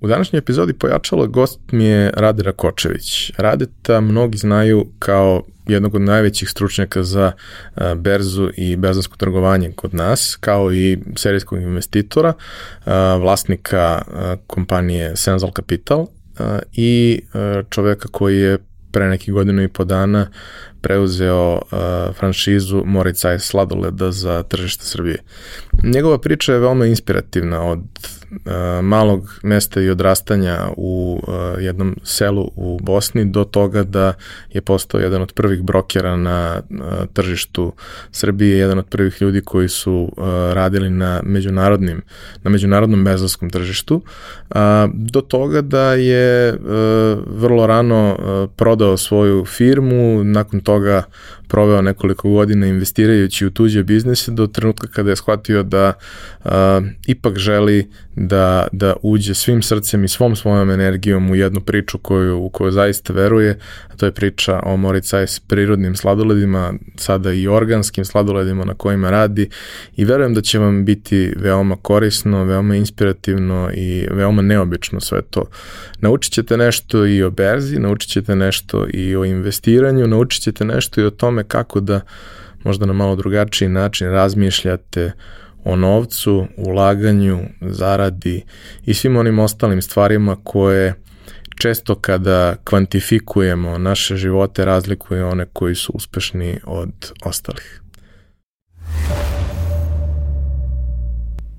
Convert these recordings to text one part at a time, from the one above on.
U današnjoj epizodi pojačalo gost mi je Rade Rakočević. Radeta mnogi znaju kao jednog od najvećih stručnjaka za a, berzu i berzansko trgovanje kod nas, kao i serijskog investitora, a, vlasnika a, kompanije Senzal Capital i čoveka koji je pre nekih godinu i po dana preuzeo uh, franšizu Moricaj sladoleda za tržište Srbije. Njegova priča je veoma inspirativna od uh, malog mesta i odrastanja u uh, jednom selu u Bosni do toga da je postao jedan od prvih brokera na uh, tržištu Srbije, jedan od prvih ljudi koji su uh, radili na međunarodnim na međunarodnom bezarskom tržištu, uh, do toga da je uh, vrlo rano uh, prodao svoju firmu, nakon toga proveo nekoliko godina investirajući u tuđe biznese do trenutka kada je shvatio da a, ipak želi da, da uđe svim srcem i svom svojom energijom u jednu priču koju, u koju zaista veruje, a to je priča o Moricaj s prirodnim sladoledima, sada i organskim sladoledima na kojima radi i verujem da će vam biti veoma korisno, veoma inspirativno i veoma neobično sve to. Naučit ćete nešto i o berzi, naučit ćete nešto i o investiranju, naučit ćete nešto i o tome kako da možda na malo drugačiji način razmišljate o novcu, ulaganju, zaradi i svim onim ostalim stvarima koje često kada kvantifikujemo naše živote razlikuje one koji su uspešni od ostalih.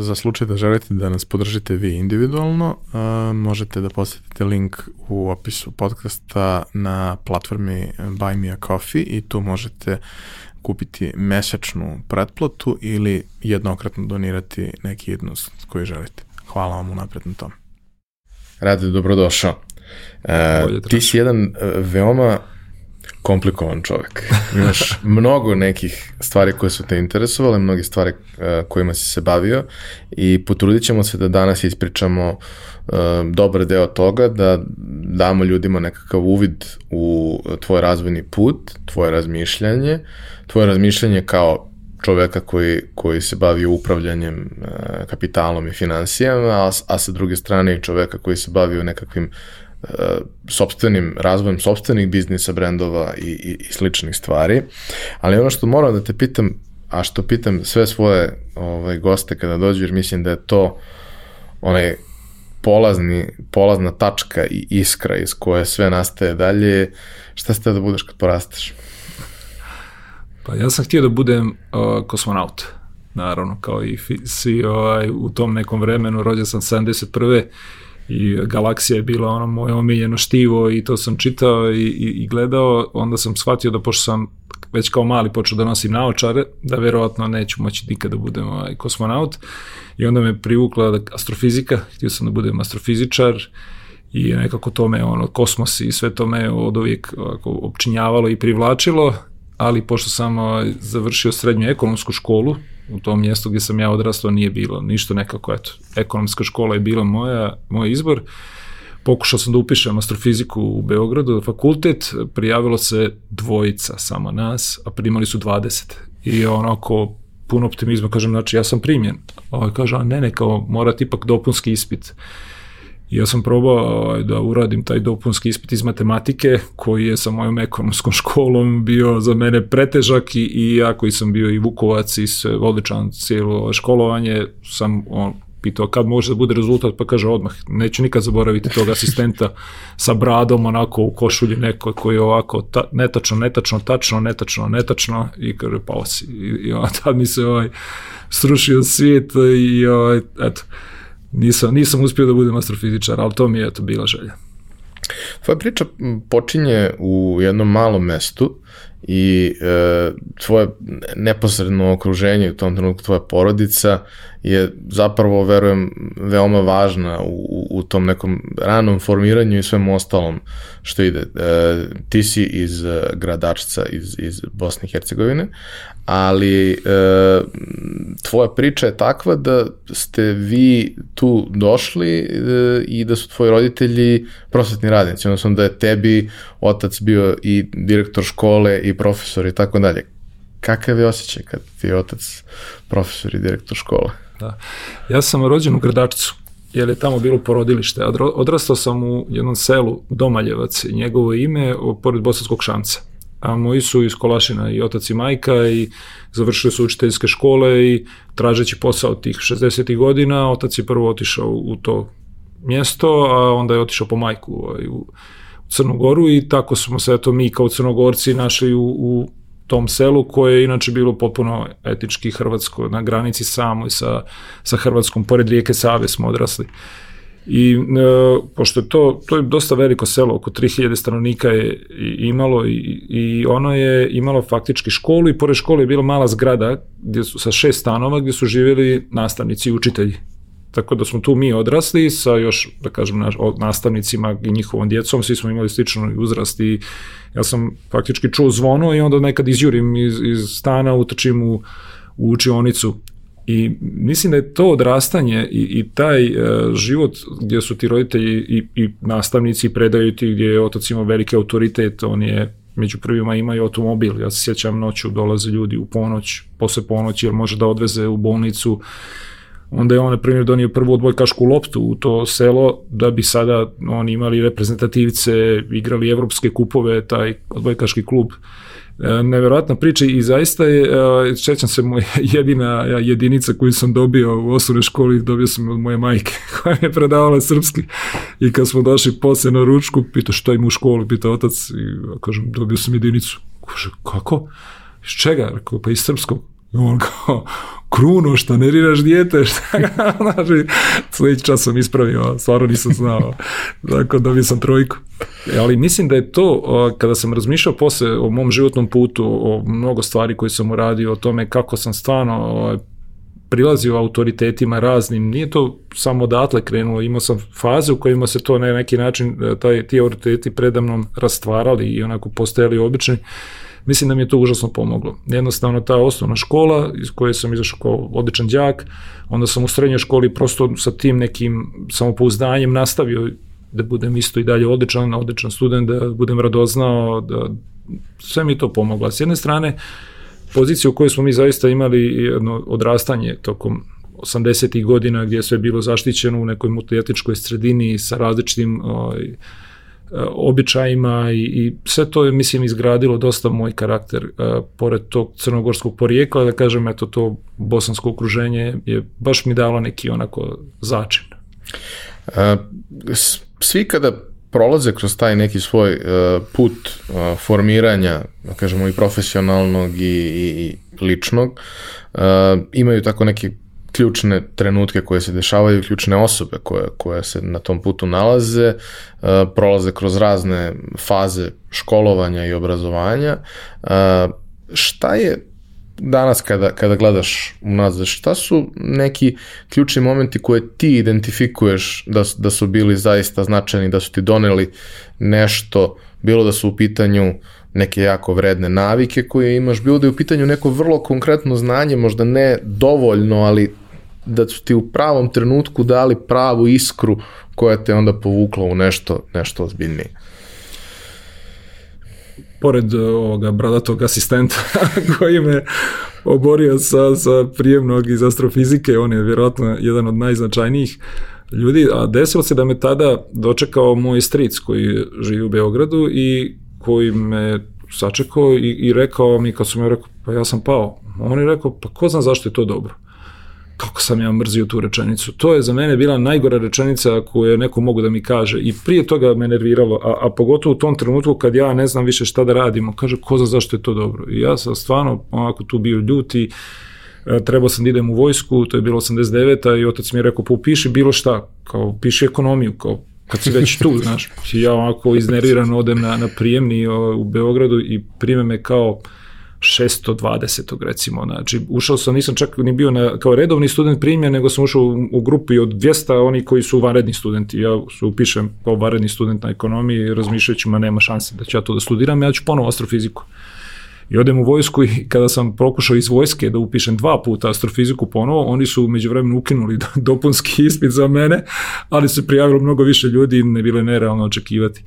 Za slučaj da želite da nas podržite vi individualno, uh, možete da posetite link u opisu podcasta na platformi Buy Me a Coffee i tu možete kupiti mesečnu pretplatu ili jednokratno donirati neki jednost koji želite. Hvala vam unapred na tom. Rade, dobrodošao. Uh, ti si jedan uh, veoma komplikovan čovek. Imaš mnogo nekih stvari koje su te interesovale, mnogi stvari uh, kojima si se bavio i potrudit ćemo se da danas ispričamo uh, dobar deo toga, da damo ljudima nekakav uvid u tvoj razvojni put, tvoje razmišljanje, tvoje razmišljanje kao čoveka koji, koji se bavi upravljanjem uh, kapitalom i financijama, a, a sa druge strane i čoveka koji se bavi nekakvim sobstvenim razvojem sobstvenih biznisa, brendova i, i, i sličnih stvari. Ali ono što moram da te pitam, a što pitam sve svoje ovaj, goste kada dođu, jer mislim da je to onaj polazni, polazna tačka i iskra iz koje sve nastaje dalje, šta ste da budeš kad porasteš? Pa ja sam htio da budem uh, kosmonaut, naravno, kao i svi ovaj, u tom nekom vremenu, rođen sam 71 i Galaksija je bila ono moje omiljeno štivo i to sam čitao i, i, i gledao, onda sam shvatio da pošto sam već kao mali počeo da nosim naočare, da verovatno neću moći nikada da budem ovaj, kosmonaut. I onda me privukla da, astrofizika, htio sam da budem astrofizičar i nekako to me, ono, kosmos i sve to me od uvijek ovako, opčinjavalo i privlačilo, ali pošto sam završio srednju ekonomsku školu, u tom mjestu gdje sam ja odrastao nije bilo ništa nekako, eto, ekonomska škola je bila moja, moj izbor. Pokušao sam da upišem astrofiziku u Beogradu, fakultet, prijavilo se dvojica samo nas, a primali su 20. I onako, puno optimizma, kažem, znači ja sam primjen. Ovaj kaže, a ne, ne, kao morate ipak dopunski ispit. I ja sam probao ovaj, da uradim taj dopunski ispit iz matematike, koji je sa mojom ekonomskom školom bio za mene pretežak i, i ja koji sam bio i Vukovac i sve odličan cijelo školovanje, sam on, pitao kad može da bude rezultat, pa kaže odmah, neću nikad zaboraviti tog asistenta sa bradom onako u košulji neko koji je ovako ta, netačno, netačno, tačno, netačno, netačno. I kaže pao si. I, i on, tad mi se ovaj, srušio svijet i ovaj, eto, nisam, nisam uspio da budem astrofizičar, ali to mi je eto bila želja. Tvoja priča počinje u jednom malom mestu i e, tvoje neposredno okruženje, u tom trenutku tvoja porodica je zapravo, verujem, veoma važna u, u tom nekom ranom formiranju i svem ostalom što ide. E, ti si iz gradačca iz, iz Bosne i Hercegovine, ali e, tvoja priča je takva da ste vi tu došli e, i da su tvoji roditelji prosvetni radnici, odnosno da je tebi otac bio i direktor škole i profesor i tako dalje. Kakav je osjećaj kad ti je otac profesor i direktor škole? Da. Ja sam rođen u Gradačcu, jer je tamo bilo porodilište. Odrastao sam u jednom selu Domaljevac, njegovo ime, pored Bosanskog šanca a moji su iz Kolašina i otac i majka i završili su učiteljske škole i tražeći posao tih 60. godina, otac je prvo otišao u to mjesto, a onda je otišao po majku ovaj, u Crnu Goru i tako smo se eto mi kao crnogorci našli u, u tom selu koje je inače bilo potpuno etički hrvatsko, na granici samoj sa, sa Hrvatskom, pored rijeke Save smo odrasli. I e, pošto je to, to je dosta veliko selo, oko 3000 stanovnika je imalo i, i ono je imalo faktički školu i pored škole je bila mala zgrada gdje su, sa šest stanova gdje su živjeli nastavnici i učitelji. Tako da smo tu mi odrasli sa još, da kažem, nastavnicima i njihovom djecom, svi smo imali slično uzrast i ja sam faktički čuo zvono i onda nekad izjurim iz, iz stana, utrčim u, u učionicu I mislim da je to odrastanje i, i taj uh, život gdje su ti roditelji i, i nastavnici predaju ti gdje je otac imao veliki autoritet, on je među prvima imaju automobil. Ja se sjećam noću dolaze ljudi u ponoć, posle ponoći jer može da odveze u bolnicu. Onda je on, na primjer, donio prvu odbojkašku loptu u to selo da bi sada oni imali reprezentativce, igrali evropske kupove, taj odbojkaški klub E, neverovatna priča i zaista je, e, se moja jedina jedinica koju sam dobio u osnovnoj školi, dobio sam od moje majke koja mi je predavala srpski i kad smo došli posle na ručku, pitao šta ima u školi, pitao otac i kažem dobio sam jedinicu. Kaže, kako? Iz čega? Rekao, pa iz srpskog. I on kao, kruno, šta neriraš dijete, šta ga, znači, sledeći čas sam ispravio, stvarno nisam znao, tako dobio sam trojku. E, ali mislim da je to, kada sam razmišljao posle o mom životnom putu, o mnogo stvari koje sam uradio, o tome kako sam stvarno prilazio autoritetima raznim, nije to samo odatle krenulo, imao sam faze u kojima se to na neki način, e, taj, ti autoriteti predamnom rastvarali i onako postajali obični, mislim da mi je to užasno pomoglo. Jednostavno ta osnovna škola iz koje sam izašao kao odličan đak, onda sam u srednjoj školi prosto sa tim nekim samopouzdanjem nastavio da budem isto i dalje odličan, odličan student, da budem radoznao, da sve mi to pomoglo. S jedne strane, pozicija u kojoj smo mi zaista imali jedno odrastanje tokom 80. godina gdje je sve bilo zaštićeno u nekoj multietičkoj sredini sa različitim ovaj, običajima i, i sve to je, mislim, izgradilo dosta moj karakter, uh, pored tog crnogorskog porijekla, da kažem, eto, to bosansko okruženje je baš mi dalo neki onako začin. Uh, svi kada prolaze kroz taj neki svoj uh, put uh, formiranja, da kažemo i profesionalnog i, i, i ličnog, uh, imaju tako neki ključne trenutke koje se dešavaju, ključne osobe koje, koje se na tom putu nalaze, uh, prolaze kroz razne faze školovanja i obrazovanja. Uh, šta je danas kada, kada gledaš unazad, šta su neki ključni momenti koje ti identifikuješ da, da su bili zaista značajni, da su ti doneli nešto, bilo da su u pitanju neke jako vredne navike koje imaš, bilo da je u pitanju neko vrlo konkretno znanje, možda ne dovoljno, ali da su ti u pravom trenutku dali pravu iskru koja te onda povukla u nešto, nešto ozbiljnije. Pored e, ovoga bradatog asistenta koji me oborio sa, sa prijemnog iz astrofizike, on je vjerojatno jedan od najznačajnijih ljudi, a desilo se da me tada dočekao moj stric koji živi u Beogradu i koji me sačekao i, i rekao mi kad sam joj rekao, pa ja sam pao. On je rekao, pa ko zna zašto je to dobro. kako sam ja mrzio tu rečenicu. To je za mene bila najgora rečenica koju je neko mogu da mi kaže i prije toga me nerviralo, a, a pogotovo u tom trenutku kad ja ne znam više šta da radimo, kaže ko za zašto je to dobro. I ja sam stvarno onako tu bio ljuti, e, trebao sam da idem u vojsku, to je bilo 89. i otac mi je rekao, pa upiši bilo šta, kao piši ekonomiju, kao kad si već tu, znaš. Ja onako iznerviran odem na, na prijemni u Beogradu i prime me kao 620. recimo, znači ušao sam, nisam čak ni bio na, kao redovni student primjer, nego sam ušao u, u grupi od 200 oni koji su vanredni studenti, ja se upišem kao vanredni student na ekonomiji, razmišljajući ma nema šanse da ću ja to da studiram, ja ću ponovo astrofiziku. I odem u vojsku i kada sam pokušao iz vojske da upišem dva puta astrofiziku ponovo, oni su među vremenu ukinuli dopunski ispit za mene, ali se prijavilo mnogo više ljudi i ne bile nerealno očekivati.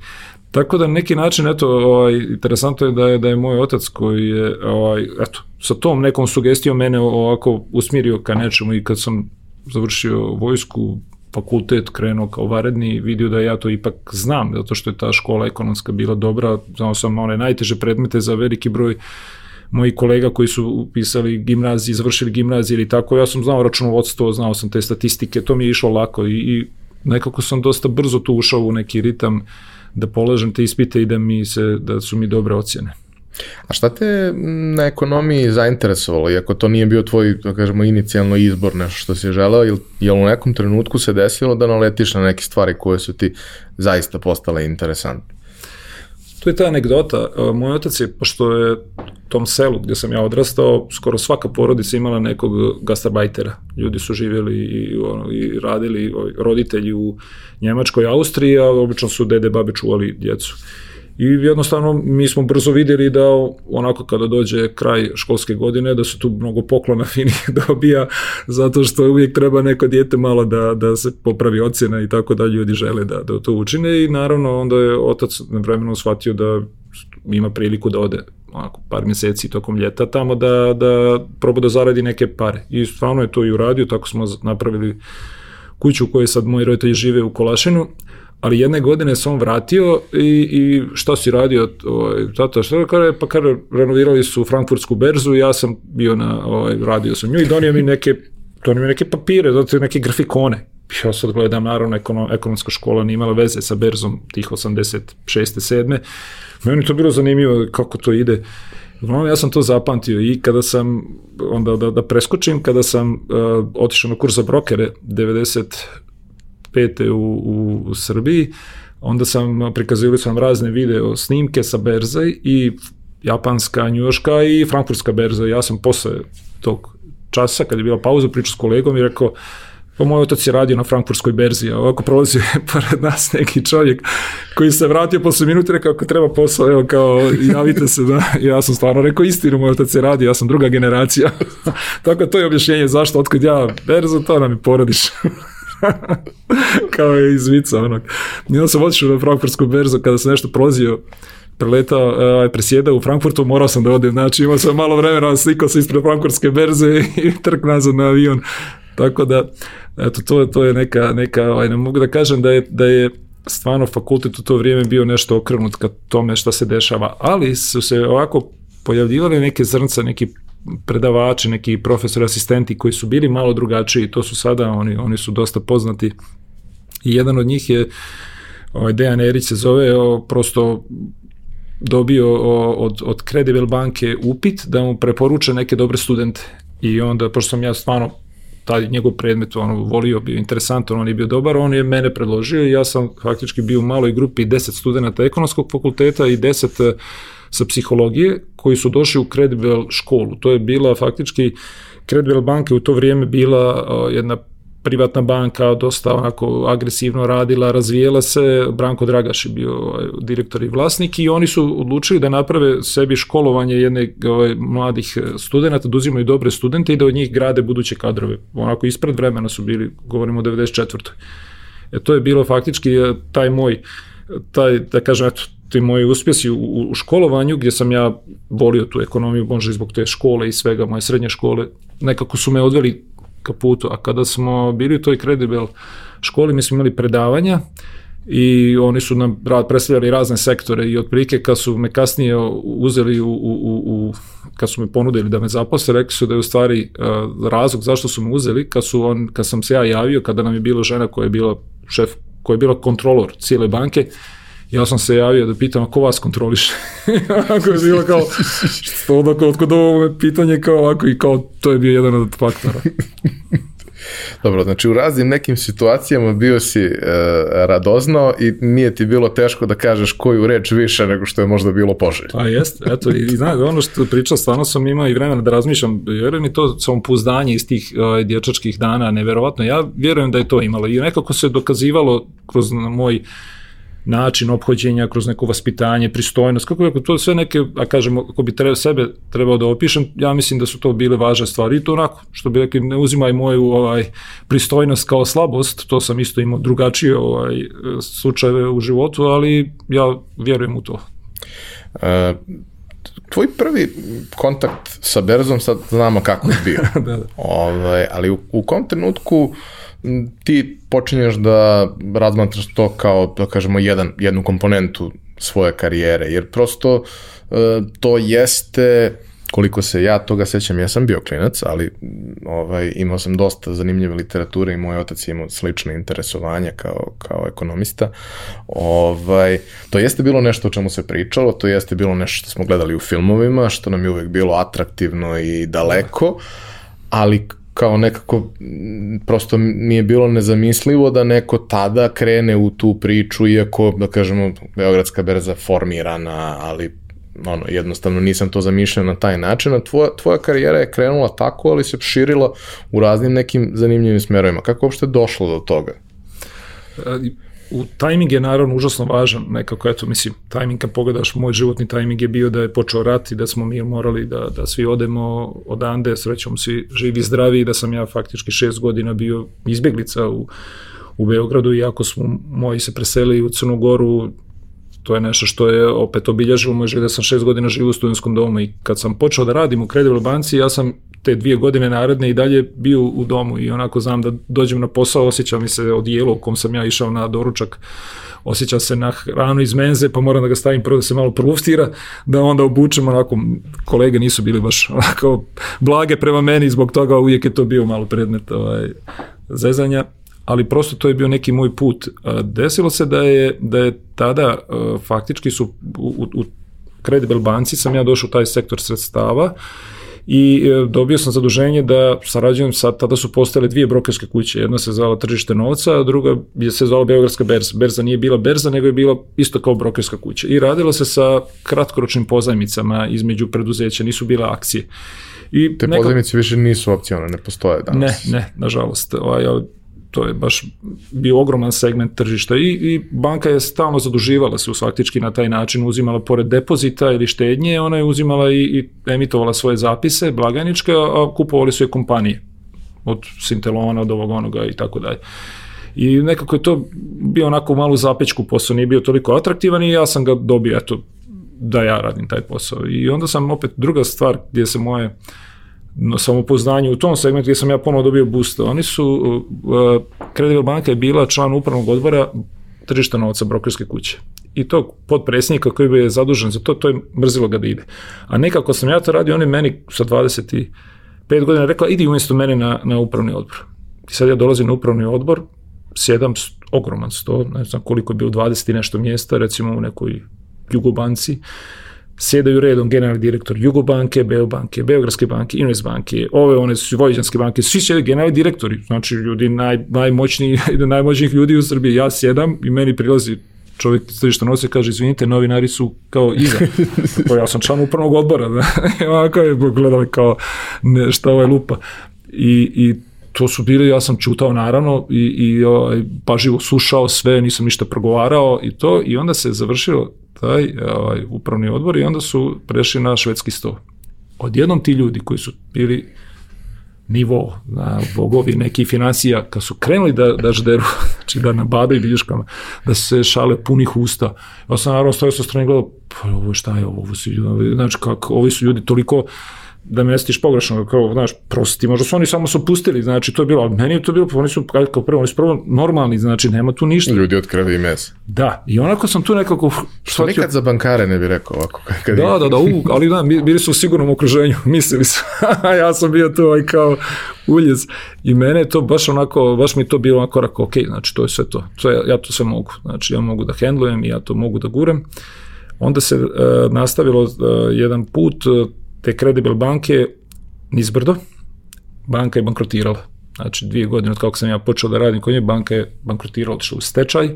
Tako da neki način, eto, ovaj, interesantno je da je, da je moj otac koji je, ovaj, eto, sa tom nekom sugestijom mene ovako usmirio ka nečemu i kad sam završio vojsku, fakultet krenuo kao varedni, vidio da ja to ipak znam, zato što je ta škola ekonomska bila dobra, znao sam one najteže predmete za veliki broj moji kolega koji su upisali gimnaziji, završili gimnaziju ili tako, ja sam znao računovodstvo, znao sam te statistike, to mi je išlo lako i, i nekako sam dosta brzo tu ušao u neki ritam da polažem te ispite i da mi se da su mi dobre ocjene. A šta te na ekonomiji zainteresovalo, iako to nije bio tvoj, da kažemo, inicijalno izbor, nešto što si želeo, je u nekom trenutku se desilo da naletiš na neke stvari koje su ti zaista postale interesantne? Tu je ta anegdota. E, moj otac je, pošto je tom selu gdje sam ja odrastao, skoro svaka porodica imala nekog gastarbajtera. Ljudi su živjeli i, ono, i radili, roditelji u Njemačkoj, Austriji, a obično su dede, babe čuvali djecu. I jednostavno mi smo brzo vidjeli da onako kada dođe kraj školske godine da se tu mnogo poklona fini dobija zato što uvijek treba neko dijete malo da, da se popravi ocjena i tako da ljudi žele da, da to učine i naravno onda je otac na vremenu shvatio da ima priliku da ode onako par mjeseci tokom ljeta tamo da, da proba da zaradi neke pare. I stvarno je to i uradio, tako smo napravili kuću u kojoj sad moji roditelji žive u Kolašinu ali jedne godine se on vratio i, i šta si radio, ovaj, tata, što kaže, pa kaže, renovirali su Frankfurtsku berzu ja sam bio na, ovaj, radio sam nju i donio mi neke, donio mi neke papire, zato neke grafikone. Ja sad gledam, naravno, ekonom, ekonomska škola nije imala veze sa berzom tih 86. 7. Meni to bilo zanimljivo kako to ide. Uglavnom, ja sam to zapamtio i kada sam, onda da, da preskočim, kada sam uh, otišao na kurs za brokere 90 95. U, u, u Srbiji, onda sam, prikazivali sam razne video snimke sa berze i japanska, njuška i frankfurtska berza. Ja sam posle tog časa, kad je bila pauza, pričao s kolegom i rekao, pa moj otac je radio na frankfurtskoj berzi, a ovako prolazi pored nas neki čovjek koji se vratio posle minuta rekao ako treba posao, evo kao javite se da, ja sam stvarno rekao istinu, moj otac je radio, ja sam druga generacija. Tako to je objašnjenje zašto, otkud ja berzu, to nam je porodiš. kao je iz vica onog. I onda sam otišao na Frankfurtsku berzu kada sam nešto prolazio preletao, uh, presjedao u Frankfurtu, morao sam da odem, znači imao sam malo vremena, slikao se ispred Frankfurtske berze i trk nazad na avion. Tako da, eto, to, to je neka, neka ovaj, ne mogu da kažem da je, da je stvarno fakultet u to vrijeme bio nešto okrenut ka tome šta se dešava, ali su se ovako pojavljivali neke zrnca, neki predavači, neki profesori, asistenti koji su bili malo drugačiji, to su sada, oni, oni su dosta poznati. I jedan od njih je, ovaj Dejan Erić se zove, o, prosto dobio o, od, od Credible banke upit da mu preporuče neke dobre studente. I onda, pošto sam ja stvarno taj njegov predmet ono, volio, bio interesantan, on je bio dobar, on je mene predložio i ja sam faktički bio u maloj grupi 10 studenta ekonomskog fakulteta i 10 sa psihologije koji su došli u Credible školu. To je bila faktički Credible banka u to vrijeme bila jedna privatna banka, dosta onako agresivno radila, razvijela se, Branko Dragaš je bio ovaj, direktor i vlasnik i oni su odlučili da naprave sebi školovanje jedne ovaj, mladih studenta, da uzimaju dobre studente i da od njih grade buduće kadrove. Onako ispred vremena su bili, govorimo o 94. E, to je bilo faktički e, taj moj taj, da kažem, eto, ti moji uspjesi u, u školovanju gdje sam ja volio tu ekonomiju, možda i zbog te škole i svega, moje srednje škole, nekako su me odveli ka putu, a kada smo bili u toj Credible školi, mi smo imali predavanja i oni su nam predstavljali razne sektore i otprilike kad su me kasnije uzeli u, u, u kad su mi ponudili da me zaposle, rekli su da je u stvari uh, razlog zašto su me uzeli, kad, su on, kad sam se ja javio, kada nam je bila žena koja je bila šef, koja je bila kontrolor cijele banke, ja sam se javio da pitam, a ko vas kontroliše? Ako je bilo kao, što odakle, otkud ovo pitanje kao ovako i kao, to je bio jedan od faktora. Dobro, znači u raznim nekim situacijama bio si e, radoznao i nije ti bilo teško da kažeš koju reč više nego što je možda bilo poželj. Pa jest, eto, i znaš, ono što pričao, stvarno sam imao i vremena da razmišljam, vjerujem mi to samopouzdanje iz tih uh, dječačkih dana, neverovatno, ja vjerujem da je to imalo i nekako se dokazivalo kroz moj način ophođenja, kroz neko vaspitanje, pristojnost, kako je to sve neke, a kažem, ako bi treba, sebe trebao da opišem, ja mislim da su to bile važne stvari i to onako, što bi rekli, ne uzimaj moju ovaj, pristojnost kao slabost, to sam isto imao drugačije ovaj, slučajeve u životu, ali ja vjerujem u to. E, tvoj prvi kontakt sa Berzom, sad znamo kako je bio. da, da. Ovaj, ali u, u kom trenutku ti počinješ da razmatraš to kao, da kažemo, jedan, jednu komponentu svoje karijere, jer prosto e, to jeste koliko se ja toga sećam, ja sam bio klinac, ali ovaj, imao sam dosta zanimljive literature i moj otac je imao slične interesovanja kao, kao ekonomista. Ovaj, to jeste bilo nešto o čemu se pričalo, to jeste bilo nešto što smo gledali u filmovima, što nam je uvek bilo atraktivno i daleko, ali kao nekako prosto mi je bilo nezamislivo da neko tada krene u tu priču, iako, da kažemo, Beogradska berza formirana, ali ono, jednostavno nisam to zamišljao na taj način, a tvoja, tvoja karijera je krenula tako, ali se širila u raznim nekim zanimljivim smerovima. Kako uopšte došlo do toga? U tajming je naravno užasno važan, nekako eto mislim, tajming kad pogledaš, moj životni tajming je bio da je počeo rat i da smo mi morali da, da svi odemo odande, srećom svi živi zdravi i da sam ja faktički šest godina bio izbjeglica u, u Beogradu iako smo moji se preselili u Crnu Goru, to je nešto što je opet obilježilo moj život, da sam šest godina živio u studentskom domu i kad sam počeo da radim u Credible banci, ja sam te dvije godine naredne i dalje bio u domu i onako znam da dođem na posao, osjećam mi se odijelo u kom sam ja išao na doručak, osjećam se na hranu iz menze, pa moram da ga stavim prvo da se malo provuftira, da onda obučem onako, kolege nisu bili baš onako blage prema meni, zbog toga uvijek je to bio malo predmet ovaj, zezanja, ali prosto to je bio neki moj put. Desilo se da je, da je tada faktički su u, u Credible banci sam ja došao u taj sektor sredstava i e, dobio sam zaduženje da sarađujem sa, tada su postale dvije brokerske kuće, jedna se zvala Tržište novca, a druga je se zvala Beogradska berza. Berza nije bila berza, nego je bila isto kao brokerska kuća. I radilo se sa kratkoročnim pozajmicama između preduzeća, nisu bile akcije. I Te neka... pozajmice više nisu opcionalne, ne postoje danas. Ne, ne, nažalost. Ovaj, to je baš bio ogroman segment tržišta i, i banka je stalno zaduživala se faktički na taj način, uzimala pored depozita ili štednje, ona je uzimala i, i emitovala svoje zapise blagajničke, a kupovali su je kompanije od Sintelona, od ovog onoga i tako dalje. I nekako je to bio onako malu zapečku posao, nije bio toliko atraktivan i ja sam ga dobio, eto, da ja radim taj posao. I onda sam opet druga stvar gdje se moje uh, samopoznanje u tom segmentu gdje sam ja ponovo dobio boost. Oni su, uh, Credible banka je bila član upravnog odbora tržišta novca brokerske kuće. I tog podpredsjednika koji bi je zadužen za to, to je mrzilo ga da ide. A nekako sam ja to radio, on je meni sa 25 godina rekla, idi umjesto mene na, na upravni odbor. I sad ja dolazim na upravni odbor, sjedam ogroman sto, ne znam koliko je bilo 20 i nešto mjesta, recimo u nekoj Jugobanci, sjedaju redom generalni direktor Jugobanke, Beobanke, Beogradske banke, Invest banke, ove one su Vojvođanske banke, svi sjedaju generalni direktori, znači ljudi naj, najmoćniji, najmoćnijih ljudi u Srbiji, ja sjedam i meni prilazi čovjek iz tržišta novca kaže, izvinite, novinari su kao iza. Tako, ja sam član upravnog odbora, da. ovako je gledali kao ne, šta ovaj lupa. I, i to su bili, ja sam čutao naravno i, i ovaj, paživo slušao sve, nisam ništa progovarao i to i onda se završilo taj ovaj, upravni odbor i onda su prešli na švedski sto. Odjednom ti ljudi koji su bili nivo, na bogovi neki financija, kad su krenuli da, da žderu, znači da na babe i viljuškama, da se šale punih usta. Ja sam naravno stojao sa strane gledao, pa ovo šta je ovo, ovo su ljudi, znači kako, ovi su ljudi toliko da me ne stiš pogrešno, kao, znaš, prosti, možda su oni samo su pustili, znači, to je bilo, ali meni je to bilo, oni su, kao prvo, oni su prvo normalni, znači, nema tu ništa. Ljudi od krvi i mesa. Da, i onako sam tu nekako Što nikad za bankare ne bi rekao ovako. Kad da, da, da, u, ali da, bili su u sigurnom okruženju, mislili su, ja sam bio tu ovaj kao uljez i mene je to baš onako, baš mi to bilo onako korak, ok, znači, to je sve to, to je, ja to sve mogu, znači, ja mogu da hendlujem i ja to mogu da gurem. Onda se uh, nastavilo uh, jedan put, uh, te kredibil banke nizbrdo, banka je bankrotirala. Znači dvije godine od kako sam ja počeo da radim kod nje, banka je bankrotirala, otišla u stečaj.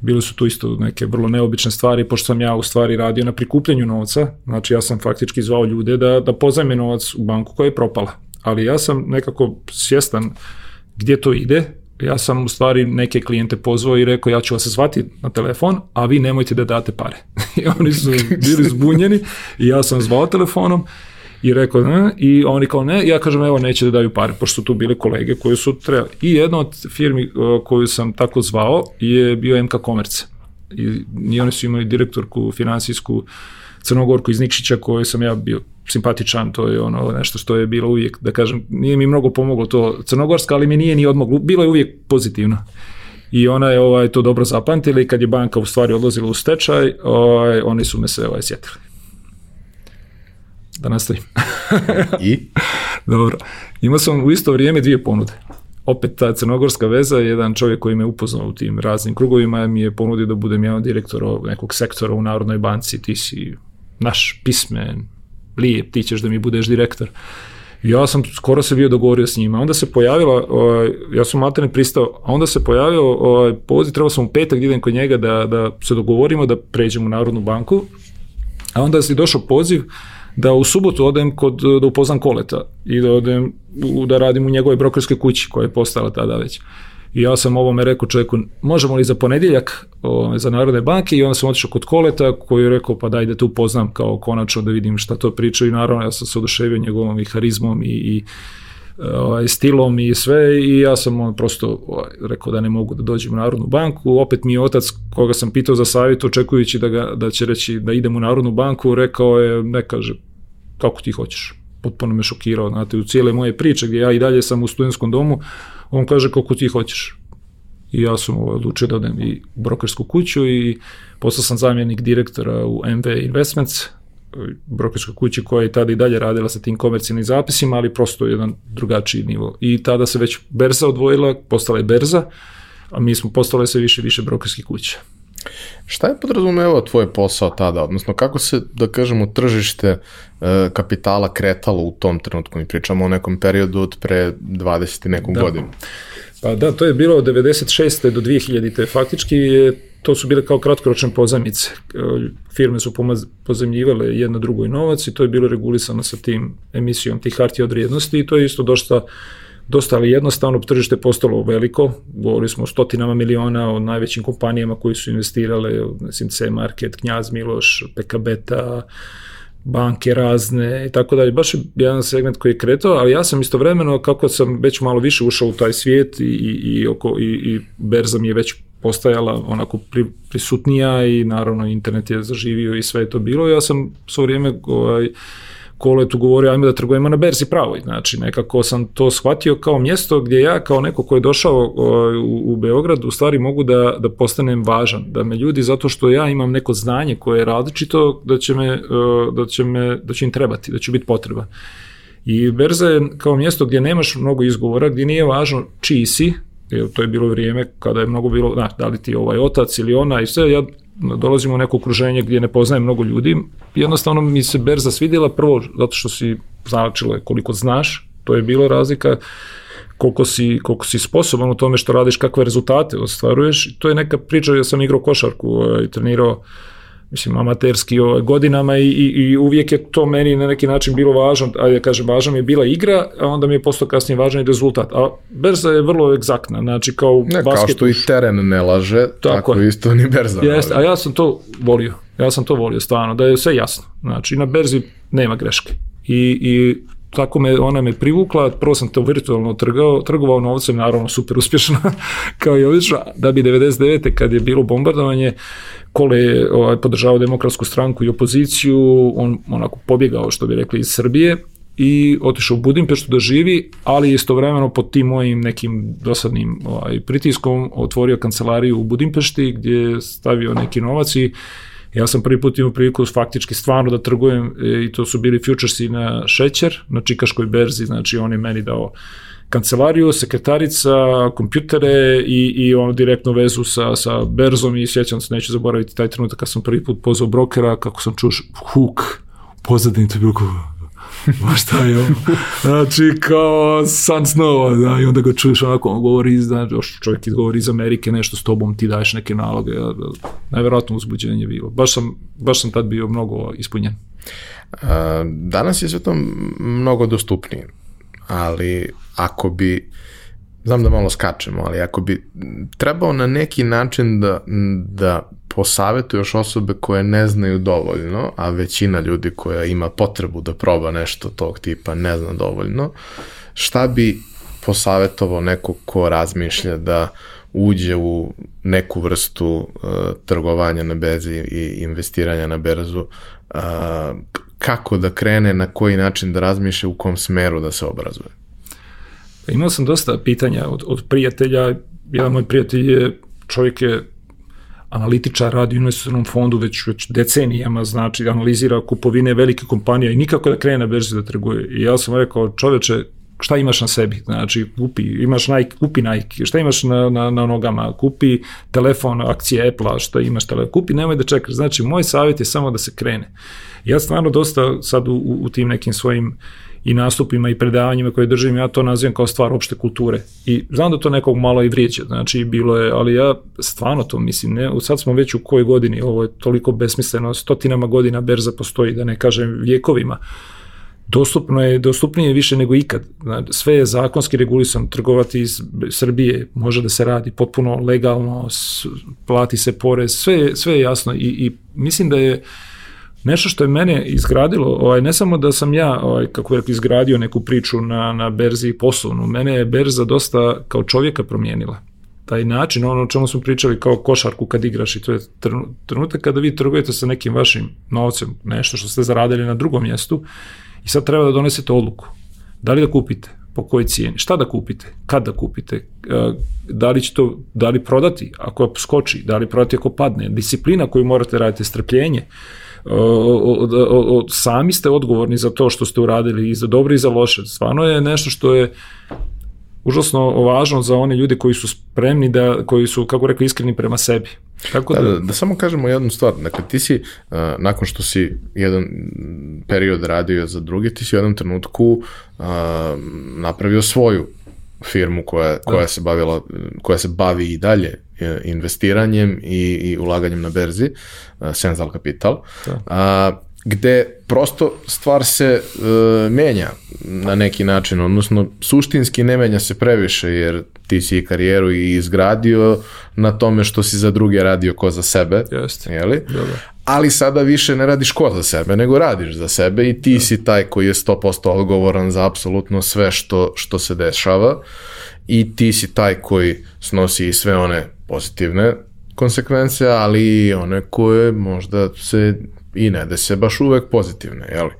Bili su tu isto neke vrlo neobične stvari, pošto sam ja u stvari radio na prikupljanju novca, znači ja sam faktički zvao ljude da, da pozajme novac u banku koja je propala. Ali ja sam nekako svjestan gdje to ide, ja sam u stvari neke klijente pozvao i rekao ja ću vas zvati na telefon, a vi nemojte da date pare. I oni su bili zbunjeni i ja sam zvao telefonom i rekao ne, i oni kao ne, ja kažem evo neće da daju pare, pošto su tu bile kolege koji su trebali. I jedna od firmi koju sam tako zvao je bio MK Komerce. I, i oni su imali direktorku finansijsku Crnogorku iz Nikšića koju sam ja bio simpatičan, to je ono nešto što je bilo uvijek, da kažem, nije mi mnogo pomoglo to crnogorska, ali mi nije ni odmoglo, bilo je uvijek pozitivno. I ona je ovaj, to dobro zapamtila i kad je banka u stvari odlazila u stečaj, ovaj, oni su me se ovaj, sjetili. Da nastavim. I? Dobro. Imao sam u isto vrijeme dvije ponude. Opet ta crnogorska veza, jedan čovjek koji me upoznao u tim raznim krugovima mi je ponudio da budem jedan direktor nekog sektora u Narodnoj banci, ti si naš pismen, lijep, ti ćeš da mi budeš direktor. Ja sam skoro se bio dogovorio s njima. Onda se pojavila, ovaj, ja sam materne pristao, a onda se pojavio ovaj, poziv, trebao sam u petak da idem kod njega da, da se dogovorimo da pređemo u Narodnu banku, a onda si došao poziv da u subotu odem kod, da upoznam koleta i da odem da radim u njegovoj brokerskoj kući koja je postala tada već. I ja sam ovome rekao čovjeku, možemo li za ponedjeljak o, za Narodne banke i onda sam otišao kod Koleta koji je rekao pa daj da te upoznam kao konačno da vidim šta to priča i naravno ja sam se oduševio njegovom i harizmom i, i ovaj, stilom i sve i ja sam on prosto ovaj, rekao da ne mogu da dođem u Narodnu banku. Opet mi je otac koga sam pitao za savjet očekujući da, ga, da će reći da idem u Narodnu banku, rekao je ne kaže kako ti hoćeš. Potpuno me šokirao, znate, u cijele moje priče gdje ja i dalje sam u studentskom domu, On kaže kako ti hoćeš. I ja sam ovaj, odlučio da odem i u brokersku kuću i postao sam zamjenik direktora u MV Investments, brokerska kuća koja je tada i dalje radila sa tim komercijalnim zapisima, ali prosto jedan drugačiji nivo. I tada se već berza odvojila, postala je berza, a mi smo postale sve više više brokerskih kuća. Šta je podrazumevao tvoj posao tada, odnosno kako se, da kažemo, tržište e, kapitala kretalo u tom trenutku? Mi pričamo o nekom periodu od pre 20 i nekom da. godinu. Pa da, to je bilo od 96. do 2000. Faktički to su bile kao kratkoročne pozajmice. E, firme su pozemljivale jedno drugo i novac i to je bilo regulisano sa tim emisijom tih hartija od vrijednosti i to je isto dosta dosta ali jednostavno tržište postalo veliko, govorili smo o stotinama miliona o najvećim kompanijama koji su investirale, mislim C Market, Knjaz Miloš, PKB ta, banke razne i tako dalje. Baš je jedan segment koji je kretao, ali ja sam istovremeno, kako sam već malo više ušao u taj svijet i, i, oko, i, i berza mi je već postajala onako pri, prisutnija i naravno internet je zaživio i sve je to bilo. Ja sam svo vrijeme ovaj, koletu govorio ajme da trgujemo na berzi pravoj. Znači nekako sam to shvatio kao mjesto gdje ja kao neko ko je došao u, u Beograd u stvari mogu da, da postanem važan. Da me ljudi zato što ja imam neko znanje koje je različito da će, me, da će, me, da će im trebati, da će biti potreba. I berza je kao mjesto gdje nemaš mnogo izgovora, gdje nije važno čiji si, jer to je bilo vrijeme kada je mnogo bilo, da, da li ti ovaj otac ili ona i sve, ja dolazimo u neko okruženje gdje ne poznajem mnogo ljudi, jednostavno mi se berza svidjela prvo zato što si značilo koliko znaš, to je bilo razlika, koliko si, koliko si sposoban u tome što radiš, kakve rezultate ostvaruješ. To je neka priča, ja sam igrao košarku i ovaj, trenirao mislim, amaterski ovaj, godinama i, i, i uvijek je to meni na neki način bilo važno, a ja kažem, važno mi je bila igra, a onda mi je postao kasnije važan i rezultat. A berza je vrlo egzaktna, znači kao ne, basket. Kao što i teren ne laže, tako, tako isto ni berza. Jest, a ja sam to volio, ja sam to volio stvarno, da je sve jasno. Znači, na berzi nema greške. I, i tako me, ona me privukla, prvo sam to virtualno trgao, trgovao novcem, naravno super uspješno, kao i obično, da bi 99. kad je bilo bombardovanje, Kole je ovaj, podržavao demokratsku stranku i opoziciju, on onako pobjegao, što bi rekli, iz Srbije i otišao u Budimpeštu da živi, ali istovremeno pod tim mojim nekim dosadnim ovaj, pritiskom otvorio kancelariju u Budimpešti gdje je stavio neki novac i ja sam prvi put imao priliku faktički stvarno da trgujem e, i to su bili futuresi na šećer, na čikaškoj berzi, znači on je meni dao kancelariju, sekretarica, kompjutere i, i ono direktnu vezu sa, sa berzom i sjećam se, neću zaboraviti taj trenutak kad sam prvi put pozvao brokera, kako sam čuo huk, pozadini to je bilo ma šta je ovo? Znači, kao san snova, da, i onda ga čuješ onako, on govori, znači, čovjek govori iz Amerike, nešto s tobom, ti daješ neke naloge, najverovatno uzbuđenje bilo. Baš sam, baš sam tad bio mnogo ispunjen. Danas je sve to mnogo dostupnije, ali ako bi, znam da malo skačemo, ali ako bi trebao na neki način da, da posavetuješ osobe koje ne znaju dovoljno, a većina ljudi koja ima potrebu da proba nešto tog tipa ne zna dovoljno, šta bi posavetovao neko ko razmišlja da uđe u neku vrstu uh, trgovanja na berzi i investiranja na berzu, uh, kako da krene, na koji način da razmišlja, u kom smeru da se obrazuje? Pa imao sam dosta pitanja od, od prijatelja. Jedan moj prijatelj je, čovjek je analitičar radi u investicionom fondu već, već decenijama, znači analizira kupovine velike kompanije i nikako da krene na berzi da trguje. I ja sam rekao, čoveče, šta imaš na sebi, znači kupi, imaš Nike, kupi Nike, šta imaš na, na, na nogama, kupi telefon, akcije Apple-a, šta imaš telefon, kupi, nemoj da čekaš, znači moj savjet je samo da se krene. Ja stvarno dosta sad u, u tim nekim svojim i nastupima i predavanjima koje držim, ja to nazivam kao stvar opšte kulture. I znam da to nekog malo i vrijeđa, znači bilo je, ali ja stvarno to mislim, ne, sad smo već u kojoj godini, ovo je toliko besmisleno, stotinama godina berza postoji, da ne kažem vjekovima, dostupno je, dostupnije više nego ikad. Znači, sve je zakonski regulisano, trgovati iz Srbije može da se radi potpuno legalno, plati se porez, sve, sve je jasno i, i mislim da je nešto što je mene izgradilo, ovaj, ne samo da sam ja, ovaj, kako je izgradio neku priču na, na berzi poslovnu, mene je berza dosta kao čovjeka promijenila. Taj način, ono o čemu smo pričali kao košarku kad igraš i to je trenutak kada vi trgujete sa nekim vašim novcem, nešto što ste zaradili na drugom mjestu i sad treba da donesete odluku. Da li da kupite? Po kojoj cijeni? Šta da kupite? Kad da kupite? E, da li će to, da li prodati ako skoči? Da li prodati ako padne? Disciplina koju morate raditi, strpljenje sami ste odgovorni za to što ste uradili i za dobro i za loše. Stvarno je nešto što je užasno važno za one ljude koji su spremni da, koji su, kako rekao, iskreni prema sebi. Tako da, da, da, da samo kažemo jednu stvar, dakle ti si, uh, nakon što si jedan period radio za druge, ti si u jednom trenutku uh, napravio svoju firmu koja, koja da. se bavila, koja se bavi i dalje e, investiranjem i, i ulaganjem na berzi, uh, Senzal Capital, da. a, gde prosto stvar se uh, menja na neki način, odnosno suštinski ne menja se previše, jer ti si karijeru i izgradio na tome što si za druge radio ko za sebe, Jeste. jeli? Dobro. Ali sada više ne radiš ko za sebe, nego radiš za sebe i ti si taj koji je 100% odgovoran za apsolutno sve što, što se dešava i ti si taj koji snosi sve one pozitivne konsekvence, ali i one koje možda se i ne da se baš uvek pozitivne, jeli?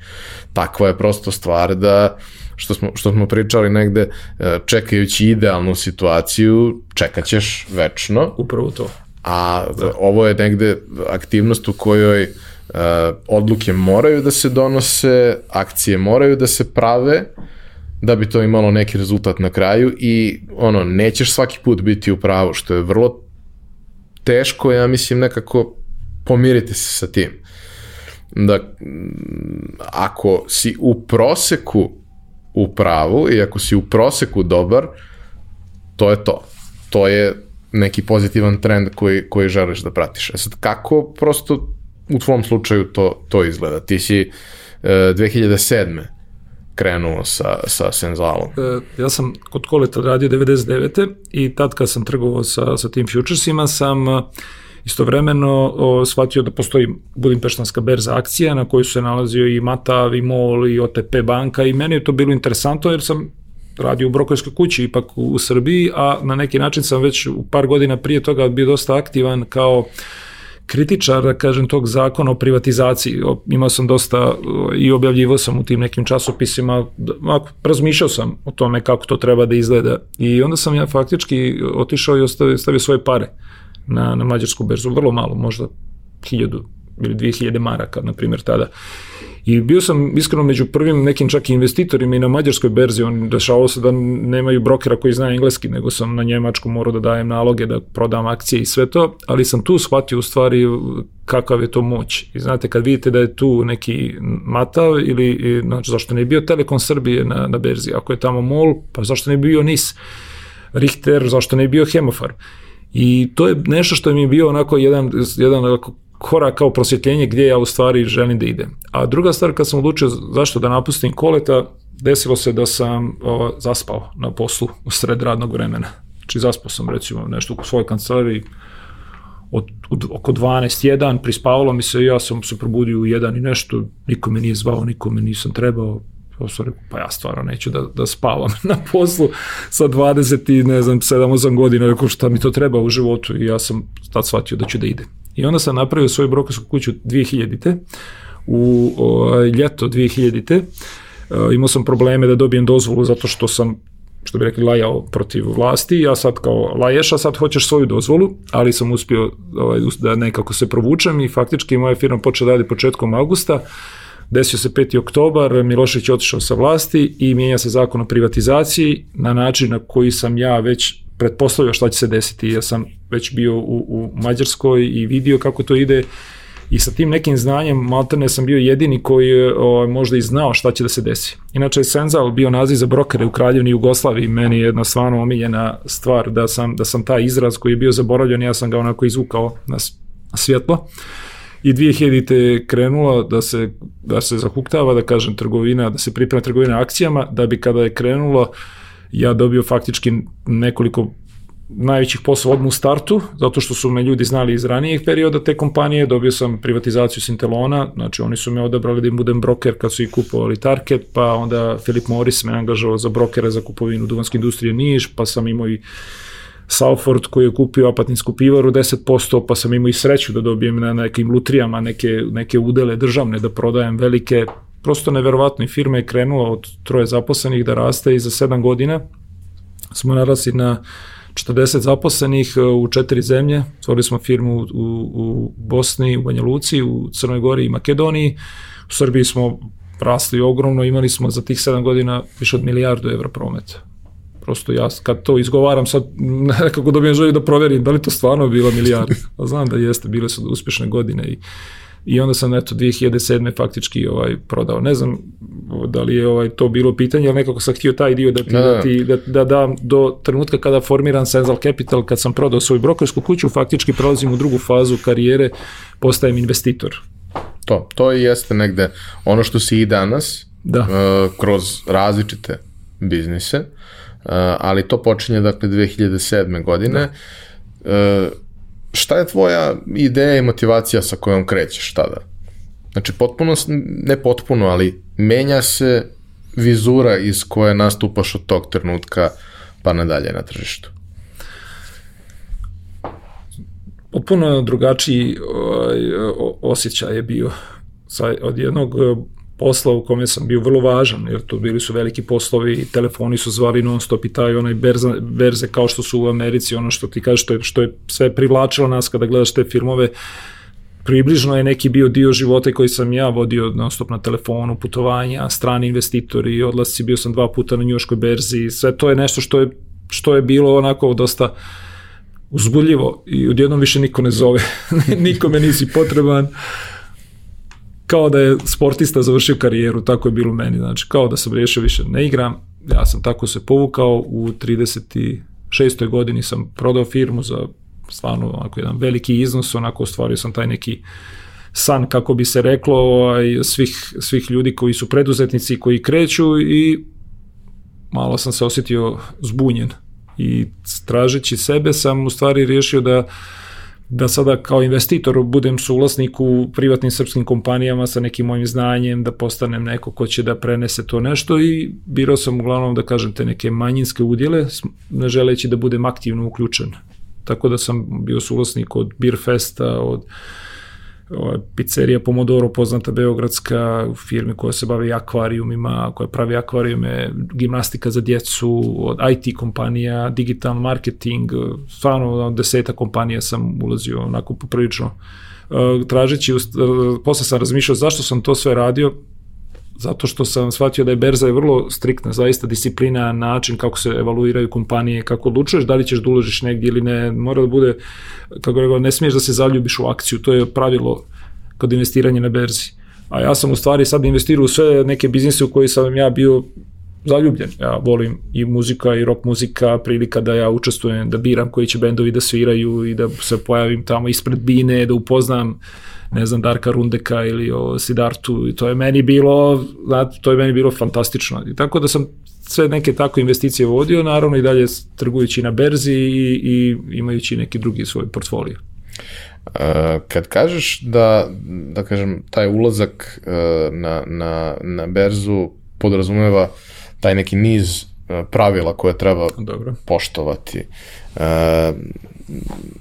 Takva je prosto stvar da što smo, što smo pričali negde, e, čekajući idealnu situaciju, čekaćeš večno. Upravo to. A da. ovo je negde aktivnost u kojoj uh, odluke moraju da se donose, akcije moraju da se prave, da bi to imalo neki rezultat na kraju i ono, nećeš svaki put biti u pravu, što je vrlo teško, ja mislim, nekako pomiriti se sa tim. Da, ako si u proseku u pravu i ako si u proseku dobar, to je to. To je neki pozitivan trend koji, koji želiš da pratiš. E sad, kako prosto u tvom slučaju to, to izgleda? Ti si e, 2007 krenuo sa, sa Senzalom? E, ja sam kod Koleta radio 99. i tad kad sam trgovao sa, sa tim futuresima sam e, istovremeno o, shvatio da postoji Budimpeštanska berza akcija na kojoj se nalazio i Matav i MOL i OTP banka i meni je to bilo interesantno jer sam radio u brokerskoj kući ipak u, Srbiji, a na neki način sam već u par godina prije toga bio dosta aktivan kao kritičar, da kažem, tog zakona o privatizaciji. Imao sam dosta i objavljivo sam u tim nekim časopisima, razmišljao sam o tome kako to treba da izgleda. I onda sam ja faktički otišao i ostavio, stavio svoje pare na, na mađarsku berzu, vrlo malo, možda hiljadu ili 2000 maraka, na primjer, tada. I bio sam iskreno među prvim nekim čak i investitorima i na mađarskoj berzi, on dešavalo se da nemaju brokera koji zna engleski, nego sam na njemačku morao da dajem naloge, da prodam akcije i sve to, ali sam tu shvatio u stvari kakav je to moć. I znate, kad vidite da je tu neki Matav ili, znači, zašto ne bio Telekom Srbije na, na berzi, ako je tamo MOL, pa zašto ne bio NIS, Richter, zašto ne bio Hemofar. I to je nešto što mi je bio onako jedan, jedan korak kao prosvjetljenje gdje ja u stvari želim da idem. A druga stvar kad sam odlučio zašto da napustim koleta, desilo se da sam o, zaspao na poslu u sred radnog vremena. Znači zaspao sam recimo nešto u svojoj kancelariji od, od oko 12.1, prispavalo mi se i ja sam se probudio u jedan i nešto, niko me nije zvao, niko me nisam trebao, rekao, pa ja stvarno neću da, da spavam na poslu sa 20 i ne znam, 7-8 godina, rekao šta mi to treba u životu i ja sam tad shvatio da ću da idem. I onda sam napravio svoju brokersku kuću 2000-te, u o, ljeto 2000-te, e, imao sam probleme da dobijem dozvolu zato što sam što bi rekli, lajao protiv vlasti, ja sad kao laješ, a sad hoćeš svoju dozvolu, ali sam uspio ovaj, da nekako se provučem i faktički moja firma počela radi početkom augusta, desio se 5. oktobar, Milošević je otišao sa vlasti i mijenja se zakon o privatizaciji na način na koji sam ja već pretpostavljao šta će se desiti. Ja sam već bio u, u Mađarskoj i vidio kako to ide i sa tim nekim znanjem maltene sam bio jedini koji je o, možda i znao šta će da se desi. Inače je Senzal bio naziv za brokere u Kraljevini Jugoslaviji, meni je jedna stvarno omiljena stvar da sam, da sam taj izraz koji je bio zaboravljen, ja sam ga onako izvukao na, na svjetlo. I 2000 je krenula da se, da se zahuktava, da kažem, trgovina, da se priprema trgovina akcijama, da bi kada je krenulo ja dobio faktički nekoliko najvećih poslova odmah u startu, zato što su me ljudi znali iz ranijih perioda te kompanije, dobio sam privatizaciju Sintelona, znači oni su me odabrali da im budem broker kad su i kupovali Target, pa onda Filip Morris me angažovao za brokera za kupovinu duvanske industrije Niš, pa sam imao i Salford koji je kupio apatinsku pivaru 10%, pa sam imao i sreću da dobijem na nekim lutrijama neke, neke udele državne, da prodajem velike prosto neverovatno i firma je krenula od troje zaposlenih da raste i za 7 godina smo narasli na 40 zaposlenih e, u četiri zemlje. Stvorili smo firmu u, u Bosni, u Banja Luci, u Crnoj Gori i Makedoniji. U Srbiji smo rasli ogromno, imali smo za tih 7 godina više od milijardu evra prometa. Prosto ja kad to izgovaram sad nekako dobijem želju da proverim da li to stvarno bila milijarda. A znam da jeste, bile su uspešne godine i i onda sam eto 2007. faktički ovaj prodao. Ne znam da li je ovaj to bilo pitanje, ali nekako sam htio taj dio da ti, da, da, ti, da, da dam do trenutka kada formiram Senzal Capital, kad sam prodao svoju brokersku kuću, faktički prelazim u drugu fazu karijere, postajem investitor. To, to i jeste negde ono što si i danas, da. Uh, kroz različite biznise, uh, ali to počinje dakle 2007. godine. Da. Uh, šta je tvoja ideja i motivacija sa kojom krećeš tada? Znači, potpuno, ne potpuno, ali menja se vizura iz koje nastupaš od tog trenutka pa nadalje na tržištu. Potpuno drugačiji ovaj, osjećaj je bio. Od jednog posla u kome sam bio vrlo važan, jer to bili su veliki poslovi, telefoni su zvali non stop i taj onaj berza, berze kao što su u Americi, ono što ti kažeš, što je, što je sve privlačilo nas kada gledaš te filmove, približno je neki bio dio života koji sam ja vodio non stop na telefonu, putovanja, strani investitori, odlasci, bio sam dva puta na njuškoj berzi, sve to je nešto što je, što je bilo onako dosta uzbudljivo i odjednom više niko ne zove, nikome nisi potreban, kao da je sportista završio karijeru, tako je bilo meni, znači kao da sam riješio više ne igram, ja sam tako se povukao, u 36. godini sam prodao firmu za stvarno onako jedan veliki iznos, onako ostvario sam taj neki san, kako bi se reklo, ovaj, svih, svih ljudi koji su preduzetnici, koji kreću i malo sam se osjetio zbunjen i tražeći sebe sam u stvari riješio da da sada kao investitor budem suvlasnik u privatnim srpskim kompanijama sa nekim mojim znanjem, da postanem neko ko će da prenese to nešto i birao sam uglavnom da kažem te neke manjinske udjele, ne želeći da budem aktivno uključen. Tako da sam bio suvlasnik od Beer Festa, od ovaj, pizzerija Pomodoro, poznata beogradska u firmi koja se bavi akvarijumima, koja pravi akvarijume, gimnastika za djecu, od IT kompanija, digital marketing, stvarno deseta kompanija sam ulazio onako poprilično uh, tražeći, uh, posle sam razmišljao zašto sam to sve radio, zato što sam shvatio da je berza je vrlo striktna, zaista disciplina, način kako se evaluiraju kompanije, kako odlučuješ da li ćeš da uložiš negdje ili ne, mora da bude, kako rekao, ne smiješ da se zaljubiš u akciju, to je pravilo kod investiranja na berzi. A ja sam u stvari sad investirao u sve neke biznise u koji sam ja bio zaljubljen. Ja volim i muzika i rock muzika, prilika da ja učestvujem, da biram koji će bendovi da sviraju i da se pojavim tamo ispred bine, da upoznam ne znam, Darka Rundeka ili o Sidartu i to je meni bilo, znate, to je meni bilo fantastično. I tako da sam sve neke tako investicije vodio, naravno i dalje trgujući na berzi i, i imajući neki drugi svoj portfolio. Kad kažeš da, da kažem, taj ulazak uh, na, na, na berzu podrazumeva taj neki niz uh, pravila koje treba Dobro. poštovati. Uh,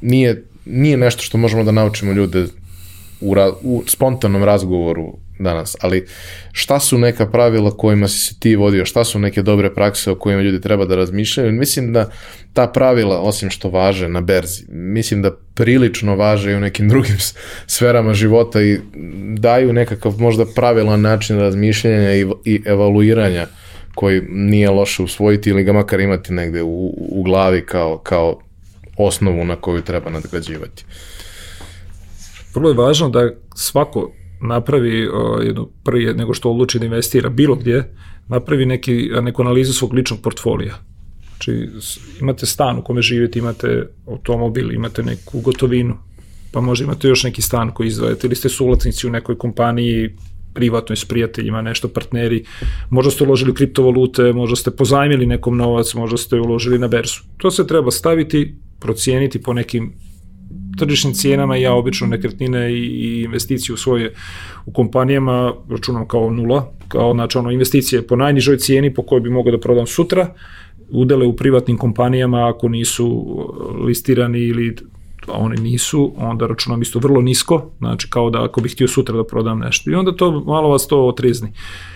nije, nije nešto što možemo da naučimo ljude u, u spontanom razgovoru danas, ali šta su neka pravila kojima si se ti vodio, šta su neke dobre prakse o kojima ljudi treba da razmišljaju? Mislim da ta pravila, osim što važe na berzi, mislim da prilično važe i u nekim drugim sferama života i daju nekakav možda pravilan način razmišljanja i, i evaluiranja koji nije loše usvojiti ili ga makar imati negde u, u glavi kao, kao osnovu na koju treba nadgrađivati. Vrlo je važno da svako napravi uh, jedno prije nego što odluči da investira bilo gdje, napravi neki, neku analizu svog ličnog portfolija. Znači, imate stan u kome živite, imate automobil, imate neku gotovinu, pa možda imate još neki stan koji izdvajate, ili ste suvlatnici u nekoj kompaniji, privatnoj s prijateljima, nešto partneri, možda ste uložili u kriptovalute, možda ste pozajmili nekom novac, možda ste uložili na berzu. To se treba staviti, procijeniti po nekim tržišnim cijenama ja obično nekretnine i investiciju svoje u kompanijama računam kao nula, kao znači ono investicije po najnižoj cijeni po kojoj bi mogao da prodam sutra, udele u privatnim kompanijama ako nisu listirani ili a one nisu, onda računam isto vrlo nisko, znači kao da ako bih htio sutra da prodam nešto. I onda to malo vas to otrizni. Uh,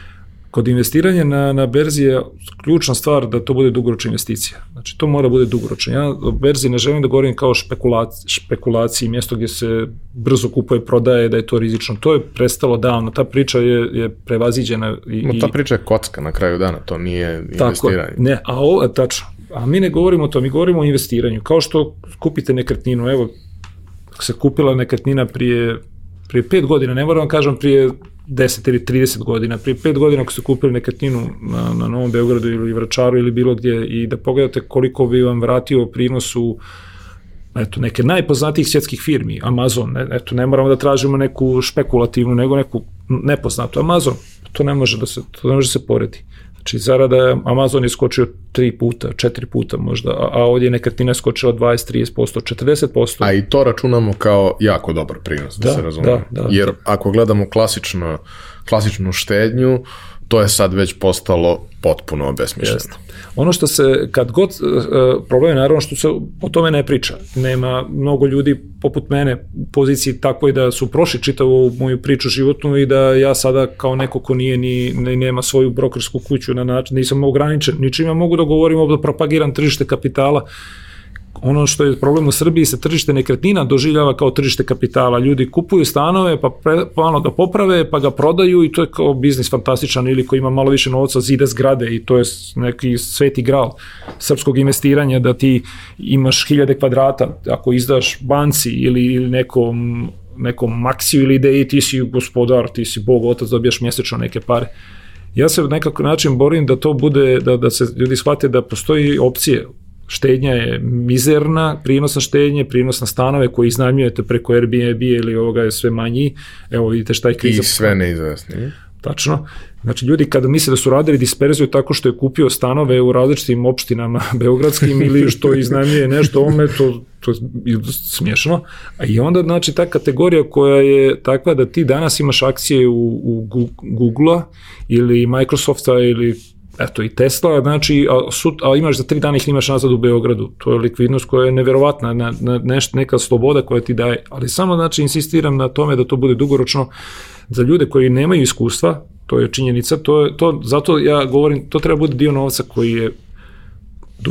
Kod investiranja na, na berzi je ključna stvar da to bude dugoročna investicija. Znači, to mora bude dugoročno. Ja o berzi ne želim da govorim kao špekulaci, špekulaciji, mjesto gdje se brzo kupuje, prodaje, da je to rizično. To je prestalo davno. Ta priča je, je prevaziđena. I, no, ta priča je kocka na kraju dana, to nije investiranje. Tako, ne, a ovo, tačno. A mi ne govorimo o to, mi govorimo o investiranju. Kao što kupite nekretninu, evo, se kupila nekretnina prije, prije pet godina, ne moram vam kažem prije 10 ili 30 godina. Prije 5 godina ako ste kupili nekretninu na, na Novom Beogradu ili Vračaru ili bilo gdje i da pogledate koliko bi vam vratio prinos u eto, neke najpoznatijih svjetskih firmi, Amazon, eto, ne moramo da tražimo neku špekulativnu, nego neku nepoznatu. Amazon, to ne može da se, to ne može da se poredi. Znači, zarada Amazon je skočio tri puta, četiri puta možda, a, a ovdje je nekretnina skočila 20, 30%, 40%. A i to računamo kao jako dobar prinos, da, da se razume. Da, da. Jer ako gledamo klasično, klasičnu štednju, to je sad već postalo potpuno obesmišljeno. Jeste. Ono što se, kad god, uh, problem je naravno što se o tome ne priča. Nema mnogo ljudi poput mene u poziciji takvoj da su prošli čitavu moju priču životnu i da ja sada kao neko ko nije ni, ni nema svoju brokersku kuću na način, nisam ograničen, ničima mogu da govorim da propagiram tržište kapitala, ono što je problem u Srbiji se tržište nekretnina doživljava kao tržište kapitala. Ljudi kupuju stanove, pa, pre, ono ga poprave, pa ga prodaju i to je kao biznis fantastičan ili ko ima malo više novca zide zgrade i to je neki sveti gral srpskog investiranja da ti imaš hiljade kvadrata ako izdaš banci ili, ili nekom nekom maksiju ili ideji ti si gospodar, ti si bog, otac, dobijaš mjesečno neke pare. Ja se nekako način borim da to bude, da, da se ljudi shvate da postoji opcije štednja je mizerna, prinos na štednje, prinos na stanove koji iznajmljujete preko Airbnb ili ovoga je sve manji. Evo vidite šta je kriza. I sve neizvesni. Tačno. Znači, ljudi kada misle da su radili disperziju tako što je kupio stanove u različitim opštinama beogradskim ili što iznajmljuje nešto, ome to, to je smiješno. A i onda, znači, ta kategorija koja je takva da ti danas imaš akcije u, u Google-a ili Microsofta ili eto i Tesla, znači, a, sut, a imaš za tri dana ih imaš nazad u Beogradu. To je likvidnost koja je neverovatna, na, na, neš, neka sloboda koja ti daje. Ali samo, znači, insistiram na tome da to bude dugoročno za ljude koji nemaju iskustva, to je činjenica, to je, to, zato ja govorim, to treba bude dio novca koji je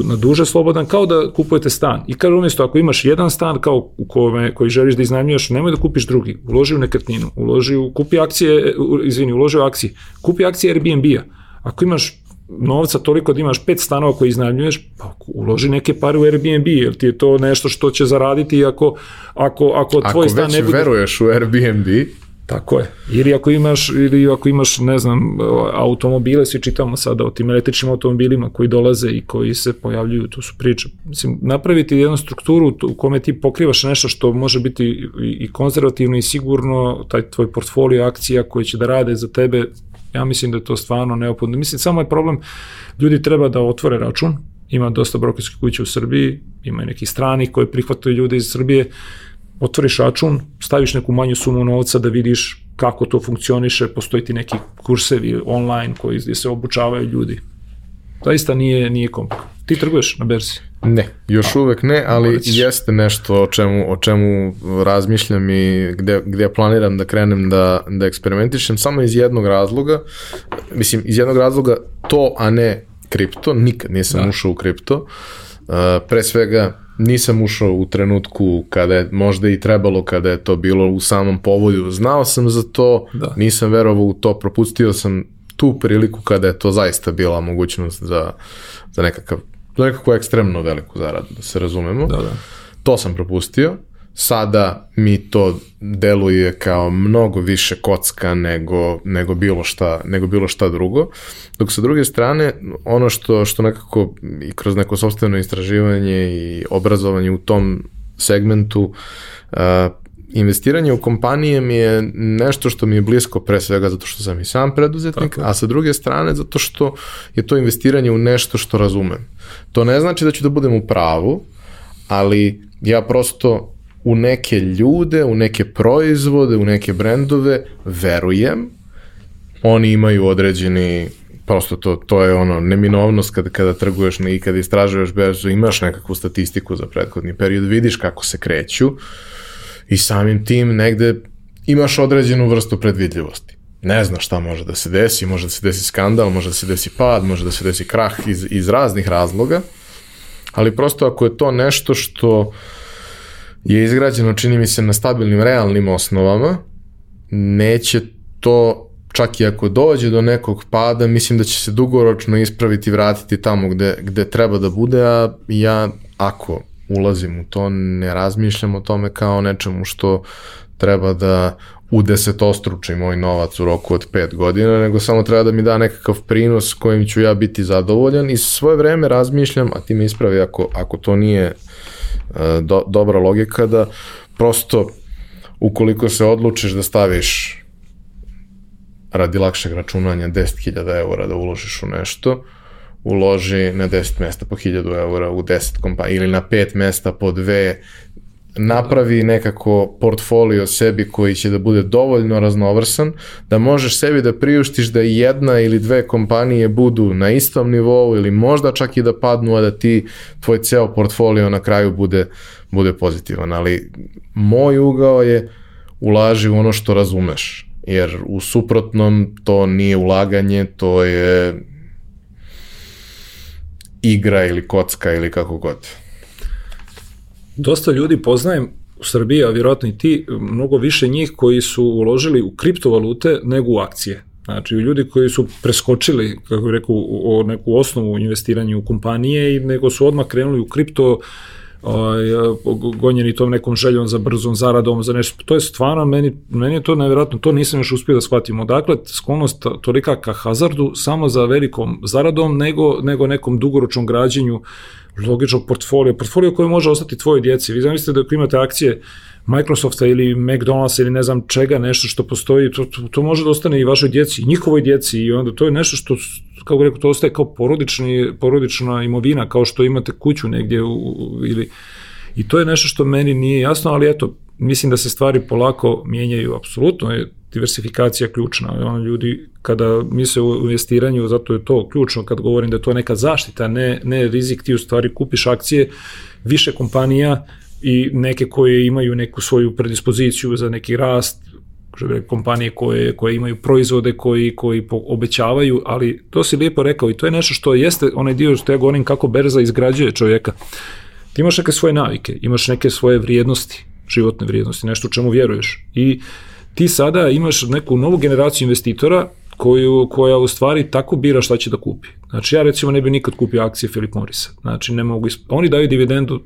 na duže slobodan, kao da kupujete stan. I kaže umjesto ako imaš jedan stan kao u kome, koji želiš da iznajmljuješ, nemoj da kupiš drugi. Uloži u nekretninu, uloži u, kupi akcije, izvini, uloži u akcije. Kupi akcije Airbnb-a. Ako imaš novca toliko da imaš pet stanova koji iznajmljuješ, pa uloži neke pare u Airbnb, jer ti je to nešto što će zaraditi ako, ako, ako tvoj ako stan ne bude... Ako već veruješ u Airbnb, Tako je. Ili ako imaš, ili ako imaš, ne znam, automobile, svi čitamo sada o tim električnim automobilima koji dolaze i koji se pojavljuju, to su priče. Mislim, napraviti jednu strukturu u kome ti pokrivaš nešto što može biti i konzervativno i sigurno, taj tvoj portfolio akcija koji će da rade za tebe, ja mislim da je to stvarno neophodno. Mislim, samo je problem, ljudi treba da otvore račun, ima dosta brokerskih kuća u Srbiji, ima i nekih stranih koji prihvataju ljude iz Srbije, otvoriš račun, staviš neku manju sumu novca da vidiš kako to funkcioniše, postoji ti neki kursevi online koji gdje se obučavaju ljudi. Zaista nije, nije komplikovano. Ti trguješ na berzi? Ne, još A, uvek ne, ali Moraciš. jeste nešto o čemu, o čemu razmišljam i gde, gde planiram da krenem da, da eksperimentišem, samo iz jednog razloga, mislim, iz jednog razloga to, a ne kripto, nikad nisam da. ušao u kripto, uh, pre svega nisam ušao u trenutku kada je možda i trebalo kada je to bilo u samom povoju. Znao sam za to, da. nisam verovao u to, propustio sam tu priliku kada je to zaista bila mogućnost za, za nekakav za nekakvu ekstremno veliku zaradu, da se razumemo. Da, da. To sam propustio sada mi to deluje kao mnogo više kocka nego, nego, bilo, šta, nego bilo šta drugo. Dok sa druge strane, ono što, što nekako i kroz neko sobstveno istraživanje i obrazovanje u tom segmentu uh, investiranje u kompanije mi je nešto što mi je blisko pre svega zato što sam i sam preduzetnik, Tako. a sa druge strane zato što je to investiranje u nešto što razumem. To ne znači da ću da budem u pravu, ali ja prosto u neke ljude, u neke proizvode, u neke brendove, verujem, oni imaju određeni prosto to, to je ono neminovnost kada, kada trguješ i kada istražuješ berzu, imaš nekakvu statistiku za prethodni period, vidiš kako se kreću i samim tim negde imaš određenu vrstu predvidljivosti. Ne znaš šta može da se desi, može da se desi skandal, može da se desi pad, može da se desi krah iz, iz raznih razloga, ali prosto ako je to nešto što je izgrađeno, čini mi se, na stabilnim, realnim osnovama, neće to čak i ako dođe do nekog pada, mislim da će se dugoročno ispraviti vratiti tamo gde, gde treba da bude, a ja ako ulazim u to, ne razmišljam o tome kao nečemu što treba da u desetostruči moj novac u roku od 5 godina, nego samo treba da mi da nekakav prinos kojim ću ja biti zadovoljan i svoje vreme razmišljam, a ti me ispravi ako, ako to nije E, do, dobra logika da prosto ukoliko se odlučiš da staviš radi lakšeg računanja 10.000 eura da uložiš u nešto, uloži na 10 mesta po 1000 eura u 10 kompanija ili na 5 mesta po dve napravi nekako portfolio sebi koji će da bude dovoljno raznovrsan, da možeš sebi da priuštiš da jedna ili dve kompanije budu na istom nivou ili možda čak i da padnu, a da ti tvoj ceo portfolio na kraju bude, bude pozitivan. Ali moj ugao je ulaži u ono što razumeš, jer u suprotnom to nije ulaganje, to je igra ili kocka ili kako god dosta ljudi poznajem u Srbiji, a vjerojatno i ti, mnogo više njih koji su uložili u kriptovalute nego u akcije. Znači, ljudi koji su preskočili, kako bih rekao, o neku osnovu investiranja u kompanije i nego su odmah krenuli u kripto, gonjeni tom nekom željom za brzom zaradom, za nešto. To je stvarno, meni, meni je to nevjerojatno, to nisam još uspio da shvatim. Odakle sklonost tolika ka hazardu samo za velikom zaradom nego, nego nekom dugoročnom građenju logičnog portfolio, portfolio koji može ostati tvoje djeci. Vi zamislite da ako imate akcije Microsofta ili McDonald'sa ili ne znam čega, nešto što postoji, to, to, to može da ostane i vašoj djeci, i njihovoj djeci i onda to je nešto što, kako rekao, to ostaje kao porodični, porodična imovina, kao što imate kuću negdje u, ili i to je nešto što meni nije jasno, ali eto, mislim da se stvari polako mijenjaju, apsolutno je diversifikacija ključna. Ono, ljudi kada misle u investiranju, zato je to ključno kad govorim da je to neka zaštita, ne, ne rizik, ti u stvari kupiš akcije više kompanija i neke koje imaju neku svoju predispoziciju za neki rast, kompanije koje, koje imaju proizvode koji, koji obećavaju, ali to si lijepo rekao i to je nešto što jeste onaj dio što ja govorim kako berza izgrađuje čovjeka. Ti imaš neke svoje navike, imaš neke svoje vrijednosti, životne vrijednosti, nešto u čemu vjeruješ. I ti sada imaš neku novu generaciju investitora koju, koja u stvari tako bira šta će da kupi. Znači ja recimo ne bi nikad kupio akcije Philip Morrisa. Znači ne mogu, oni daju dividendu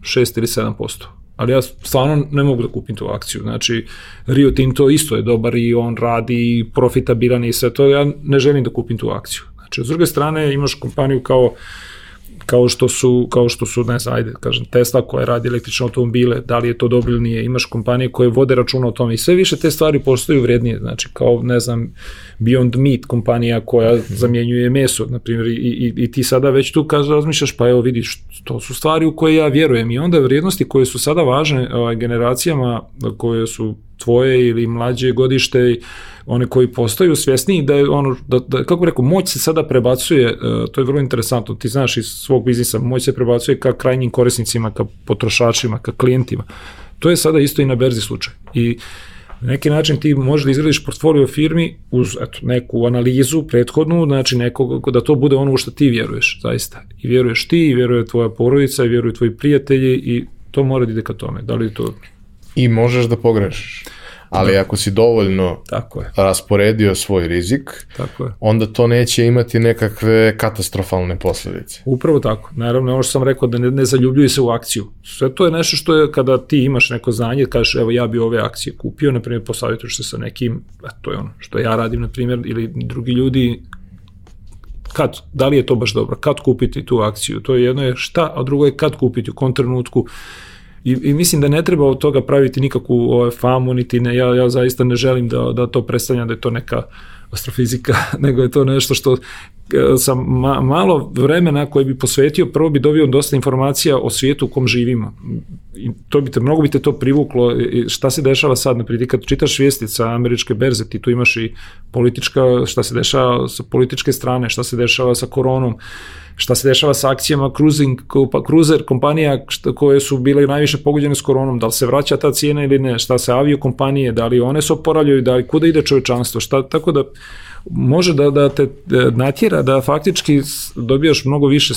6 ili 7%. Ali ja stvarno ne mogu da kupim tu akciju. Znači, Rio Tinto isto je dobar i on radi profitabilan i sve to. Ja ne želim da kupim tu akciju. Znači, s druge strane imaš kompaniju kao kao što su, kao što su ne znam, ajde, kažem, Tesla koja radi električne automobile, da li je to dobro ili nije, imaš kompanije koje vode računa o tome i sve više te stvari postaju vrednije, znači kao, ne znam, Beyond Meat kompanija koja zamjenjuje meso, na primjer, i, i, i ti sada već tu kaže, razmišljaš, pa evo vidiš, to su stvari u koje ja vjerujem i onda vrijednosti koje su sada važne ovaj, generacijama koje su tvoje ili mlađe godište, one koji postaju svjesniji da je ono, da, da, kako rekao, moć se sada prebacuje, e, to je vrlo interesantno, ti znaš iz svog biznisa, moć se prebacuje ka krajnjim korisnicima, ka potrošačima, ka klijentima. To je sada isto i na berzi slučaj. I na neki način ti možeš da izgradiš portfolio firmi uz eto, neku analizu prethodnu, znači nekog, da to bude ono u što ti vjeruješ, zaista. I vjeruješ ti, i vjeruje tvoja porodica, i vjeruju tvoji prijatelji i to mora da ide ka tome. Da li to... I možeš da pogrešiš ali da. ako si dovoljno Tako je. rasporedio svoj rizik, tako je. onda to neće imati nekakve katastrofalne posljedice. Upravo tako. Naravno, ono što sam rekao da ne, ne zaljubljuju se u akciju. Sve to je nešto što je kada ti imaš neko znanje, kažeš evo ja bi ove akcije kupio, na primjer posavjetuješ se sa nekim, a to je ono što ja radim na primjer, ili drugi ljudi kad, da li je to baš dobro, kad kupiti tu akciju, to je jedno je šta, a drugo je kad kupiti, u kom trenutku, I, I mislim da ne treba od toga praviti nikakvu ovaj, famu, niti ne, ja, ja zaista ne želim da, da to predstavljam da je to neka astrofizika, nego je to nešto što e, sam ma, malo vremena koje bi posvetio, prvo bi dobio dosta informacija o svijetu u kom živimo. I to bi te, mnogo bi te to privuklo. I šta se dešava sad, naprijed, kad čitaš vijesti sa američke berze, ti tu imaš i politička, šta se dešava sa političke strane, šta se dešava sa koronom, šta se dešava sa akcijama cruising, cruiser kompanija šta, koje su bile najviše pogođene s koronom, da li se vraća ta cijena ili ne, šta se avio kompanije, da li one se oporavljaju, da li kuda ide čovečanstvo, šta, tako da može da, da te e, natjera da faktički dobijaš mnogo više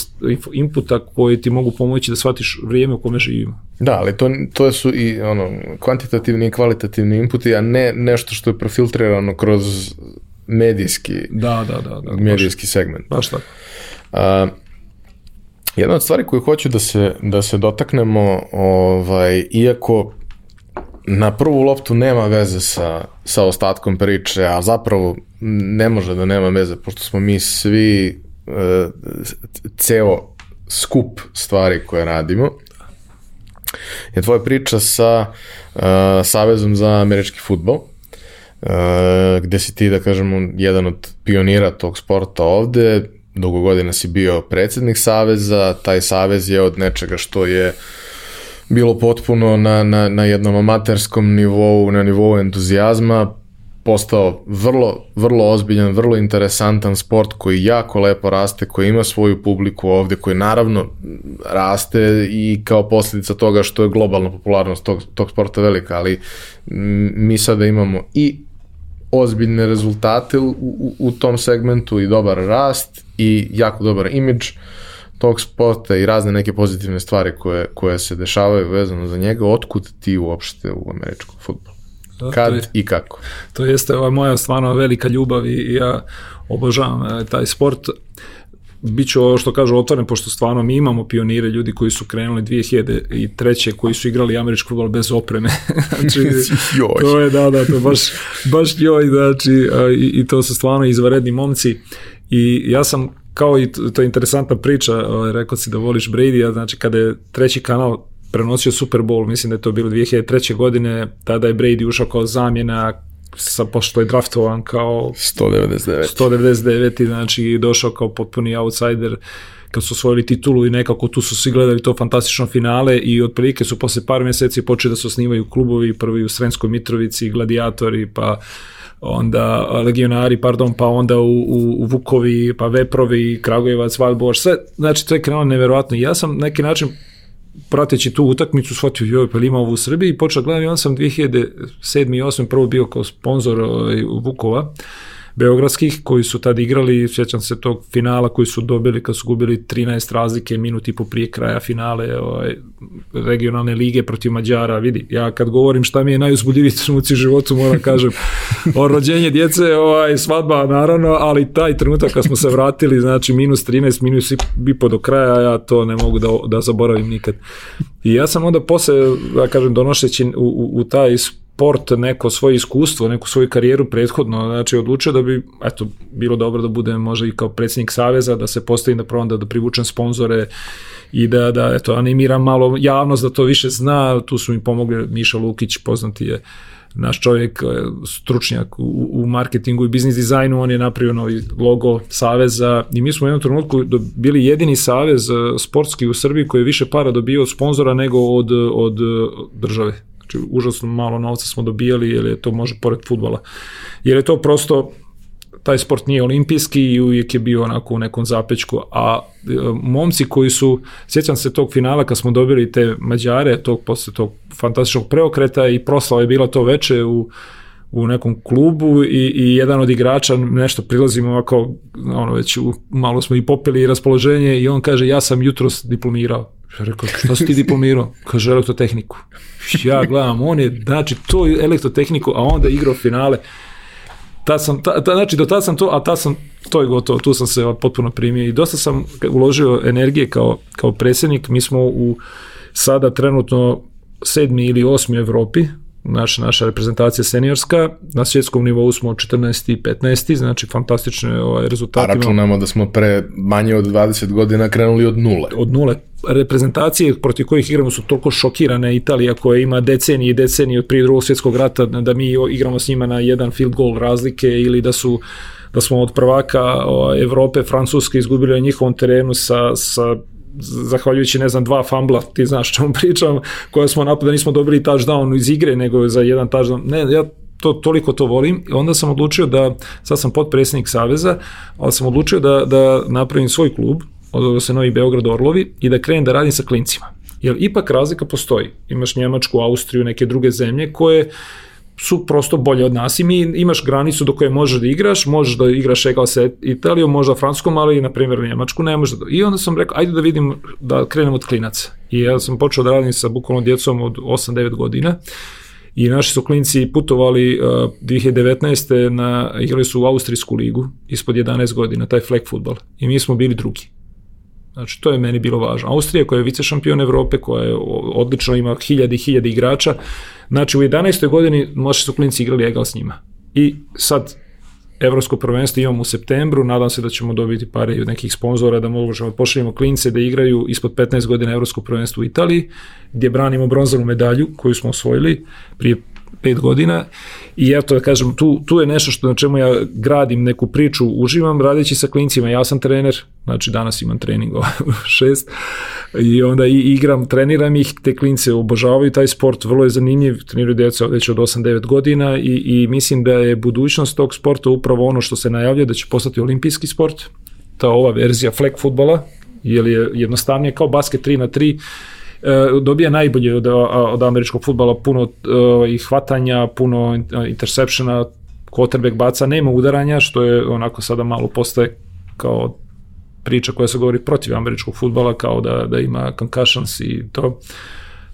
inputa koji ti mogu pomoći da shvatiš vrijeme u kome živimo. Da, ali to, to su i ono, kvantitativni i kvalitativni inputi, a ne nešto što je profiltrirano kroz medijski, da, da, da, da, medijski baš, segment. Baš tako. A, jedna od stvari koju hoću da se, da se dotaknemo, ovaj, iako na prvu loptu nema veze sa, sa ostatkom priče, a zapravo ne može da nema veze, pošto smo mi svi e, ceo skup stvari koje radimo, je tvoja priča sa uh, Savezom za američki futbol, uh, gde si ti, da kažemo, jedan od pionira tog sporta ovde, dugo godina si bio predsednik Saveza, taj Savez je od nečega što je bilo potpuno na, na, na jednom amaterskom nivou, na nivou entuzijazma, postao vrlo, vrlo ozbiljan, vrlo interesantan sport koji jako lepo raste, koji ima svoju publiku ovde, koji naravno raste i kao posljedica toga što je globalna popularnost tog, tog sporta velika, ali mi sada imamo i ozbiljne rezultate u, u, u tom segmentu i dobar rast i jako dobar imidž tog sporta i razne neke pozitivne stvari koje, koje se dešavaju vezano za njega, otkud ti uopšte u američkom futbolu? Kad je, i kako? To jeste ova moja stvarno velika ljubav i ja obožavam e, taj sport. Biću ovo što kažu otvoren, pošto stvarno mi imamo pionire, ljudi koji su krenuli 2003. koji su igrali američki futbol bez opreme. znači, to je, da, da, to baš, baš joj, znači, i, i to su stvarno izvaredni momci. I ja sam kao i to je interesantna priča, ovaj, rekao si da voliš Brady, a znači kada je treći kanal prenosio Super Bowl, mislim da je to bilo 2003. godine, tada je Brady ušao kao zamjena, sa, pošto je draftovan kao 199. 199. znači došao kao potpuni outsider kad su osvojili titulu i nekako tu su svi gledali to fantastično finale i otprilike su posle par meseci počeli da se osnivaju klubovi, prvi u Sremskoj Mitrovici, gladijatori, pa onda legionari, pardon, pa onda u, u, u Vukovi, pa Veprovi, Kragujevac, Valboš, sve, znači to je krenulo neverovatno. Ja sam neki način prateći tu utakmicu shvatio joj pa ima ovo u Srbiji i počeo gledam i onda sam 2007. i 2008. prvo bio kao sponsor ovaj, Vukova beogradskih koji su tad igrali, sjećam se tog finala koji su dobili kad su gubili 13 razlike minut i po prije kraja finale ovaj, regionalne lige protiv Mađara, vidi, ja kad govorim šta mi je najuzbuljiviji trenuci u životu moram kažem o rođenje djece, ovaj, svadba naravno, ali taj trenutak kad smo se vratili, znači minus 13, minus i po do kraja, ja to ne mogu da, da zaboravim nikad. I ja sam onda posle, da kažem, donošeći u, u, u taj sport, neko svoje iskustvo, neku svoju karijeru prethodno, znači odlučio da bi, eto, bilo dobro da budem možda i kao predsjednik Saveza, da se postavim da probam da, da privučem sponzore i da, da eto, animiram malo javnost da to više zna, tu su mi pomogli Miša Lukić, poznati je naš čovjek, e, stručnjak u, u marketingu i biznis dizajnu, on je napravio novi logo Saveza i mi smo u jednom trenutku bili jedini savez e, sportski u Srbiji koji je više para dobio od sponzora nego od, od države. Znači, užasno malo novca smo dobijali, jer je to može pored futbola. Jer je to prosto, taj sport nije olimpijski i uvijek je bio onako u nekom zapečku, a e, momci koji su, sjećam se tog finala kad smo dobili te Mađare, tog, posle tog fantastičnog preokreta i proslava je bila to veče u u nekom klubu i, i jedan od igrača nešto prilazimo ovako, ono već u, malo smo i popili raspoloženje i on kaže ja sam jutros diplomirao. Ja rekao, šta si ti diplomirao? Kaže, elektrotehniku. Ja gledam, on je, znači, to je elektrotehniku, a onda igrao finale. Ta sam, ta, ta, znači, do tada sam to, a ta sam, to je gotovo, tu sam se potpuno primio i dosta sam uložio energije kao, kao predsjednik. Mi smo u sada trenutno sedmi ili osmi u Evropi, naš, naša reprezentacija seniorska, na svjetskom nivou smo 14. i 15. znači fantastične ovaj, rezultate. A računamo da smo pre manje od 20 godina krenuli od nule. Od nule. Reprezentacije protiv kojih igramo su toliko šokirane, Italija koja ima decenije i decenije od prije drugog svjetskog rata, da mi igramo s njima na jedan field goal razlike ili da su da smo od prvaka o, Evrope, Francuske izgubili na njihovom terenu sa, sa zahvaljujući, ne znam, dva fambla, ti znaš čemu pričam, koja smo napada, nismo dobili touchdown iz igre, nego za jedan touchdown. Ne, ja to, toliko to volim onda sam odlučio da, sad sam potpredsjednik Saveza, ali sam odlučio da, da napravim svoj klub, odvojio se Novi Beograd Orlovi i da krenem da radim sa klincima. Jer ipak razlika postoji. Imaš Njemačku, Austriju, neke druge zemlje koje su prosto bolje od nas i mi imaš granicu do koje možeš da igraš, možeš da igraš egal sa Italijom, možda Francuskom, ali na primjer Njemačku ne možeš da... I onda sam rekao, ajde da vidim, da krenem od klinaca. I ja sam počeo da radim sa bukvalno djecom od 8-9 godina i naši su klinci putovali uh, 2019. na, igrali su u Austrijsku ligu ispod 11 godina, taj flag futbal. I mi smo bili drugi. Znači, to je meni bilo važno. Austrija koja je vice šampion Evrope, koja je odlično ima hiljadi i hiljadi igrača, Znači u 11. godini naši su klinci igrali egal s njima. I sad Evropsko prvenstvo imamo u septembru, nadam se da ćemo dobiti pare od nekih sponzora da možemo da pošaljemo klince da igraju ispod 15 godina Evropsko prvenstvo u Italiji, gdje branimo bronzanu medalju koju smo osvojili prije pet godina. I eto da kažem, tu, tu je nešto što na čemu ja gradim neku priču, uživam radeći sa klincima, ja sam trener, znači danas imam trening u šest. I onda i igram, treniram ih, te klince obožavaju taj sport, vrlo je zanimljiv, treniraju djeca već od 8-9 godina i, i mislim da je budućnost tog sporta upravo ono što se najavlja da će postati olimpijski sport, ta ova verzija flag futbala, jer je jednostavnije kao basket 3 na 3 E, dobija najbolje od, od američkog futbala, puno uh, i hvatanja, puno interceptiona, quarterback baca, nema udaranja, što je onako sada malo postaje kao priča koja se govori protiv američkog futbala, kao da, da ima concussions i to.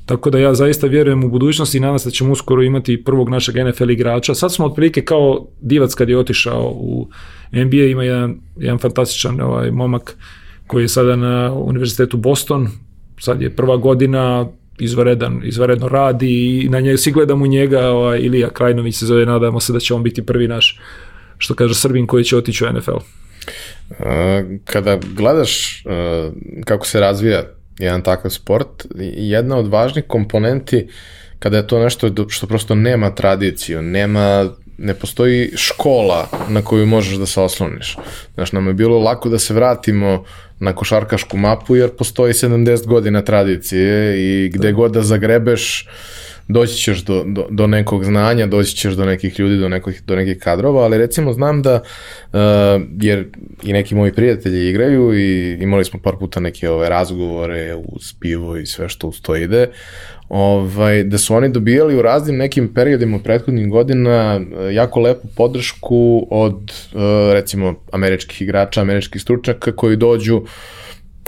Tako da ja zaista vjerujem u budućnosti i nadam se da ćemo uskoro imati prvog našeg NFL igrača. Sad smo otprilike kao divac kad je otišao u NBA, ima jedan, jedan fantastičan ovaj, momak koji je sada na univerzitetu Boston, sad je prva godina, izvaredan, izvaredno radi i na njega, svi gledamo njega, ovaj, Ilija Krajnović se zove, nadamo se da će on biti prvi naš, što kaže Srbin koji će otići u NFL. Kada gledaš kako se razvija jedan takav sport, jedna od važnih komponenti kada je to nešto što prosto nema tradiciju, nema ne postoji škola na koju možeš da se osloniš. Znaš, nam je bilo lako da se vratimo na košarkašku mapu jer postoji 70 godina tradicije i gde da. god da zagrebeš doći ćeš do, do, do nekog znanja, doći ćeš do nekih ljudi, do, nekih, do nekih kadrova, ali recimo znam da, uh, jer i neki moji prijatelji igraju i imali smo par puta neke ove razgovore uz pivo i sve što uz to ide, ovaj, da su oni dobijali u raznim nekim periodima prethodnih godina uh, jako lepu podršku od uh, recimo američkih igrača, američkih stručnjaka koji dođu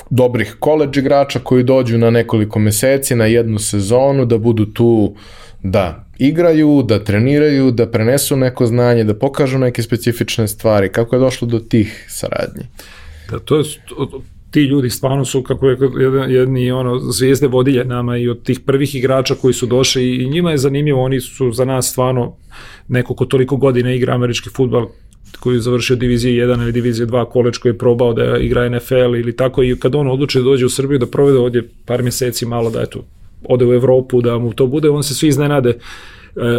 dobrih koleđ igrača koji dođu na nekoliko meseci, na jednu sezonu, da budu tu da igraju, da treniraju, da prenesu neko znanje, da pokažu neke specifične stvari. Kako je došlo do tih saradnji? Da, to je, ti ljudi stvarno su kako je jedni ono zvijezde vodilje nama i od tih prvih igrača koji su došli i njima je zanimljivo, oni su za nas stvarno neko ko toliko godina igra američki futbal koji je završio divizije 1 ili divizije 2 koleč koji je probao da igra NFL ili tako i kad on odluči da dođe u Srbiju da provede ovdje par mjeseci malo da eto ode u Evropu da mu to bude, on se svi iznenade e,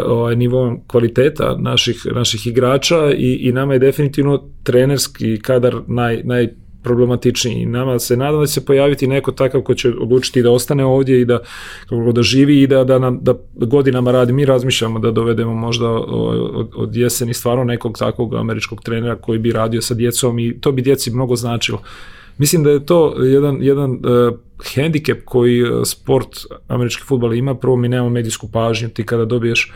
ovaj, nivom kvaliteta naših, naših igrača i, i nama je definitivno trenerski kadar naj, naj problematičniji. Nama se nadam da će se pojaviti neko takav ko će odlučiti da ostane ovdje i da, kako da živi i da, da, nam, da godinama radi. Mi razmišljamo da dovedemo možda od, od jeseni stvarno nekog takvog američkog trenera koji bi radio sa djecom i to bi djeci mnogo značilo. Mislim da je to jedan, jedan uh, hendikep koji e, sport američki futbol ima. Prvo mi nemamo medijsku pažnju, ti kada dobiješ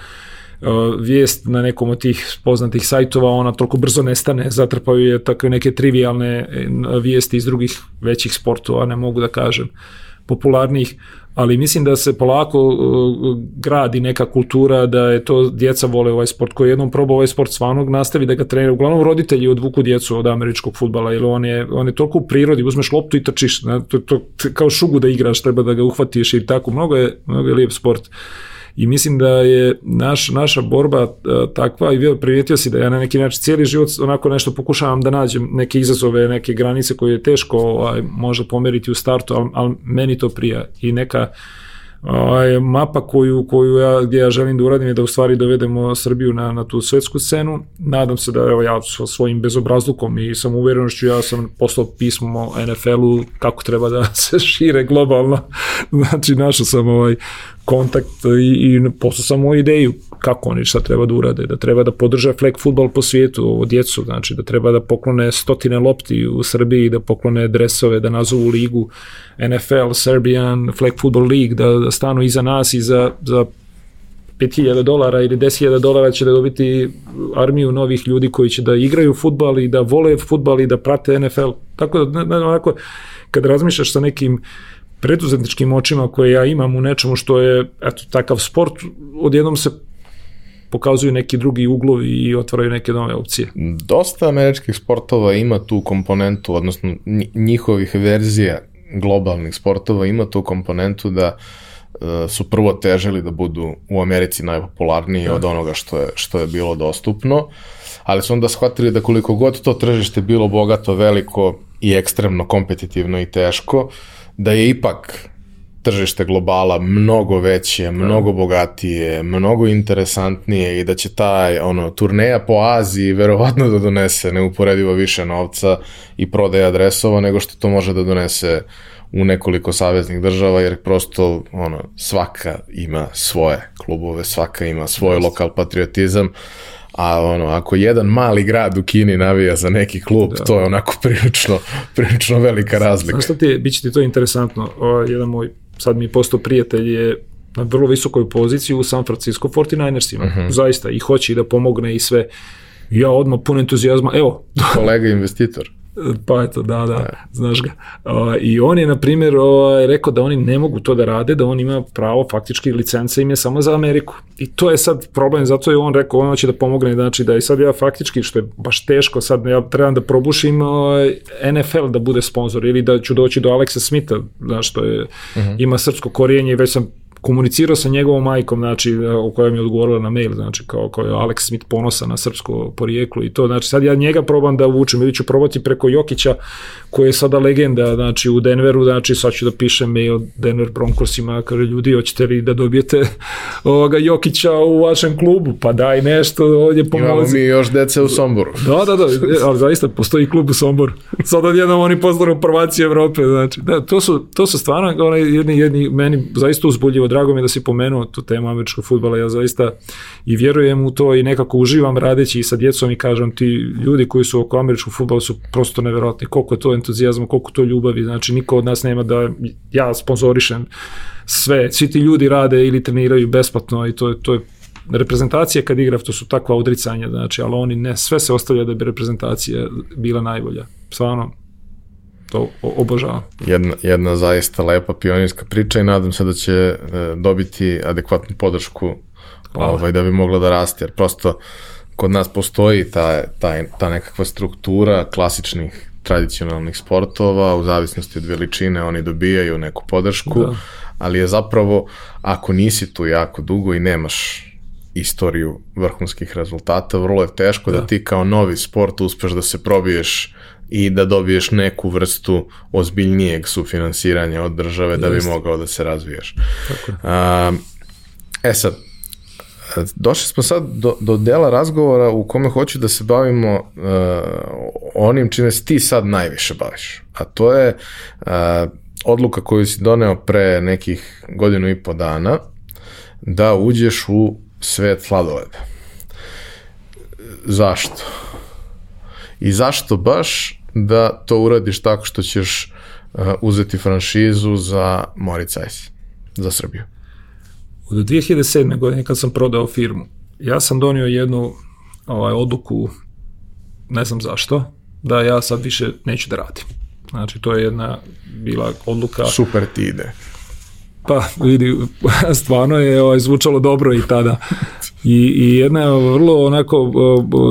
vijest na nekom od tih poznatih sajtova, ona toliko brzo nestane, zatrpaju je takve neke trivialne eh, vijesti iz drugih većih sportova, ne mogu da kažem popularnijih, ali mislim da se polako uh, gradi neka kultura da je to djeca vole ovaj sport koji jednom proba ovaj sport stvarno nastavi da ga trenira. Uglavnom roditelji odvuku djecu od američkog futbala jer on je, on je toliko u prirodi, uzmeš loptu i trčiš? To, to, kao šugu da igraš, treba da ga uhvatiš i tako, mnogo je, mnogo je lijep sport. I mislim da je naš, naša borba uh, takva i bio primijetio si da ja na neki način cijeli život onako nešto pokušavam da nađem neke izazove, neke granice koje je teško ovaj, možda pomeriti u startu, ali, ali meni to prija i neka ovaj, mapa koju, koju ja, gdje ja želim da uradim je da u stvari dovedemo Srbiju na, na tu svetsku scenu. Nadam se da evo, ja sa svojim bezobrazlukom i sam uverenošću ja sam poslao pismo NFL-u kako treba da se šire globalno. znači našao sam ovaj kontakt i, i poslao sam ideju kako oni šta treba da urade, da treba da podrže flag futbol po svijetu, ovo djecu, znači da treba da poklone stotine lopti u Srbiji, da poklone dresove, da nazovu ligu NFL, Serbian Flag Football League, da, da stanu iza nas i za, za 5000 dolara ili 10.000 dolara će da dobiti armiju novih ljudi koji će da igraju futbal i da vole futbal i da prate NFL. Tako da, ne, onako, kad razmišljaš sa nekim preduzetničkim očima koje ja imam u nečemu što je eto, takav sport, odjednom se pokazuju neki drugi uglovi i otvaraju neke nove opcije. Dosta američkih sportova ima tu komponentu, odnosno njihovih verzija globalnih sportova ima tu komponentu da e, su prvo težili da budu u Americi najpopularniji da. od onoga što je, što je bilo dostupno, ali su onda shvatili da koliko god to tržište bilo bogato, veliko i ekstremno kompetitivno i teško, da je ipak tržište globala mnogo veće, da. mnogo bogatije, mnogo interesantnije i da će taj ono turneja po Aziji verovatno da donese neuporedivo više novca i prodaje adresova nego što to može da donese u nekoliko saveznih država jer prosto ono svaka ima svoje klubove, svaka ima svoj lokal patriotizam. A ono, ako jedan mali grad u Kini navija za neki klub, da. to je onako prilično, prilično velika razlika. Znaš šta ti, bit će ti to interesantno. O, jedan moj sad mi je postao prijatelj je na vrlo visokoj poziciji u San Francisco 49ersima. Uh -huh. Zaista i hoće i da pomogne i sve. Ja odmah pun entuzijazma, evo. Kolega investitor. Pa eto, da, da, znaš ga. I on je, na primjer, rekao da oni ne mogu to da rade, da on ima pravo, faktički licenca im je samo za Ameriku. I to je sad problem, zato je on rekao, on hoće da pomogne, znači da i sad ja faktički, što je baš teško, sad ja trebam da probušim NFL da bude sponsor ili da ću doći do Alexa Smitha, znaš, što je, uh mhm. -huh. ima srpsko korijenje i već sam komunicirao sa njegovom majkom, znači, o kojoj mi je odgovorila na mail, znači, kao, kao je Alex Smith ponosa na srpsko porijeklo i to, znači, sad ja njega probam da uvučem, ili ću probati preko Jokića, koji je sada legenda, znači, u Denveru, znači, sad ću da pišem mail Denver Broncosima, kaže, ljudi, hoćete li da dobijete ovoga Jokića u vašem klubu, pa daj nešto ovdje pomozi. Imamo mi još dece u Somboru. Da, da, da, ali zaista postoji klub u Somboru. Sad odjednom oni postanu prvaci Evrope, znači, da, to su, to su stvarno onaj jedni, jedni, meni zaista uzbuljivo, drago mi je da si pomenuo tu temu američkog futbala, ja zaista i vjerujem u to i nekako uživam radeći i sa djecom i kažem ti ljudi koji su oko američkog futbala su prosto neverovatni, koliko je to entuzijazma, koliko to ljubavi, znači niko od nas nema da ja sponzorišem sve, svi ti ljudi rade ili treniraju besplatno i to je, to je reprezentacija kad igra, to su takva odricanja, znači, ali oni ne, sve se ostavlja da bi reprezentacija bila najbolja. Stvarno, to obožavam. Jedna, jedna zaista lepa pionirska priča i nadam se da će e, dobiti adekvatnu podršku ovaj, da bi mogla da raste, jer prosto kod nas postoji ta, ta, ta nekakva struktura klasičnih tradicionalnih sportova, u zavisnosti od veličine oni dobijaju neku podršku, da. ali je zapravo, ako nisi tu jako dugo i nemaš istoriju vrhunskih rezultata, vrlo je teško da, da ti kao novi sport uspeš da se probiješ i da dobiješ neku vrstu ozbiljnijeg sufinansiranja od države Just. da bi mogao da se razvijaš. Tako. A, e sad, došli smo sad do, do dela razgovora u kome hoću da se bavimo uh, onim čime se ti sad najviše baviš, a to je uh, odluka koju si doneo pre nekih godinu i po dana da uđeš u svet sladoleda. Zašto? I zašto baš da to uradiš tako što ćeš uh, uzeti franšizu za Moritz Ice, za Srbiju? Od 2007. godine kad sam prodao firmu, ja sam donio jednu ovaj, odluku, ne znam zašto, da ja sad više neću da radim. Znači, to je jedna bila odluka... Super ti ide. Pa, vidi, stvarno je ovaj, zvučalo dobro i tada. I, i jedna je vrlo onako,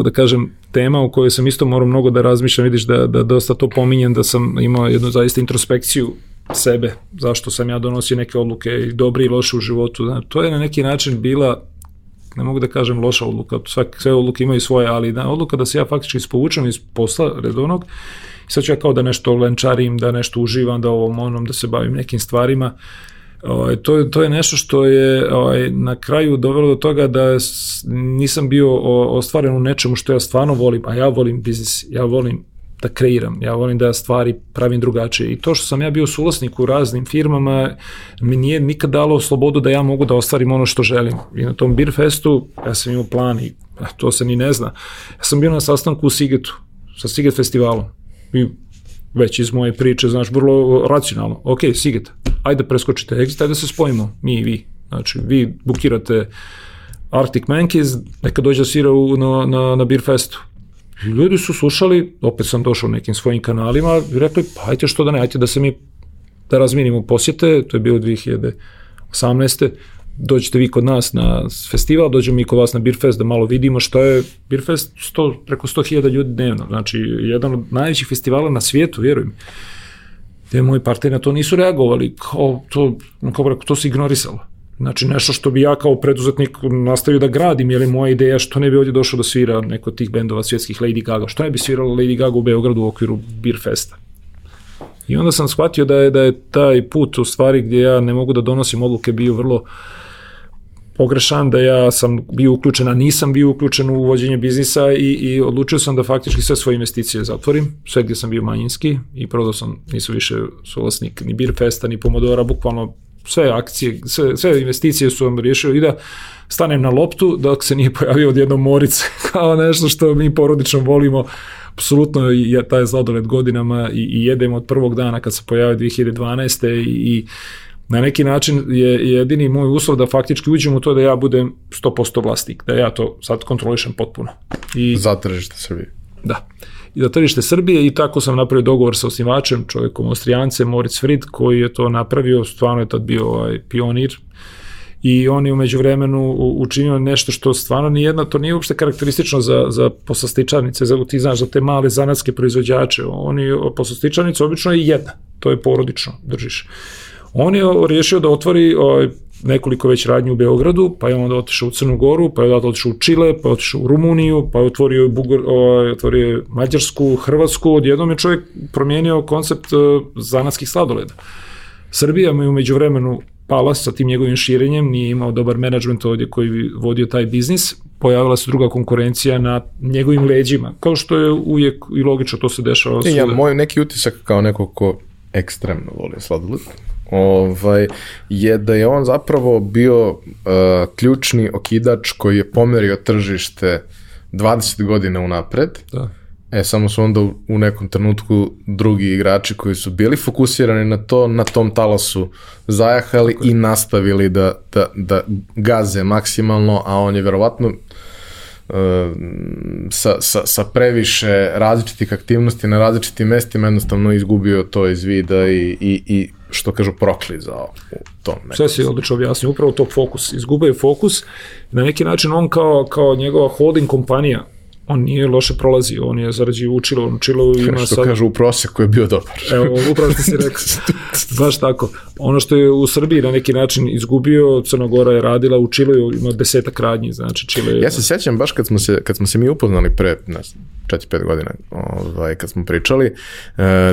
da kažem, tema u kojoj sam isto morao mnogo da razmišljam, vidiš da, da dosta to pominjem, da sam imao jednu zaista introspekciju sebe, zašto sam ja donosio neke odluke i dobre i loše u životu. Znači, to je na neki način bila ne mogu da kažem loša odluka, svak, sve odluke imaju svoje, ali da, odluka da se ja faktički ispovučem iz posla redovnog i sad ću ja kao da nešto lenčarim, da nešto uživam, da ovom onom, da se bavim nekim stvarima. Ovaj, to, to je nešto što je ovaj, na kraju dovelo do toga da nisam bio ostvaren u nečemu što ja stvarno volim, a ja volim biznis, ja volim da kreiram, ja volim da stvari pravim drugačije. I to što sam ja bio suvlasnik u raznim firmama mi nije nikad dalo slobodu da ja mogu da ostvarim ono što želim. I na tom Beer Festu ja sam imao plan i to se ni ne zna. Ja sam bio na sastanku u Sigetu sa Siget festivalom. I već iz moje priče, znaš, vrlo racionalno. Ok, Siget, ajde preskočite exit, ajde se spojimo, mi i vi. Znači, vi bukirate Arctic Monkeys, neka dođe da svira u, na, na, na Beer Festu. I ljudi su slušali, opet sam došao nekim svojim kanalima i rekli, pa ajte što da ne, ajte da se mi da razminimo posjete, to je bilo 2018 dođete vi kod nas na festival, dođemo mi kod vas na Beerfest da malo vidimo šta je Beerfest, 100, preko 100.000 ljudi dnevno, znači jedan od najvećih festivala na svijetu, vjerujem. Te moji partneri na to nisu reagovali, kao to, kao preko, to se ignorisalo. Znači nešto što bi ja kao preduzetnik nastavio da gradim, je li moja ideja što ne bi ovdje došao da svira neko od tih bendova svjetskih Lady Gaga, što ne bi svirala Lady Gaga u Beogradu u okviru Beer Festa. I onda sam shvatio da je, da je taj put u stvari gdje ja ne mogu da donosim odluke bio vrlo uh, pogrešan, da ja sam bio uključen, a nisam bio uključen u uvođenje biznisa i, i odlučio sam da faktički sve svoje investicije zatvorim, sve gdje sam bio manjinski i prodao sam, nisam više suvlasnik ni Beerfesta, ni Pomodora, bukvalno sve akcije, sve, sve investicije su vam riješio i da stanem na loptu dok se nije pojavio odjednom moric kao nešto što mi porodično volimo apsolutno je taj zladoled godinama i, i jedemo od prvog dana kad se pojavio 2012. i, i na neki način je jedini moj uslov da faktički uđem u to da ja budem 100% vlasnik, da ja to sad kontrolišem potpuno. I, za tržište Srbije. Da. I za tržište Srbije i tako sam napravio dogovor sa osnivačem, čovjekom Austrijance, Moritz Fried, koji je to napravio, stvarno je tad bio ovaj, pionir i on je umeđu vremenu učinio nešto što stvarno ni jedna, to nije uopšte karakteristično za, za poslastičarnice, za, ti znaš, za te male zanatske proizvođače. Oni, poslastičarnica obično je jedna, to je porodično, držiš. On je riješio da otvori ovaj, nekoliko već radnji u Beogradu, pa je onda otišao u Crnu Goru, pa je onda otišao u Čile, pa je otišao u Rumuniju, pa je otvorio, Bugar, ovaj, otvorio Mađarsku, Hrvatsku, odjednom je čovjek promijenio koncept uh, zanatskih sladoleda. Srbija mu je umeđu vremenu pala sa tim njegovim širenjem, nije imao dobar menadžment ovdje koji bi vodio taj biznis, pojavila se druga konkurencija na njegovim leđima, kao što je uvijek i logično to se dešava. I ja, moj neki utisak kao neko ko ekstremno voli sladoled, ovaj, je da je on zapravo bio uh, ključni okidač koji je pomerio tržište 20 godina unapred. Da. E, samo su onda u, u nekom trenutku drugi igrači koji su bili fokusirani na to, na tom talasu zajahali i nastavili da, da, da gaze maksimalno, a on je verovatno sa, sa, sa previše različitih aktivnosti na različitim mestima jednostavno izgubio to iz vida i, i, i što kažu proklizao u tom. Sve si odlično objasnio, upravo to fokus. Izgubio je fokus, na neki način on kao, kao njegova holding kompanija on nije loše prolazio, on je zarađivao učilo, on učilo ima što sad... Što kažu u proseku je bio dobar. Evo, upravo što si rekao. Baš tako. Ono što je u Srbiji na neki način izgubio, Crnogora je radila, učilo je, ima desetak radnji, znači Čile je... Ja se sećam baš kad smo se, kad smo se mi upoznali pre, ne 4-5 godina, ovaj, kad smo pričali, e,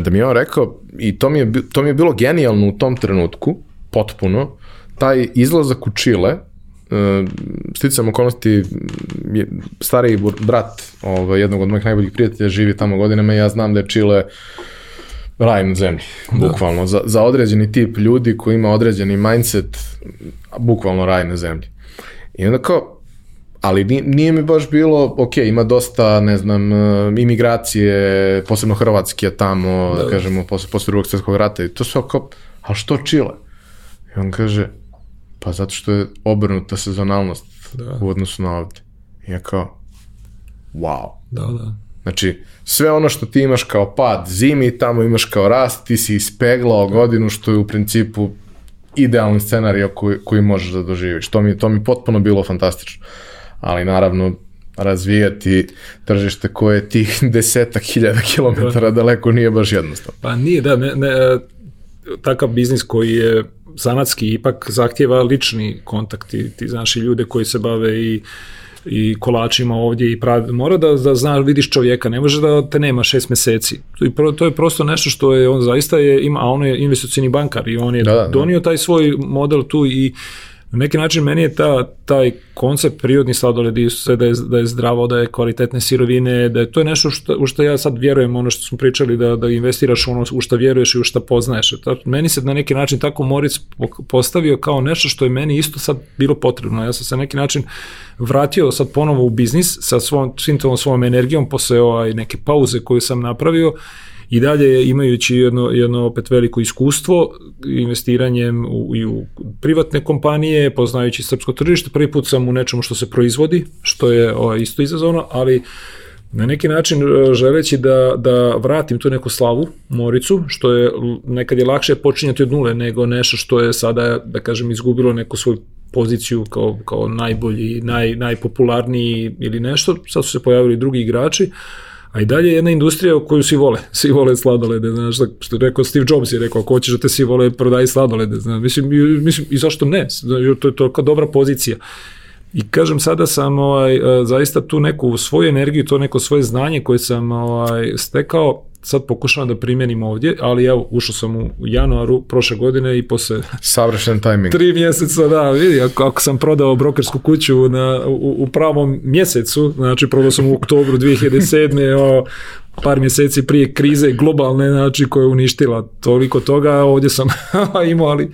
da mi je on rekao, i to mi je, to mi je bilo genijalno u tom trenutku, potpuno, taj izlazak u Čile, sticam okolnosti stariji brat ovaj, jednog od mojih najboljih prijatelja živi tamo godinama i ja znam da je Čile raj na zemlji, da. bukvalno. Za, za određeni tip ljudi koji ima određeni mindset, bukvalno raj na zemlji. I onda kao, ali nije, nije mi baš bilo, ok, ima dosta, ne znam, e, imigracije, posebno Hrvatske tamo, da, da kažemo, posle, posle drugog svjetskog rata i to sve kao, a što Čile? I on kaže, Pa zato što je obrnuta sezonalnost da. u odnosu na ovde. I ja kao, wow. Da, da. Znači, sve ono što ti imaš kao pad zimi, tamo imaš kao rast, ti si ispeglao godinu, što je u principu idealni scenario koji, koji možeš da doživiš. To mi, to mi potpuno bilo fantastično. Ali naravno, razvijati tržište koje je tih desetak hiljada kilometara da. daleko nije baš jednostavno. Pa nije, da, ne, ne, takav biznis koji je zanatski ipak zahtjeva lični kontakt i ti znaš i ljude koji se bave i i kolačima ovdje i pravi, mora da, da znaš, vidiš čovjeka, ne može da te nema šest meseci. To, to je prosto nešto što je, on zaista je, ima, a on je investicioni bankar i on je da, da, da. donio taj svoj model tu i Na neki način meni je ta, taj koncept prirodni sladoled i sve da je, da je zdravo, da je kvalitetne sirovine, da je to je nešto što, u što ja sad vjerujem, ono što smo pričali, da, da investiraš ono u što vjeruješ i u što poznaješ. Ta, meni se na neki način tako Moric postavio kao nešto što je meni isto sad bilo potrebno. Ja sam se na neki način vratio sad ponovo u biznis sa svom, svim tom svojom energijom posle ovaj, neke pauze koju sam napravio i dalje imajući jedno, jedno opet veliko iskustvo investiranjem u, i u privatne kompanije, poznajući srpsko tržište, prvi put sam u nečemu što se proizvodi, što je o, isto izazovno, ali na neki način e, želeći da, da vratim tu neku slavu Moricu, što je nekad je lakše počinjati od nule nego nešto što je sada, da kažem, izgubilo neku svoju poziciju kao, kao najbolji, naj, najpopularniji ili nešto, sad su se pojavili drugi igrači, A i dalje je jedna industrija koju svi vole. Svi vole sladolede, znaš, što je rekao Steve Jobs je rekao, ako hoćeš da te svi vole, prodaj sladolede, znaš, mislim, mislim, i zašto ne? To je to kao dobra pozicija. I kažem, sada sam ovaj, zaista tu neku svoju energiju, to neko svoje znanje koje sam ovaj, stekao, sad pokušavam da primjenim ovdje, ali evo, ušao sam u januaru prošle godine i posle... Savršen tajming. Tri mjeseca, da, vidi, ako, ako sam prodao brokersku kuću na, u, u pravom mjesecu, znači prodao sam u oktobru 2007. o, par mjeseci prije krize globalne, znači koja je uništila toliko toga, ovdje sam imao, ali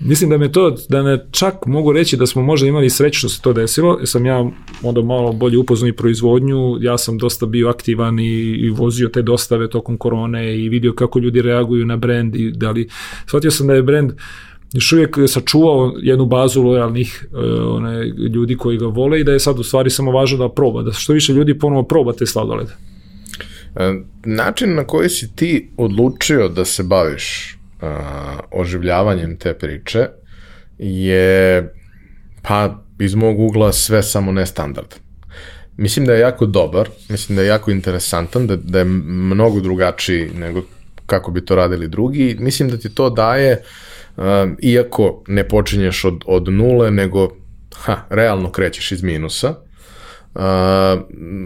mislim da me to, da me čak mogu reći da smo možda imali sreću što se to desilo, jer sam ja onda malo bolje upoznao i proizvodnju, ja sam dosta bio aktivan i, i vozio te dostave tokom korone i vidio kako ljudi reaguju na brend i da li, shvatio sam da je brend još uvijek sačuvao jednu bazu lojalnih uh, one, ljudi koji ga vole i da je sad u stvari samo važno da proba, da što više ljudi ponovo proba te sladolede. E, način na koji si ti odlučio da se baviš uh, oživljavanjem te priče je pa iz mog ugla sve samo nestandard. Mislim da je jako dobar, mislim da je jako interesantan, da, da je mnogo drugačiji nego kako bi to radili drugi. Mislim da ti to daje uh, iako ne počinješ od, od nule, nego ha, realno krećeš iz minusa, uh,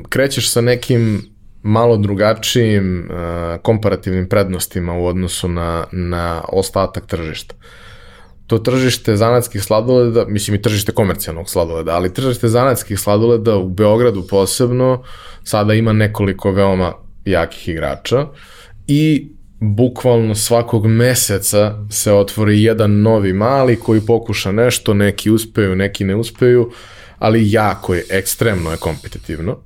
krećeš sa nekim malo drugačijim uh, komparativnim prednostima u odnosu na, na ostatak tržišta. To tržište zanatskih sladoleda, mislim i tržište komercijalnog sladoleda, ali tržište zanatskih sladoleda u Beogradu posebno sada ima nekoliko veoma jakih igrača i bukvalno svakog meseca se otvori jedan novi mali koji pokuša nešto, neki uspeju, neki ne uspeju, ali jako je, ekstremno je kompetitivno.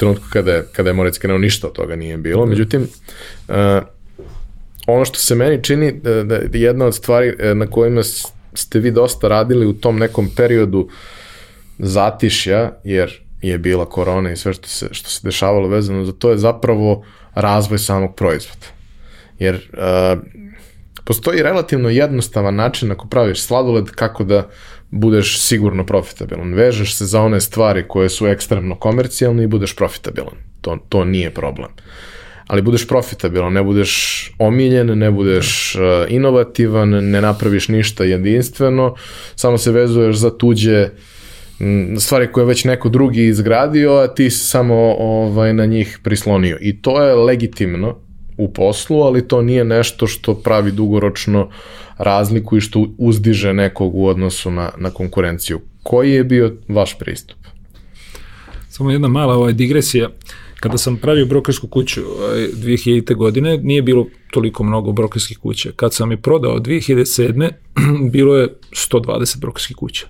Trenutku kada je, kada je Morac krenuo ništa od toga nije bilo, međutim, uh, ono što se meni čini da, da je jedna od stvari e, na kojima ste vi dosta radili u tom nekom periodu zatišja, jer je bila korona i sve što se, što se dešavalo vezano za to je zapravo razvoj samog proizvoda. Jer uh, postoji relativno jednostavan način ako praviš sladoled kako da budeš sigurno profitabilan. Vežeš se za one stvari koje su ekstremno komercijalne i budeš profitabilan. To, to nije problem. Ali budeš profitabilan, ne budeš omiljen, ne budeš uh, inovativan, ne napraviš ništa jedinstveno, samo se vezuješ za tuđe stvari koje već neko drugi izgradio, a ti samo ovaj, na njih prislonio. I to je legitimno, u poslu, ali to nije nešto što pravi dugoročno razliku i što uzdiže nekog u odnosu na, na konkurenciju. Koji je bio vaš pristup? Samo jedna mala ovaj, digresija. Kada sam pravio brokersku kuću 2000. Ovaj, godine, nije bilo toliko mnogo brokerskih kuća. Kad sam je prodao 2007. bilo je 120 brokerskih kuća.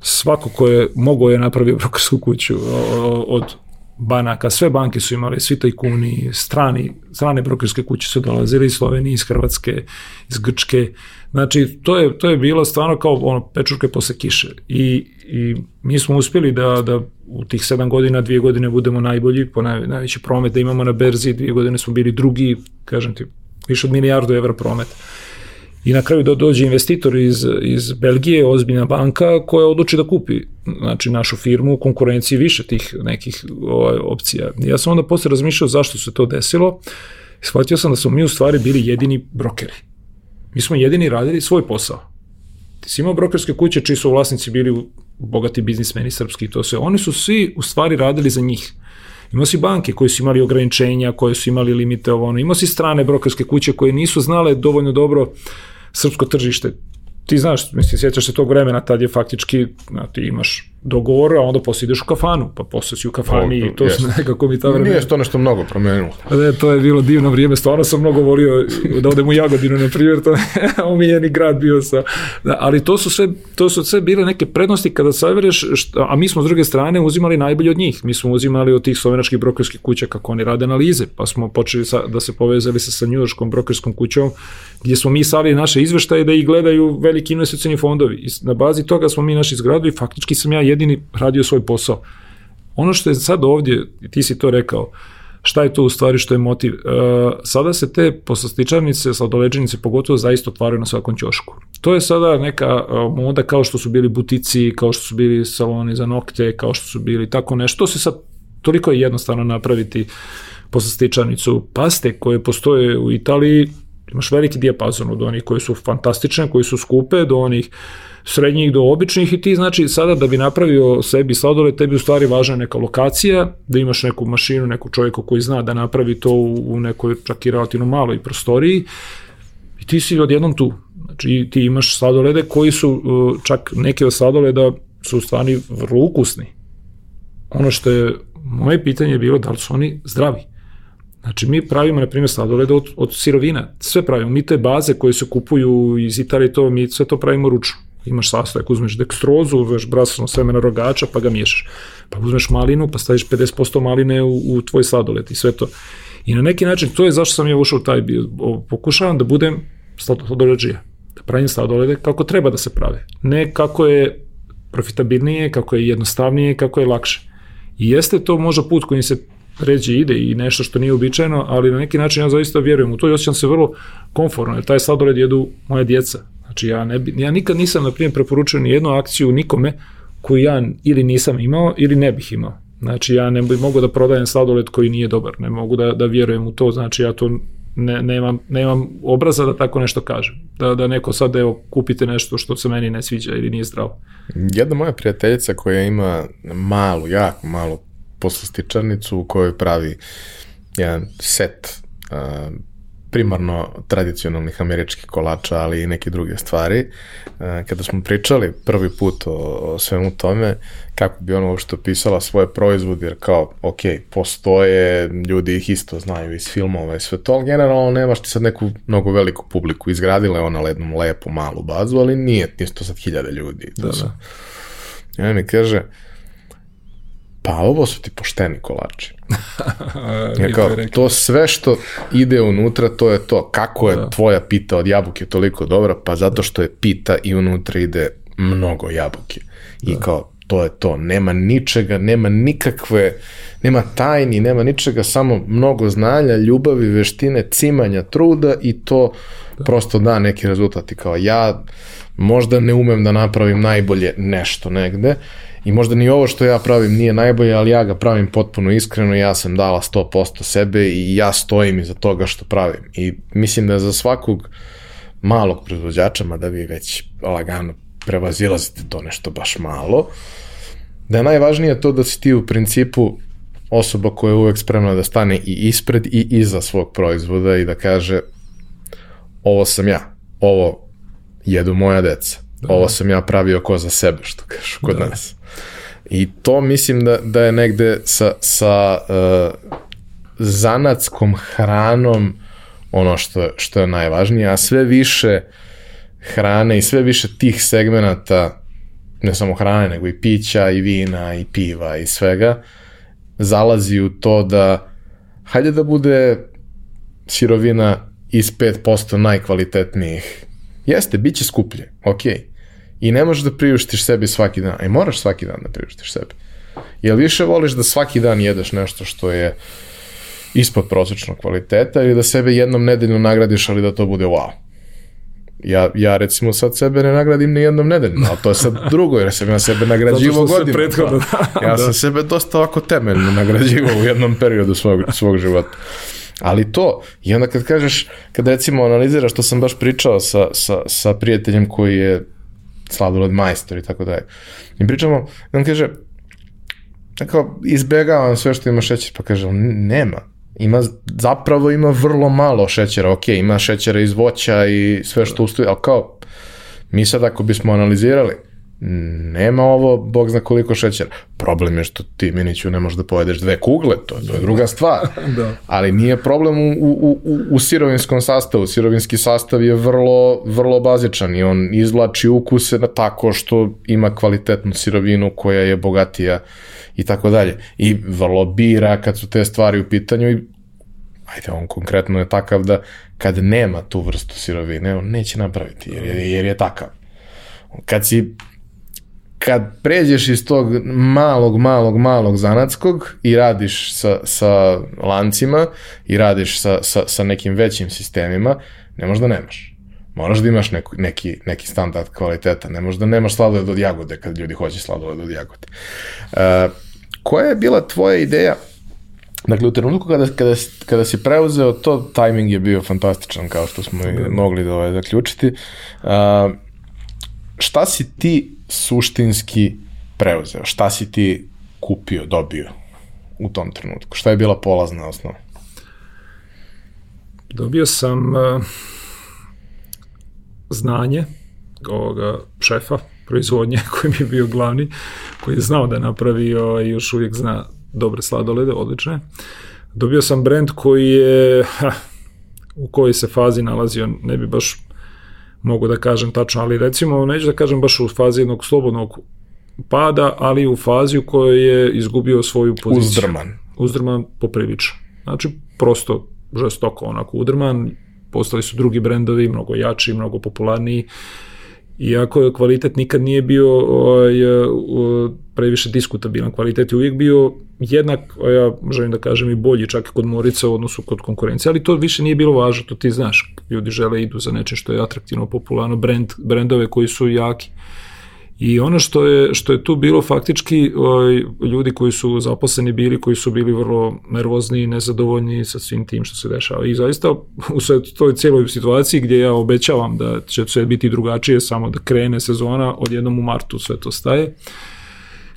Svako ko je mogao je napravio brokersku kuću od banaka, sve banke su imali, svi tajkuni, strani, strane brokerske kuće su dolazili iz Slovenije, iz Hrvatske, iz Grčke. Znači, to je, to je bilo stvarno kao ono, pečurke posle kiše. I, i mi smo uspjeli da, da u tih sedam godina, dvije godine budemo najbolji, po naj, najveći promet da imamo na berzi, dvije godine smo bili drugi, kažem ti, više od milijardu evra promet. I na kraju do, dođe investitor iz, iz Belgije, ozbiljna banka, koja odluči da kupi znači, našu firmu u konkurenciji više tih nekih ovaj, opcija. Ja sam onda posle razmišljao zašto se to desilo. Shvatio sam da smo mi u stvari bili jedini brokeri. Mi smo jedini radili svoj posao. Ti si imao brokerske kuće čiji su vlasnici bili bogati biznismeni srpski i to sve. Oni su svi u stvari radili za njih. Imao si banke koje su imali ograničenja, koje su imali limite ovo, ono. Imao si strane brokerske kuće koje nisu znale dovoljno dobro srpsko tržište. Ti znaš, mislim, sjećaš se tog vremena, tad je faktički, na, ti imaš dogovor, a onda posle ideš u kafanu, pa posle si u kafani i to jest. su nekako mi ta vremena. Nije to nešto mnogo promenilo. Ne, to je bilo divno vrijeme, stvarno sam mnogo volio da odem u Jagodinu, na primjer, to je omiljeni grad bio sa, da, ali to su sve, to su sve bile neke prednosti kada savereš, a mi smo s druge strane uzimali najbolje od njih, mi smo uzimali od tih slovenačkih brokerskih kuća kako oni rade analize, pa smo počeli sa, da se povezali sa, sa njujorskom brokerskom kućom, gdje smo mi sali naše izveštaje da ih gledaju veliki investicioni fondovi. I na bazi toga smo mi naši zgradu i faktički sam ja jedini radio svoj posao. Ono što je sad ovdje, ti si to rekao, šta je to u stvari što je motiv? E, sada se te poslastičarnice, sladoleđenice pogotovo zaista otvaraju na svakom ćošku. To je sada neka e, moda kao što su bili butici, kao što su bili saloni za nokte, kao što su bili tako nešto. To se sad toliko je jednostavno napraviti poslastičarnicu paste koje postoje u Italiji, imaš veliki dijapazon od onih koji su fantastične, koji su skupe, do onih srednjih do običnih i ti znači sada da bi napravio sebi sladoled, tebi u stvari važna neka lokacija, da imaš neku mašinu, neku čovjeka koji zna da napravi to u, nekoj čak i relativno maloj prostoriji i ti si odjednom tu. Znači ti imaš sladolede koji su, uh, čak neke od sladoleda su u stvari vrlo ukusni. Ono što je moje pitanje je bilo da li su oni zdravi. Znači, mi pravimo, na primjer, sladoled od, od sirovina. Sve pravimo. Mi te baze koje se kupuju iz Italije, to, mi sve to pravimo ručno. Imaš sastojak, uzmeš dekstrozu, uzmeš brasno semena rogača, pa ga miješaš. Pa uzmeš malinu, pa staviš 50% maline u, u tvoj sladoled i sve to. I na neki način, to je zašto sam ja ušao u taj bio. Pokušavam da budem sladoleđija. Da pravim sladolede kako treba da se prave. Ne kako je profitabilnije, kako je jednostavnije, kako je lakše. I jeste to možda put kojim se ređe ide i nešto što nije uobičajeno, ali na neki način ja zaista vjerujem u to i osjećam se vrlo konforno, jer taj sladoled jedu moja djeca. Znači ja, ne bi, ja nikad nisam, na primjer, preporučio ni jednu akciju nikome koju ja ili nisam imao ili ne bih imao. Znači ja ne bih mogao da prodajem sladoled koji nije dobar, ne mogu da, da vjerujem u to, znači ja to ne, nemam, nemam obraza da tako nešto kažem. Da, da neko sad, evo, kupite nešto što se meni ne sviđa ili nije zdravo. Jedna moja prijateljica koja ima malu, jako malu poslastičarnicu u kojoj pravi jedan set primarno tradicionalnih američkih kolača, ali i neke druge stvari. Kada smo pričali prvi put o, o svemu tome, kako bi ona uopšte opisala svoje proizvode, jer kao, ok, postoje, ljudi ih isto znaju iz filmova i sve to, ali generalno nemaš ti sad neku mnogo veliku publiku. Izgradila je ona jednu lepu malu bazu, ali nije, nije to sad hiljade ljudi. Da, da. Ona mi kaže, pa ovo su ti pošteni kolači. ja kao, to sve što ide unutra, to je to. Kako je da. tvoja pita od jabuke toliko dobra? Pa zato što je pita i unutra ide mnogo jabuke. I da. kao, to je to. Nema ničega, nema nikakve, nema tajni, nema ničega, samo mnogo znanja, ljubavi, veštine, cimanja, truda i to da. prosto da neki rezultat. I kao, ja možda ne umem da napravim najbolje nešto negde, I možda ni ovo što ja pravim nije najbolje, ali ja ga pravim potpuno iskreno, ja sam dala 100% sebe i ja stojim iza toga što pravim. I mislim da za svakog malog proizvođača, mada vi već lagano prevazilazite to nešto baš malo, da je najvažnije to da si ti u principu osoba koja je uvek spremna da stane i ispred i iza svog proizvoda i da kaže ovo sam ja, ovo jedu moja deca, da. ovo sam ja pravio ko za sebe, što kažu kod da. nas. I to mislim da, da je negde sa, sa uh, zanatskom hranom ono što, što je najvažnije, a sve više hrane i sve više tih segmenata, ne samo hrane, nego i pića, i vina, i piva, i svega, zalazi u to da hajde da bude sirovina iz 5% najkvalitetnijih. Jeste, bit će skuplje, okej. Okay I ne možeš da priuštiš sebi svaki dan. I moraš svaki dan da priuštiš sebi. Jel više voliš da svaki dan jedeš nešto što je ispod prosečnog kvaliteta ili da sebe jednom nedeljno nagradiš, ali da to bude wow? Ja, ja recimo sad sebe ne nagradim ni jednom nedeljno, ali to je sad drugo, jer sam ja sebe nagrađivo godinu. Prethodno, da, ja da. sam sebe dosta ovako temeljno nagrađivo u jednom periodu svog, svog života. Ali to, i onda kad kažeš, kad recimo analiziraš, što sam baš pričao sa, sa, sa prijateljem koji je sladoled majstor i tako dalje. I pričamo, i on kaže, tako, izbegavam sve što ima šećer, pa kaže, nema. Ima, zapravo ima vrlo malo šećera, ok, ima šećera iz voća i sve što ustoji, ali kao, mi sad ako bismo analizirali, nema ovo, bog zna koliko šećera. Problem je što ti, Miniću, ne možeš da pojedeš dve kugle, to, to je druga stvar. da. Ali nije problem u, u, u, u sirovinskom sastavu. Sirovinski sastav je vrlo, vrlo bazičan i on izvlači ukuse na tako što ima kvalitetnu sirovinu koja je bogatija i tako dalje. I vrlo bira kad su te stvari u pitanju i ajde, on konkretno je takav da kad nema tu vrstu sirovine, on neće napraviti, jer je, jer je takav. Kad si kad pređeš iz tog malog, malog, malog zanatskog i radiš sa, sa lancima i radiš sa, sa, sa nekim većim sistemima, ne možda nemaš. Moraš da imaš neku, neki, neki standard kvaliteta, ne možda nemaš sladoled od jagode kad ljudi hoće sladoled od jagode. Uh, koja je bila tvoja ideja Dakle, u trenutku kada, kada, kada si preuzeo to, tajming je bio fantastičan, kao što smo i mogli da ovaj, zaključiti. Uh, šta si ti suštinski preuzeo? Šta si ti kupio, dobio u tom trenutku? Šta je bila polazna osnova? Dobio sam uh, znanje ovoga šefa proizvodnje koji mi je bio glavni, koji je znao da napravi ovaj, još uvijek zna dobre sladolede, odlične. Dobio sam brend koji je ha, u kojoj se fazi nalazio, ne bi baš mogu da kažem tačno, ali recimo neću da kažem baš u fazi jednog slobodnog pada, ali u fazi u kojoj je izgubio svoju poziciju. Uzdrman. Uzdrman poprilično. Znači, prosto žestoko onako udrman, postali su drugi brendovi, mnogo jači, mnogo popularniji, iako kvalitet nikad nije bio ovaj, previše diskutabilan, kvalitet je uvijek bio jednak, ja želim da kažem i bolji čak i kod Morica u odnosu kod konkurencije, ali to više nije bilo važno, to ti znaš, ljudi žele idu za nečem što je atraktivno, popularno, brand, brendove koji su jaki. I ono što je, što je tu bilo faktički, ovaj, ljudi koji su zaposleni bili, koji su bili vrlo nervozni i nezadovoljni sa svim tim što se dešava. I zaista u toj cijeloj situaciji gdje ja obećavam da će sve biti drugačije, samo da krene sezona, odjednom u martu sve to staje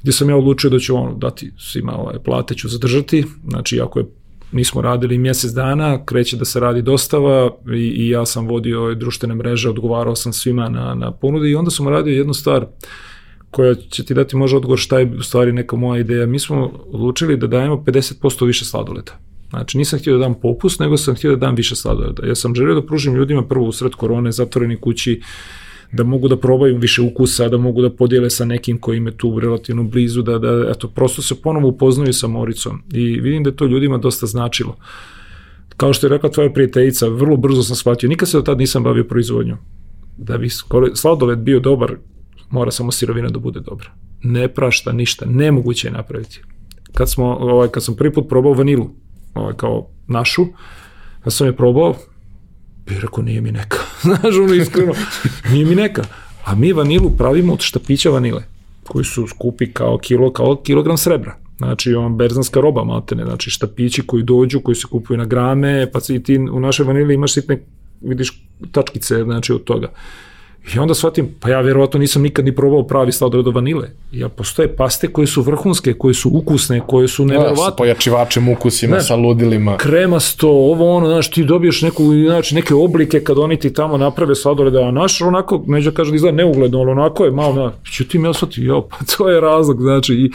gdje sam ja odlučio da ću ono dati svima ovaj, plate ću zadržati, znači ako je nismo radili mjesec dana, kreće da se radi dostava i, i ja sam vodio društvene mreže, odgovarao sam svima na, na ponude i onda sam radio jednu stvar koja će ti dati možda odgovor šta je u stvari neka moja ideja. Mi smo odlučili da dajemo 50% više sladoleta. Znači nisam htio da dam popust, nego sam htio da dam više sladoleta. Ja sam želio da pružim ljudima prvo u sred korone, zatvoreni kući, da mogu da probaju više ukusa, da mogu da podijele sa nekim koji im je tu relativno blizu, da, da eto, prosto se ponovo upoznaju sa Moricom i vidim da to ljudima dosta značilo. Kao što je rekla tvoja prijateljica, vrlo brzo sam shvatio, nikad se do tad nisam bavio proizvodnjom. Da bi sladoled bio dobar, mora samo sirovina da bude dobra. Ne prašta ništa, nemoguće je napraviti. Kad, smo, ovaj, kad sam prvi put probao vanilu, ovaj, kao našu, ja sam je probao, bi rekao, nije mi neka. Znaš, ono iskreno, nije mi neka. A mi vanilu pravimo od štapića vanile, koji su skupi kao kilo, kao kilogram srebra. Znači, on berzanska roba, maltene, znači štapići koji dođu, koji se kupuju na grame, pa i ti u našoj vanili imaš sitne, vidiš, tačkice, znači, od toga. I onda shvatim, pa ja vjerovatno nisam nikad ni probao pravi sladoled od vanile. Ja postoje paste koje su vrhunske, koje su ukusne, koje su neverovatne. Da, sa pojačivačem ukusima, ne, sa ludilima. Kremasto, ovo ono, znaš, ti dobiješ neku, znači, neke oblike kad oni ti tamo naprave sladoled, a naš onako, neću da kažem da izgleda neugledno, ali onako je malo, na, ću ti mi osvati, jo, pa to je razlog, znači, i,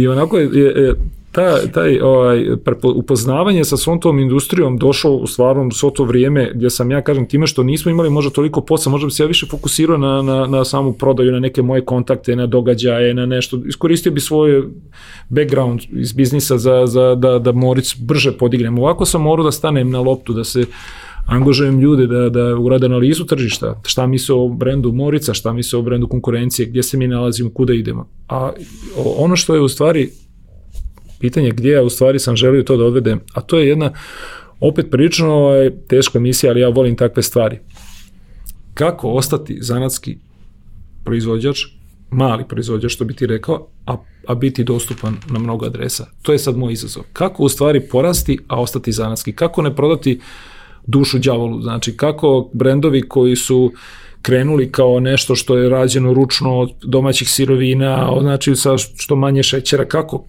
i onako je, je, je ta, taj ovaj, upoznavanje sa svom tom industrijom došao u stvarnom svo to vrijeme gdje sam ja kažem time što nismo imali možda toliko posla, možda bi se ja više fokusirao na, na, na samu prodaju, na neke moje kontakte, na događaje, na nešto, iskoristio bi svoj background iz biznisa za, za da, da Moric brže podignem. Ovako sam morao da stanem na loptu, da se angažujem ljude da, da urade analizu tržišta, šta misle o brendu Morica, šta misle o brendu konkurencije, gdje se mi nalazimo, kuda idemo. A ono što je u stvari pitanje gdje ja u stvari sam želio to da odvedem, a to je jedna opet prilično ovaj, teška misija, ali ja volim takve stvari. Kako ostati zanatski proizvođač, mali proizvođač, što bi ti rekao, a, a biti dostupan na mnogo adresa. To je sad moj izazov. Kako u stvari porasti, a ostati zanatski? Kako ne prodati dušu đavolu? Znači, kako brendovi koji su uh, krenuli kao nešto što je rađeno ručno od domaćih sirovina, znači sa što manje šećera, kako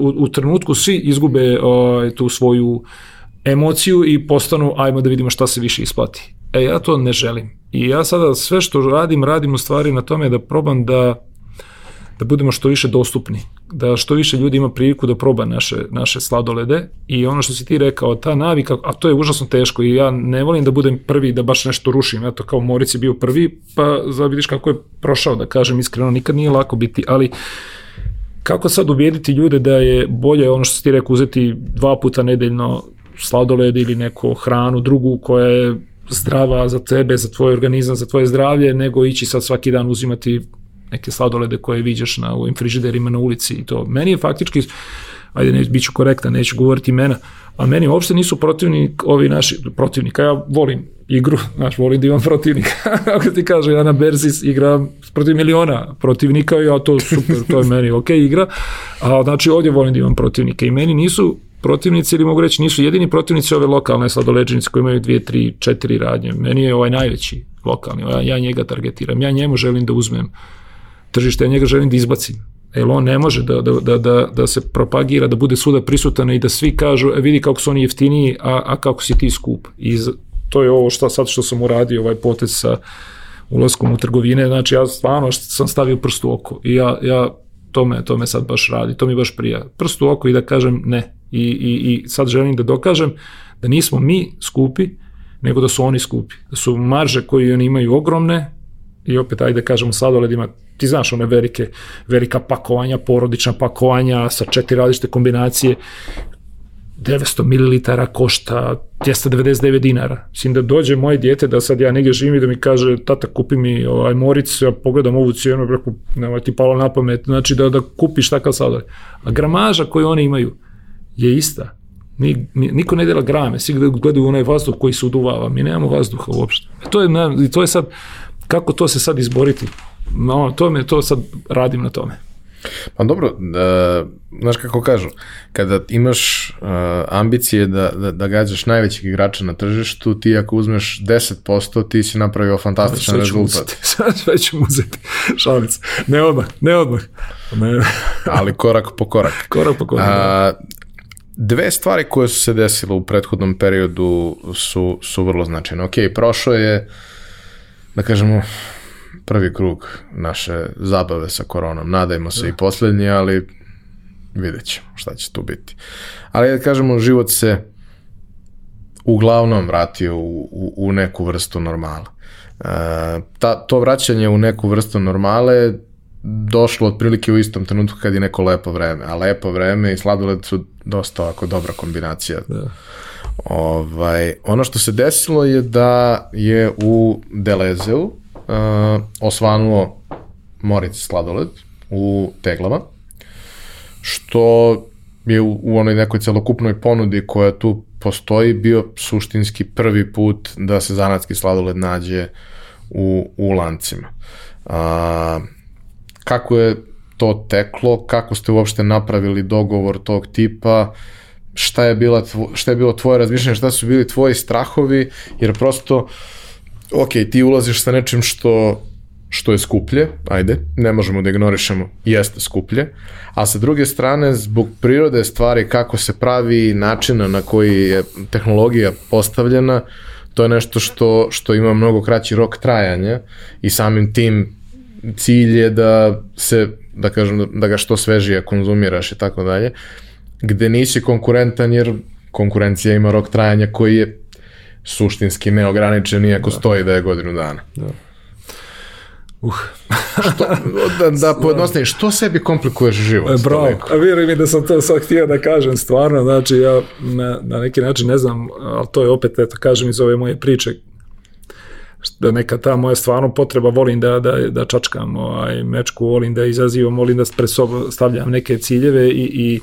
u, u trenutku svi izgube o, tu svoju emociju i postanu ajmo da vidimo šta se više isplati. E ja to ne želim. I ja sada sve što radim, radim u stvari na tome da probam da da budemo što više dostupni, da što više ljudi ima priliku da proba naše, naše sladolede. I ono što si ti rekao, ta navika, a to je užasno teško i ja ne volim da budem prvi da baš nešto rušim, eto kao Moric je bio prvi, pa za vidiš kako je prošao, da kažem iskreno, nikad nije lako biti, ali kako sad ubijediti ljude da je bolje ono što si ti rekao uzeti dva puta nedeljno sladoled ili neku hranu drugu koja je zdrava za tebe, za tvoj organizam, za tvoje zdravlje, nego ići sad svaki dan uzimati neke sladolede koje viđaš na ovim frižiderima na ulici i to. Meni je faktički, ajde ne, bit ću korektan, neću govoriti imena, a meni uopšte nisu protivnik ovi naši protivnika. Ja volim igru, znaš, volim da imam protivnika. Ako ti kaže, ja na berzi igram protiv miliona protivnika ja to super, to je meni ok igra. A znači ovdje volim da imam protivnika i meni nisu protivnici ili mogu reći nisu jedini protivnici ove lokalne sladoleđenice koji imaju dvije, tri, četiri radnje. Meni je ovaj najveći lokalni, ja, ja njega targetiram, ja njemu želim da uzmem tržište, ja njega želim da izbacim. Jer on ne može da, da, da, da se propagira, da bude svuda prisutan i da svi kažu, e, vidi kako su oni jeftiniji, a, a kako si ti skup. I to je ovo što sad što sam uradio, ovaj potez sa ulaskom u trgovine, znači ja stvarno sam stavio prst u oko i ja, ja to me, to me sad baš radi, to mi baš prija. Prst u oko i da kažem ne. I, i, i sad želim da dokažem da nismo mi skupi, nego da su oni skupi. Da su marže koje oni imaju ogromne, i opet ajde kažemo sadoledima, ti znaš one velike, velika pakovanja, porodična pakovanja sa četiri različite kombinacije, 900 ml košta 299 dinara. Mislim da dođe moje dijete da sad ja negdje živim i da mi kaže tata kupi mi ovaj moric, ja pogledam ovu cijenu, reku, nema ti palo na pamet, znači da, da kupiš takav sadoled. A gramaža koju oni imaju je ista. Ni, niko ne dela grame, svi gledaju onaj vazduh koji se uduvava, mi nemamo vazduha uopšte. E to je, to je sad, kako to se sad izboriti? no, to me, to sad radim na tome. Pa dobro, uh, znaš kako kažu, kada imaš uh, ambicije da, da, da gađaš najvećeg igrača na tržištu, ti ako uzmeš 10%, ti si napravio fantastičan rezultat. Sve ću uzeti, šalica. Ne odmah, ne odmah. Ne. Ali korak po korak. Korak po korak. A, dve stvari koje su se desile u prethodnom periodu su, su vrlo značajne. Ok, prošlo je, da kažemo, prvi krug naše zabave sa koronom. Nadajmo se da. i poslednji, ali vidjet ćemo šta će tu biti. Ali da kažemo, život se uglavnom vratio u, u, u neku vrstu normala. E, ta, to vraćanje u neku vrstu normale došlo otprilike u istom trenutku kad je neko lepo vreme, a lepo vreme i sladoled su dosta ovako dobra kombinacija. Da. Ovaj, ono što se desilo je da je u Delezeu uh, osvanuo Moritz sladoled u teglama, što je u, u onoj nekoj celokupnoj ponudi koja tu postoji bio suštinski prvi put da se zanatski sladoled nađe u, u lancima. A, kako je to teklo, kako ste uopšte napravili dogovor tog tipa, šta je, bila tvo, šta je bilo tvoje razmišljanje, šta su bili tvoji strahovi, jer prosto ok, ti ulaziš sa nečim što što je skuplje, ajde, ne možemo da ignorišemo, jeste skuplje, a sa druge strane, zbog prirode stvari, kako se pravi načina na koji je tehnologija postavljena, to je nešto što, što ima mnogo kraći rok trajanja i samim tim cilj je da se, da kažem, da ga što svežije konzumiraš i tako dalje, gde nisi konkurentan jer konkurencija ima rok trajanja koji je suštinski neograničen, iako da. stoji da je godinu dana. Da. Uh. što, da, da pojednostavim, što sebi komplikuješ život? E, bravo, a vjeruj mi da sam to sad htio da kažem stvarno, znači ja na, na neki način ne znam, ali to je opet, eto, kažem iz ove moje priče, da neka ta moja stvarno potreba, volim da, da, da čačkam ovaj, mečku, volim da izazivam, volim da pred sobom stavljam neke ciljeve i, i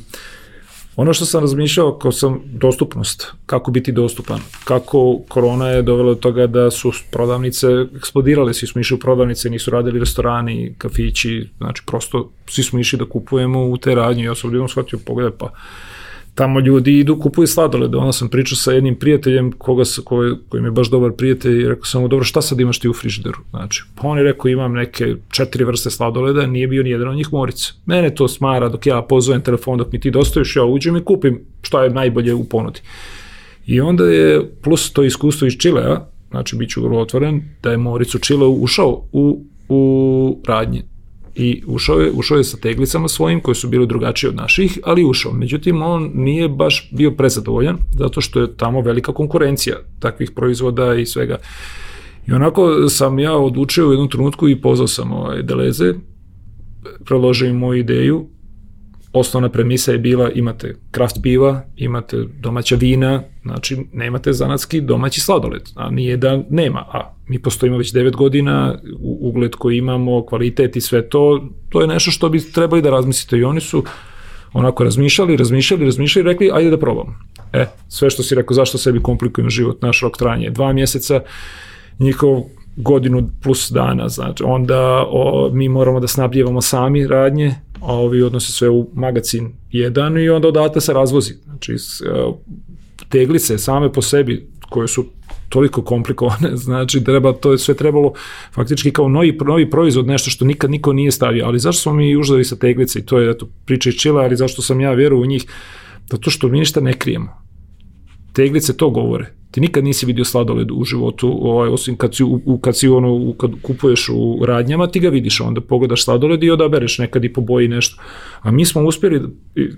Ono što sam razmišljao kao sam dostupnost, kako biti dostupan, kako korona je dovela do toga da su prodavnice eksplodirale, svi smo išli u prodavnice, nisu radili restorani, kafići, znači prosto svi smo išli da kupujemo u te radnje, ja sam ljudom shvatio, pogledaj pa tamo ljudi idu kupuju sladoled. Onda sam pričao sa jednim prijateljem koga, koji, koji mi je baš dobar prijatelj i rekao sam mu, dobro, šta sad imaš ti u frižideru? Znači, pa on je rekao, imam neke četiri vrste sladoleda, nije bio ni jedan od njih morica. Mene to smara dok ja pozovem telefon, dok mi ti dostaviš, ja uđem i kupim šta je najbolje u ponudi. I onda je, plus to iskustvo iz Čilea, znači bit ću vrlo otvoren, da je Moricu Čile ušao u, u radnje i ušao je, ušao je sa teglicama svojim koje su bile drugačije od naših, ali ušao. Međutim, on nije baš bio prezadovoljan zato što je tamo velika konkurencija takvih proizvoda i svega. I onako sam ja odlučio u jednom trenutku i pozvao sam ovaj Deleze, preložio im moju ideju, osnovna premisa je bila imate kraft piva, imate domaća vina, znači nemate zanatski domaći sladoled, a nije da nema, a mi postojimo već 9 godina, ugled koji imamo, kvalitet i sve to, to je nešto što bi trebali da razmislite i oni su onako razmišljali, razmišljali, razmišljali i rekli ajde da probamo. E, sve što si rekao, zašto sebi komplikujem život, naš rok trajanje dva mjeseca, njihov godinu plus dana, znači onda o, mi moramo da snabljevamo sami radnje, a ovi odnose sve u magazin jedan i onda odatle se razvozi. Znači, e, teglice same po sebi koje su toliko komplikovane, znači treba, to je sve trebalo faktički kao novi, novi proizvod, nešto što nikad niko nije stavio, ali zašto smo mi uždali sa teglice i to je eto, priča iz čila, ali zašto sam ja vjerovao u njih, zato što mi ništa ne krijemo. Teglice to govore ti nikad nisi vidio sladoled u životu, ovaj, osim kad si, u, kad si ono, kad kupuješ u radnjama, ti ga vidiš, onda pogledaš sladoled i odabereš nekad i po boji nešto. A mi smo uspjeli,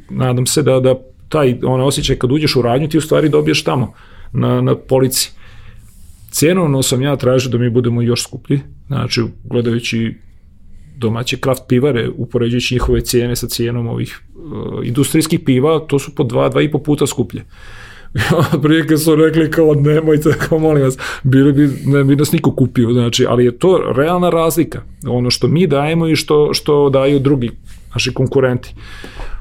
nadam se da, da taj onaj osjećaj kad uđeš u radnju, ti u stvari dobiješ tamo, na, na polici. Cijenovno sam ja tražio da mi budemo još skuplji, znači gledajući domaće kraft pivare, upoređujući njihove cijene sa cijenom ovih uh, industrijskih piva, to su po dva, dva i po puta skuplje. prilike su rekli kao nemojte, kao molim vas, bili bi, ne bi nas niko kupio, znači, ali je to realna razlika, ono što mi dajemo i što, što daju drugi, naši konkurenti.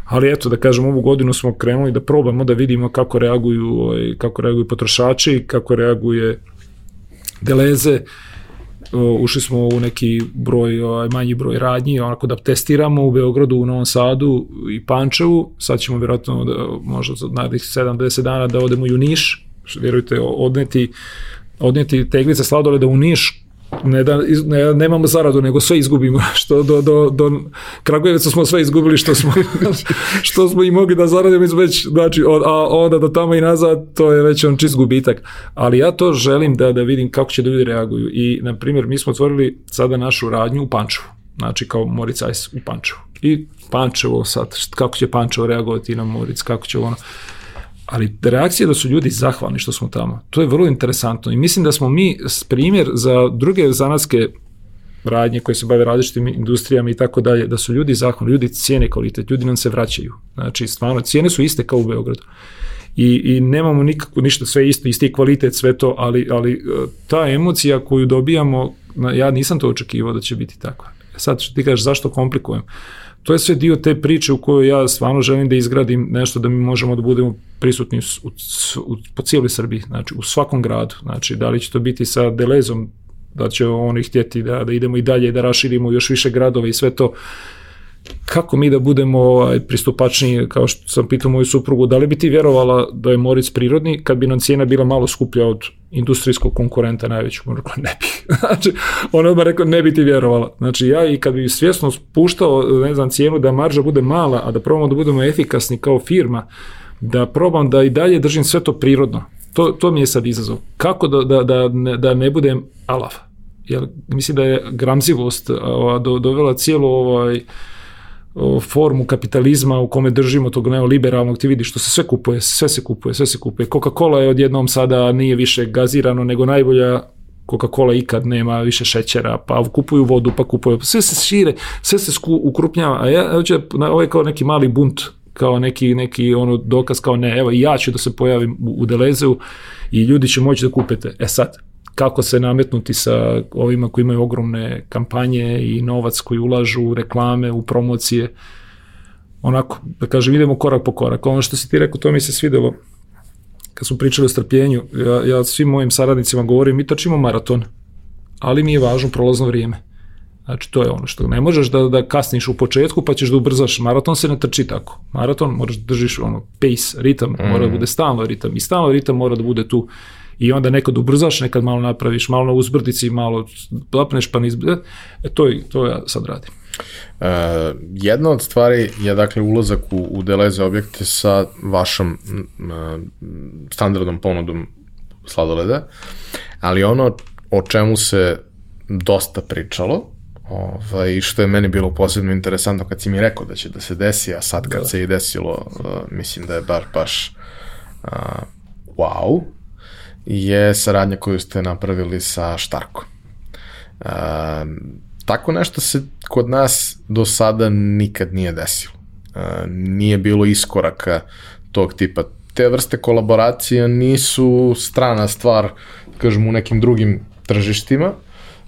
Ali eto, da kažem, ovu godinu smo krenuli da probamo da vidimo kako reaguju, ovaj, kako reaguju potrošači, kako reaguje Deleze ušli smo u neki broj, ovaj, manji broj radnji, onako da testiramo u Beogradu, u Novom Sadu i Pančevu, sad ćemo vjerojatno da, možda za narednih 7-10 dana da odemo i u Niš, vjerujte, odneti odneti teglice sladoleda u Niš ne da ne, nemamo zaradu, nego sve izgubimo. Što do, do, do Kragujevca smo sve izgubili što smo, što smo i mogli da zaradimo već, znači, od, a onda do tamo i nazad, to je već on čist gubitak. Ali ja to želim da, da vidim kako će da ljudi reaguju. I, na primjer, mi smo otvorili sada našu radnju u Pančevu. Znači, kao Moritz Ice u Pančevu. I Pančevo sad, kako će Pančevo reagovati na Moritz, kako će ono ali reakcija da su ljudi zahvalni što smo tamo, to je vrlo interesantno i mislim da smo mi primjer za druge zanatske radnje koje se bave različitim industrijama i tako dalje, da su ljudi zahvalni, ljudi cijene kvalitet, ljudi nam se vraćaju. Znači, stvarno, cijene su iste kao u Beogradu. I, i nemamo nikako ništa, sve isto, isti kvalitet, sve to, ali, ali e, ta emocija koju dobijamo, ja nisam to očekivao da će biti tako. Sad što ti kažeš zašto komplikujem? To je sve dio te priče u kojoj ja stvarno želim da izgradim nešto da mi možemo da budemo prisutni u, u, po cijeloj Srbiji, znači u svakom gradu, znači da li će to biti sa Delezom, da će oni htjeti da, da idemo i dalje, da raširimo još više gradova i sve to, kako mi da budemo ovaj, pristupačniji, kao što sam pitao moju suprugu, da li bi ti vjerovala da je Moric prirodni kad bi nam cijena bila malo skuplja od industrijskog konkurenta najvećeg? On rekao, ne bi. znači, on odmah rekao, ne bi ti vjerovala. Znači, ja i kad bi svjesno spuštao, ne znam, cijenu da marža bude mala, a da probamo da budemo efikasni kao firma, da probam da i dalje držim sve to prirodno. To, to mi je sad izazov. Kako da, da, da, ne, da ne budem alav? Jer mislim da je gramzivost do, dovela cijelu ovaj, formu kapitalizma u kome držimo tog neoliberalnog, ti vidiš što se sve kupuje, sve se kupuje, sve se kupuje. Coca-Cola je odjednom sada nije više gazirano, nego najbolja Coca-Cola ikad nema više šećera, pa kupuju vodu, pa kupuju, sve se šire, sve se sku, ukrupnjava, a ja, hoće, ovo je kao neki mali bunt, kao neki, neki ono dokaz kao ne, evo ja ću da se pojavim u, u Delezeu i ljudi će moći da kupete. E sad, kako se nametnuti sa ovima koji imaju ogromne kampanje i novac koji ulažu u reklame, u promocije. Onako, da kažem, idemo korak po korak. Ono što si ti rekao, to mi se svidelo kad smo pričali o strpljenju. Ja, ja svim mojim saradnicima govorim, mi trčimo maraton, ali mi je važno prolazno vrijeme. Znači, to je ono što ne možeš da, da kasniš u početku pa ćeš da ubrzaš. Maraton se ne trči tako. Maraton moraš da držiš ono pace, ritam, mm. mora da bude stalno ritam i stalno ritam mora da bude tu i onda nekad ubrzaš, nekad malo napraviš, malo na uzbrdici, malo zapneš pa nizbrdi, e, to, to ja sad radim. Uh, jedna od stvari je dakle ulazak u, u Deleze objekte sa vašom uh, standardnom ponudom sladoleda, ali ono o čemu se dosta pričalo, ovaj, što je meni bilo posebno interesantno kad si mi rekao da će da se desi, a sad kad da. se i desilo, uh, mislim da je bar baš uh, wow, je saradnja koju ste napravili sa Štarkom. E, tako nešto se kod nas do sada nikad nije desilo. E, nije bilo iskoraka tog tipa. Te vrste kolaboracija nisu strana stvar, kažem, u nekim drugim tržištima,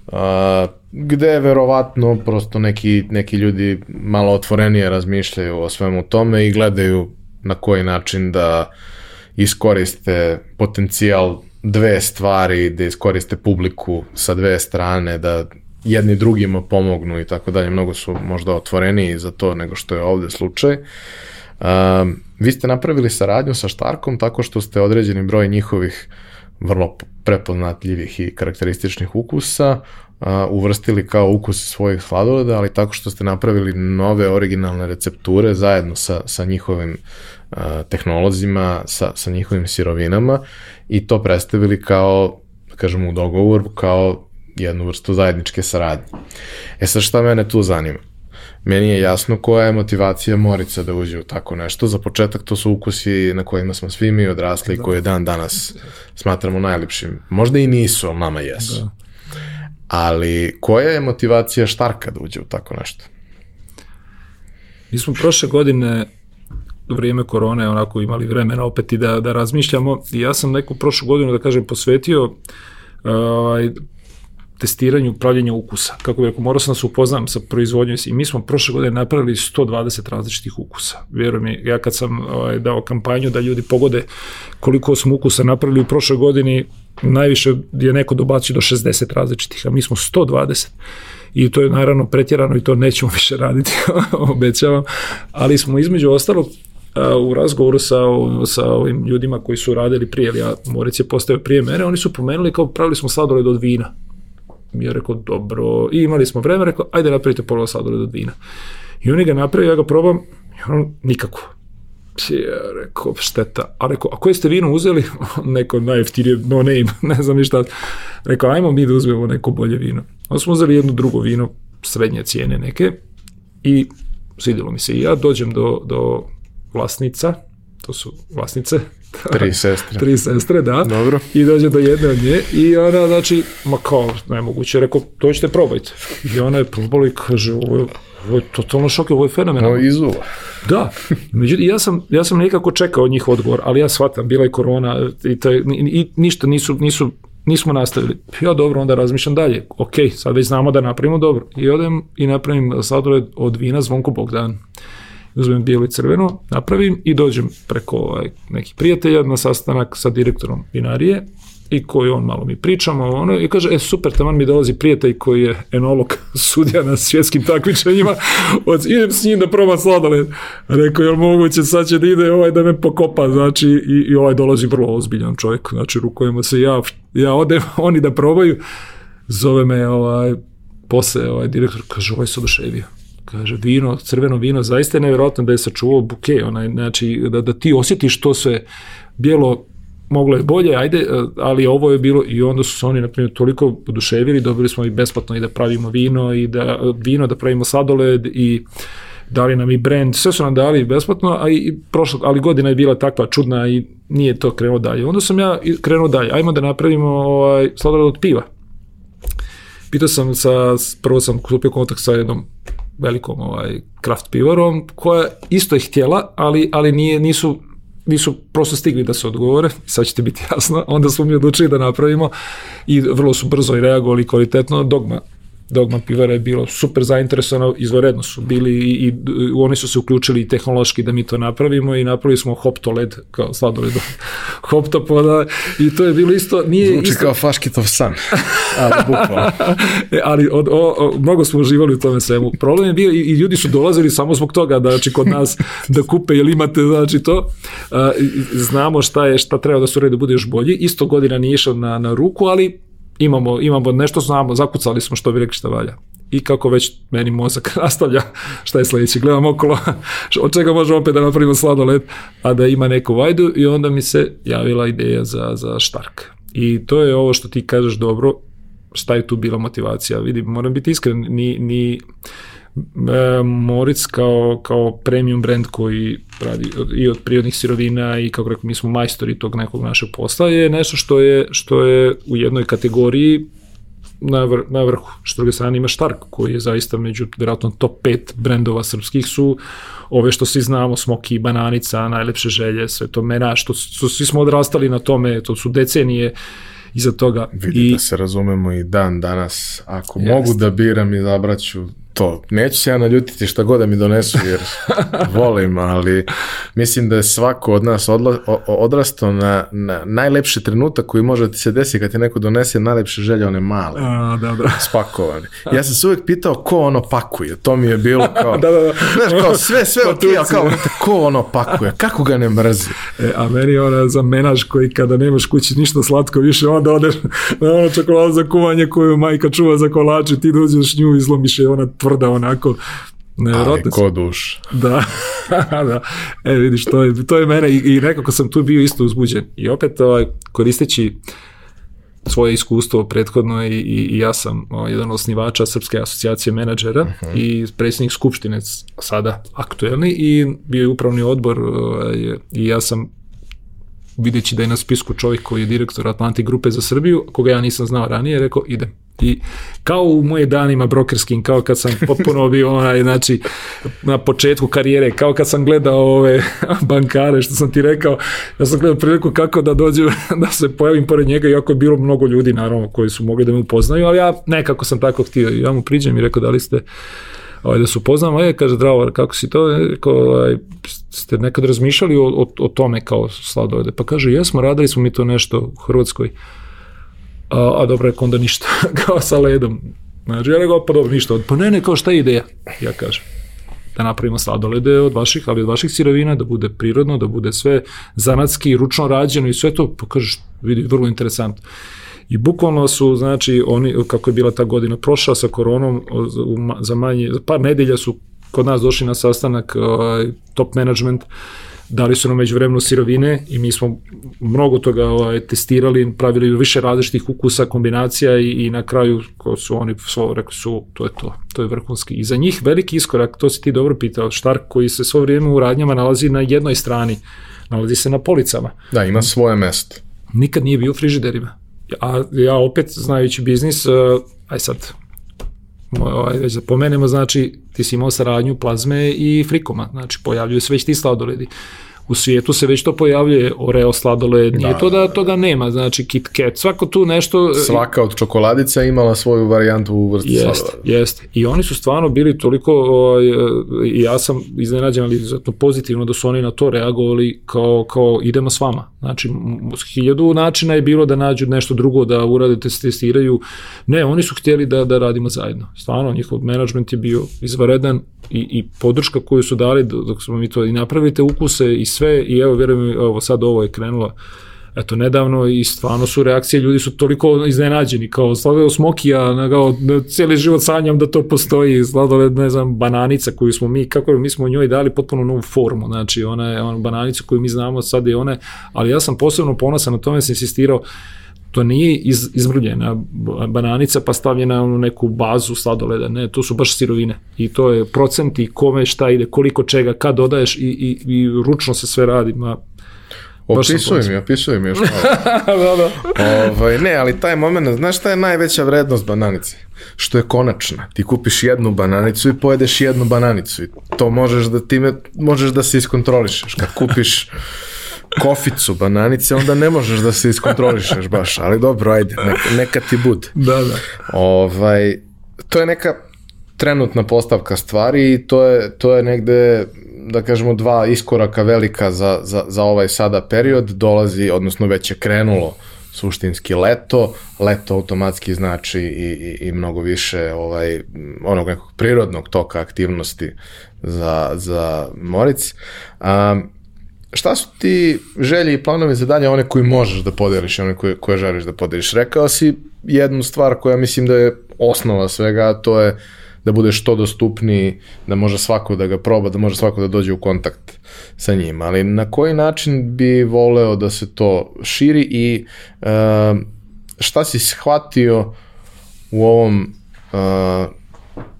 Uh, gde je verovatno prosto neki, neki ljudi malo otvorenije razmišljaju o svemu tome i gledaju na koji način da iskoriste potencijal dve stvari, da iskoriste publiku sa dve strane, da jedni drugima pomognu i tako dalje. Mnogo su možda otvoreniji za to nego što je ovde slučaj. Um, vi ste napravili saradnju sa Štarkom tako što ste određeni broj njihovih vrlo prepoznatljivih i karakterističnih ukusa uh, uvrstili kao ukus svojih sladoleda, ali tako što ste napravili nove originalne recepture zajedno sa, sa njihovim tehnolozima, sa, sa njihovim sirovinama i to predstavili kao, da kažemo, u dogovor, kao jednu vrstu zajedničke saradnje. E sad šta mene tu zanima? Meni je jasno koja je motivacija Morica da uđe u tako nešto. Za početak to su ukusi na kojima smo svi mi odrasli i da. koje dan danas smatramo najljepšim. Možda i nisu, ali nama jesu. Da. Ali koja je motivacija Štarka da uđe u tako nešto? Mi smo prošle godine vrijeme korone onako imali vremena opet i da, da razmišljamo i ja sam neku prošlu godinu da kažem posvetio ovaj, testiranju pravljenja ukusa. Kako bih rekao, morao sam da se upoznam sa proizvodnjom i mi smo prošle godine napravili 120 različitih ukusa. Vjerujem mi, ja kad sam ovaj, dao kampanju da ljudi pogode koliko smo ukusa napravili u prošloj godini, najviše je neko dobacio do 60 različitih, a mi smo 120 i to je naravno pretjerano i to nećemo više raditi, obećavam, ali smo između ostalog u razgovoru sa, sa ovim ljudima koji su radili prije, ja Moric je postavio prije mene, oni su pomenuli kao pravili smo sladoled od vina. Mi je rekao, dobro, i imali smo vreme, rekao, ajde napravite pola sladoled od vina. I oni ga napravio, ja ga probam, i on nikako. Ja rekao, šteta. A rekao, a koje ste vino uzeli? neko najjeftinije, no name, ne znam ništa. Rekao, ajmo mi da uzmemo neko bolje vino. Onda smo uzeli jedno drugo vino, srednje cijene neke, i svidjelo mi se. I ja dođem do, do vlasnica, to su vlasnice. Tri sestre. Tri sestre, da. Dobro. I dođe do jedne od nje i ona, znači, ma kao, nemoguće, rekao, dođite probajte. I ona je probala i kaže, ovo je, ovo je totalno šok, ovo je fenomenalno. Ovo izuva. Da, međutim, ja sam, ja sam nekako čekao njih odgovor, ali ja shvatam, bila je korona i, taj, i ništa nisu, nisu nismo nastavili. Ja dobro, onda razmišljam dalje. Ok, sad već znamo da napravimo dobro. I odem i napravim sladoled od vina Zvonko Bogdan uzmem bijelo i crveno, napravim i dođem preko ovaj, nekih prijatelja na sastanak sa direktorom vinarije i koji on malo mi pričamo ono, i kaže, e super, taman mi dolazi prijatelj koji je enolog sudja na svjetskim takmičenjima, od, idem s njim da probam sladoled. Rekao, jel moguće, sad će da ide ovaj da me pokopa, znači, i, i ovaj dolazi vrlo ozbiljan čovjek, znači, rukujemo se, ja, ja odem, oni da probaju, zove me ovaj, posle ovaj direktor, kaže, ovaj se oduševio kaže vino, crveno vino, zaista je nevjerojatno da je sačuvao buke, onaj, znači da, da ti osjetiš to sve bijelo moglo je bolje, ajde, ali ovo je bilo i onda su se oni, na primjer, toliko oduševili, dobili smo i besplatno i da pravimo vino i da vino, da pravimo sladoled i dali nam i brand, sve su nam dali besplatno, a i prošla, ali godina je bila takva čudna i nije to krenuo dalje. Onda sam ja krenuo dalje, ajmo da napravimo ovaj, sladoled od piva. Pitao sam sa, prvo sam kupio kontakt sa jednom velikom ovaj kraft pivarom koja isto je htjela, ali, ali nije, nisu nisu prosto stigli da se odgovore, sad će ti biti jasno, onda smo mi odlučili da napravimo i vrlo su brzo i reagovali kvalitetno, dogma Dogma pivara je bilo super zainteresovano, izvoredno su bili i, i, oni su se uključili i tehnološki da mi to napravimo i napravili smo hoptoled kao sladoled hoptopoda i to je bilo isto nije Zvuči isto... kao Faškitov san, ali bukvalno. e, ali od, o, o, mnogo smo uživali u tome svemu. Problem je bio i, i ljudi su dolazili samo zbog toga da znači kod nas da kupe jel imate znači to. A, znamo šta je šta treba da se uredi da bude još bolji. Isto godina nije išao na, na ruku, ali imamo, imamo nešto znamo, zakucali smo što bi rekli šta valja. I kako već meni mozak nastavlja šta je sledeće, gledam okolo od čega možemo opet da napravimo sladoled, a da ima neku vajdu i onda mi se javila ideja za, za štark. I to je ovo što ti kažeš dobro, šta je tu bila motivacija. Vidi, moram biti iskren, ni, ni E, Moritz kao, kao premium brand koji radi i od prirodnih sirovina i kako rekao mi smo majstori tog nekog našeg posla je nešto što je, što je u jednoj kategoriji na, vr, na vrhu. Što druge strane ima Štark koji je zaista među vjerojatno top 5 brendova srpskih su ove što svi znamo, Smoki, Bananica, najlepše želje, sve to mena, što, što svi smo odrastali na tome, to su decenije iza toga. Vidi I, da se razumemo i dan danas, ako jest. mogu da biram i zabraću to. Neću se ja naljutiti šta god da mi donesu, jer volim, ali mislim da je svako od nas odla, odrastao na, na najlepši trenutak koji može da ti se desi kad ti neko donese najlepše želje, one male, A, da, da. spakovane. Ja sam se uvijek pitao ko ono pakuje, to mi je bilo kao, da, da, da. znaš, kao sve, sve ok, kao, ko ono pakuje, kako ga ne mrzi. E, a meni je ona za menaž koji kada nemaš kući ništa slatko više, onda odeš na ono čokoladu za kuvanje koju majka čuva za kolače, ti dođeš nju i zlomiš je ona tvrda onako Ali ko duš. Da, da. E, vidiš, to je, to je mene i, i nekako sam tu bio isto uzbuđen. I opet ovaj, koristeći svoje iskustvo prethodno i, i, i ja sam o, ovaj, jedan osnivača Srpske asocijacije menadžera uh mhm. -huh. i predsjednik Skupštine sada aktuelni i bio je upravni odbor o, ovaj, i ja sam videći da je na spisku čovjek koji je direktor Atlantic grupe za Srbiju, koga ja nisam znao ranije, rekao idem. I kao u moje danima brokerskim, kao kad sam potpuno bio onaj, znači, na početku karijere, kao kad sam gledao ove bankare, što sam ti rekao, ja sam gledao priliku kako da dođu, da se pojavim pored njega, iako je bilo mnogo ljudi, naravno, koji su mogli da me upoznaju, ali ja nekako sam tako htio. Ja mu priđem i rekao, da li ste ovaj, da se upoznamo, je, kaže, zdravo, kako si to, rekao, ovaj, ste nekad razmišljali o, o, o tome kao sladolede, pa kaže, jesmo, radili smo mi to nešto u Hrvatskoj, a, a dobro, rekao, onda ništa, kao sa ledom, znači, ja rekao, pa dobro, ništa, pa ne, ne, kao šta je ideja, ja kažem, da napravimo sladolede od vaših, ali od vaših sirovina, da bude prirodno, da bude sve zanatski, ručno rađeno i sve to, pa kažeš, vidi, vrlo interesantno. I bukvalno su, znači, oni, kako je bila ta godina prošla sa koronom, za manje, za par nedelja su kod nas došli na sastanak uh, top management, dali su nam među vremenu sirovine i mi smo mnogo toga ovaj, testirali, pravili više različitih ukusa, kombinacija i, i na kraju ko su oni svo, rekli su to je to, to je vrhunski. I za njih veliki iskorak, to si ti dobro pitao, Štark koji se svo vrijeme u radnjama nalazi na jednoj strani, nalazi se na policama. Da, ima svoje mesto. Nikad nije bio u frižiderima a ja opet znajući biznis, uh, aj sad, ovaj, već da pomenemo, znači ti si imao saradnju plazme i frikoma, znači pojavljuju se već ti sladoledi u svijetu se već to pojavljuje, Oreo sladoled, nije da, to da, da toga nema, znači Kit Kat, svako tu nešto... Svaka od čokoladica imala svoju varijantu u vrsti jest, sladoleda. Jeste, i oni su stvarno bili toliko, ovaj, ja sam iznenađen, ali izuzetno pozitivno da su oni na to reagovali kao, kao idemo s vama. Znači, hiljadu načina je bilo da nađu nešto drugo, da urade, testiraju. Ne, oni su htjeli da, da radimo zajedno. Stvarno, njihov management je bio izvaredan i, i podrška koju su dali dok smo mi to i napravite ukuse i sve i evo vjerujem evo sad ovo je krenulo eto nedavno i stvarno su reakcije ljudi su toliko iznenađeni kao sladoled smokija kao cijeli život sanjam da to postoji sladoled ne znam bananica koju smo mi kako mi smo njoj dali potpuno novu formu znači ona je ona bananica koju mi znamo sad je one ali ja sam posebno ponosan na tome sam insistirao to nije iz, izmrljena bananica pa stavljena u neku bazu sladoleda, ne, to su baš sirovine i to je procenti kome šta ide, koliko čega, kad dodaješ i, i, i ručno se sve radi, ma Opisuj mi, opisuj mi još malo. da, da. Ovaj, ne, ali taj moment, znaš šta je najveća vrednost bananice? Što je konačna. Ti kupiš jednu bananicu i pojedeš jednu bananicu i to možeš da time, možeš da se iskontrolišeš. Kad kupiš koficu bananice, onda ne možeš da se iskontrolišeš baš, ali dobro, ajde, neka, neka ti bude. Da, da. Ovaj, to je neka trenutna postavka stvari i to je, to je negde da kažemo dva iskoraka velika za, za, za ovaj sada period dolazi, odnosno već je krenulo suštinski leto, leto automatski znači i, i, i mnogo više ovaj, onog nekog prirodnog toka aktivnosti za, za Moric. Um, šta su ti želje i planovi za dalje, one koji možeš da podeliš one koje, koje želiš da podeliš? Rekao si jednu stvar koja mislim da je osnova svega, to je da bude što dostupniji, da može svako da ga proba, da može svako da dođe u kontakt sa njim. Ali na koji način bi voleo da se to širi i uh, šta si shvatio u ovom uh,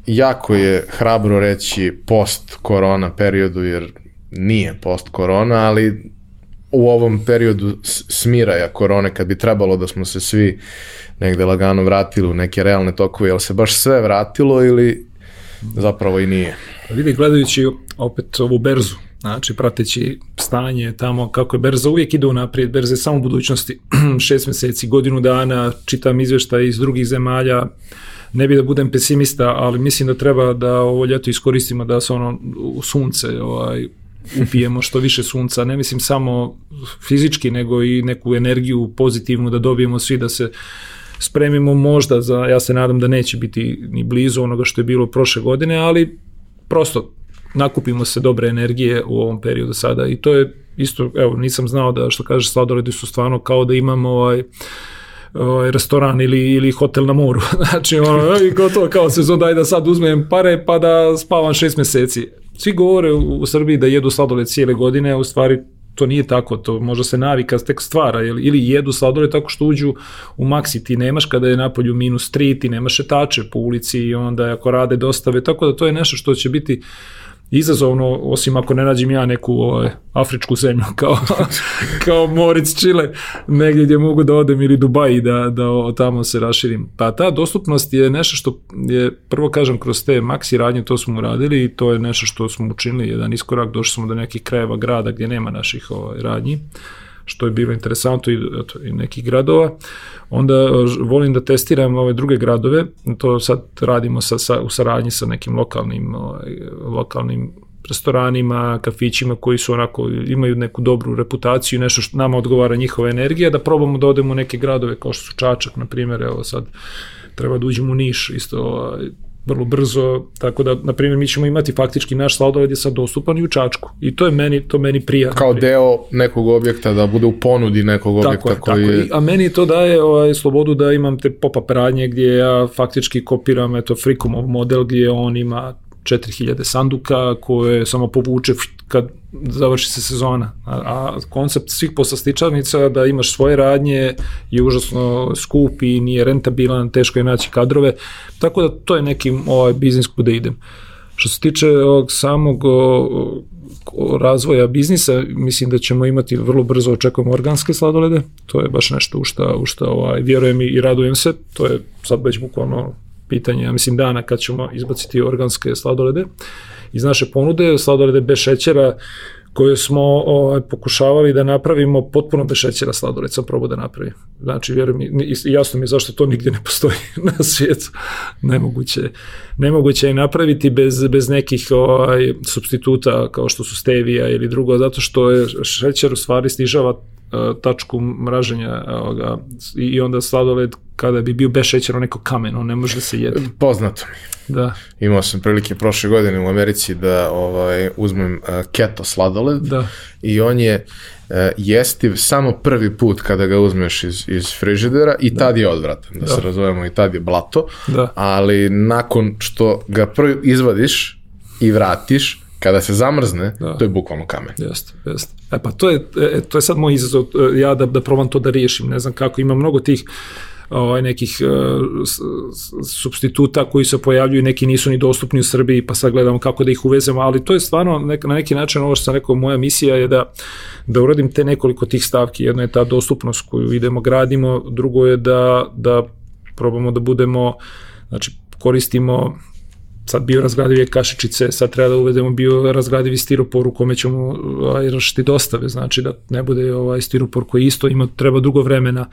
jako je hrabro reći post korona periodu jer nije post korona, ali u ovom periodu smiraja korone, kad bi trebalo da smo se svi negde lagano vratili u neke realne tokove, jel se baš sve vratilo ili zapravo i nije? Pa vidi, gledajući opet ovu berzu, znači prateći stanje tamo, kako je berza uvijek ide naprijed, berza je samo u budućnosti, šest meseci, godinu dana, čitam izveštaj iz drugih zemalja, ne bi da budem pesimista, ali mislim da treba da ovo ljeto iskoristimo da se ono u sunce ovaj, upijemo što više sunca, ne mislim samo fizički, nego i neku energiju pozitivnu da dobijemo svi da se spremimo. Možda za, ja se nadam da neće biti ni blizu onoga što je bilo prošle godine, ali prosto nakupimo se dobre energije u ovom periodu sada. I to je isto, evo, nisam znao da što kaže sladoledi su stvarno kao da imamo ovaj, ovaj restoran ili, ili hotel na moru. znači, ono, i gotovo kao sezon, daj da sad uzmem pare pa da spavam šest meseci svi govore u, Srbiji da jedu sladoled cijele godine, a u stvari to nije tako, to možda se navika tek stvara, ili, ili jedu sladoled tako što uđu u maksi, ti nemaš kada je napolju minus 3, ti nemaš šetače po ulici i onda ako rade dostave, tako da to je nešto što će biti izazovno, osim ako ne nađem ja neku ovaj, afričku zemlju kao, kao Moritz Chile, negdje gdje mogu da odem ili Dubai da, da tamo se raširim. Pa ta dostupnost je nešto što je, prvo kažem, kroz te maksi radnje to smo uradili i to je nešto što smo učinili, jedan iskorak, došli smo do nekih krajeva grada gdje nema naših ovaj, radnji što je bilo interesantno i, eto, i nekih gradova. Onda e, volim da testiram ove druge gradove, to sad radimo sa, sa, u saradnji sa nekim lokalnim, ovaj, lokalnim restoranima, kafićima koji su onako, imaju neku dobru reputaciju, nešto što nama odgovara njihova energija, da probamo da odemo u neke gradove kao što su Čačak, na primjer, evo sad treba da uđemo u Niš, isto ovaj, vrlo brzo, tako da, na primjer, mi ćemo imati faktički naš sladoled je sad dostupan i u Čačku. I to je meni, to meni prija. Kao deo nekog objekta, da bude u ponudi nekog objekta tako koji tako. je... A meni to daje ovaj, slobodu da imam te pop-up radnje gdje ja faktički kopiram eto, Frikomov model gdje on ima 4000 sanduka koje samo povuče kad završi se sezona. A, a koncept svih poslastičarnica da imaš svoje radnje je užasno skup i nije rentabilan, teško je naći kadrove, tako da to je neki ovaj, biznis kuda idem. Što se tiče ovog samog razvoja biznisa, mislim da ćemo imati vrlo brzo očekujemo organske sladolede, to je baš nešto u šta, u šta ovaj, vjerujem i, i radujem se, to je sad već bukvalno pitanje, ja mislim, dana kad ćemo izbaciti organske sladolede iz naše ponude, sladolede bez šećera, koje smo ovaj, pokušavali da napravimo potpuno bez šećera sladoled, sam probao da napravim. Znači, vjerujem, jasno mi je zašto to nigdje ne postoji na svijetu. Nemoguće, nemoguće je napraviti bez, bez nekih ovaj, substituta kao što su stevija ili drugo, zato što je šećer u stvari snižava tačku mraženja ovoga, i onda sladoled kada bi bio bez šećera neko kamen, on ne može da se jede. Poznato mi. Da. Imao sam prilike prošle godine u Americi da ovaj uzmem uh, keto sladoled Da. I on je uh, jestiv samo prvi put kada ga uzmeš iz, iz frižidera i tad je odvratan, da, Da. se razumemo i tad je blato, Da. ali nakon što ga prvi izvadiš i vratiš, kada se zamrzne, Da. to je bukvalno kamen. Jeste, jeste. E pa to je, e, to je sad moj izazov, e, ja da, da probam to da riješim, ne znam kako, ima mnogo tih ovaj nekih uh, substituta koji se pojavljuju, neki nisu ni dostupni u Srbiji, pa sad gledamo kako da ih uvezemo, ali to je stvarno nek, na neki način ovo što sam rekao, moja misija je da da uradim te nekoliko tih stavki. Jedno je ta dostupnost koju idemo gradimo, drugo je da da probamo da budemo znači koristimo sad biorazgradive kašičice, sad treba da uvedemo biorazgradivi stiropor u kome ćemo ovaj, rašiti dostave, znači da ne bude ovaj stiropor koji isto ima, treba dugo vremena.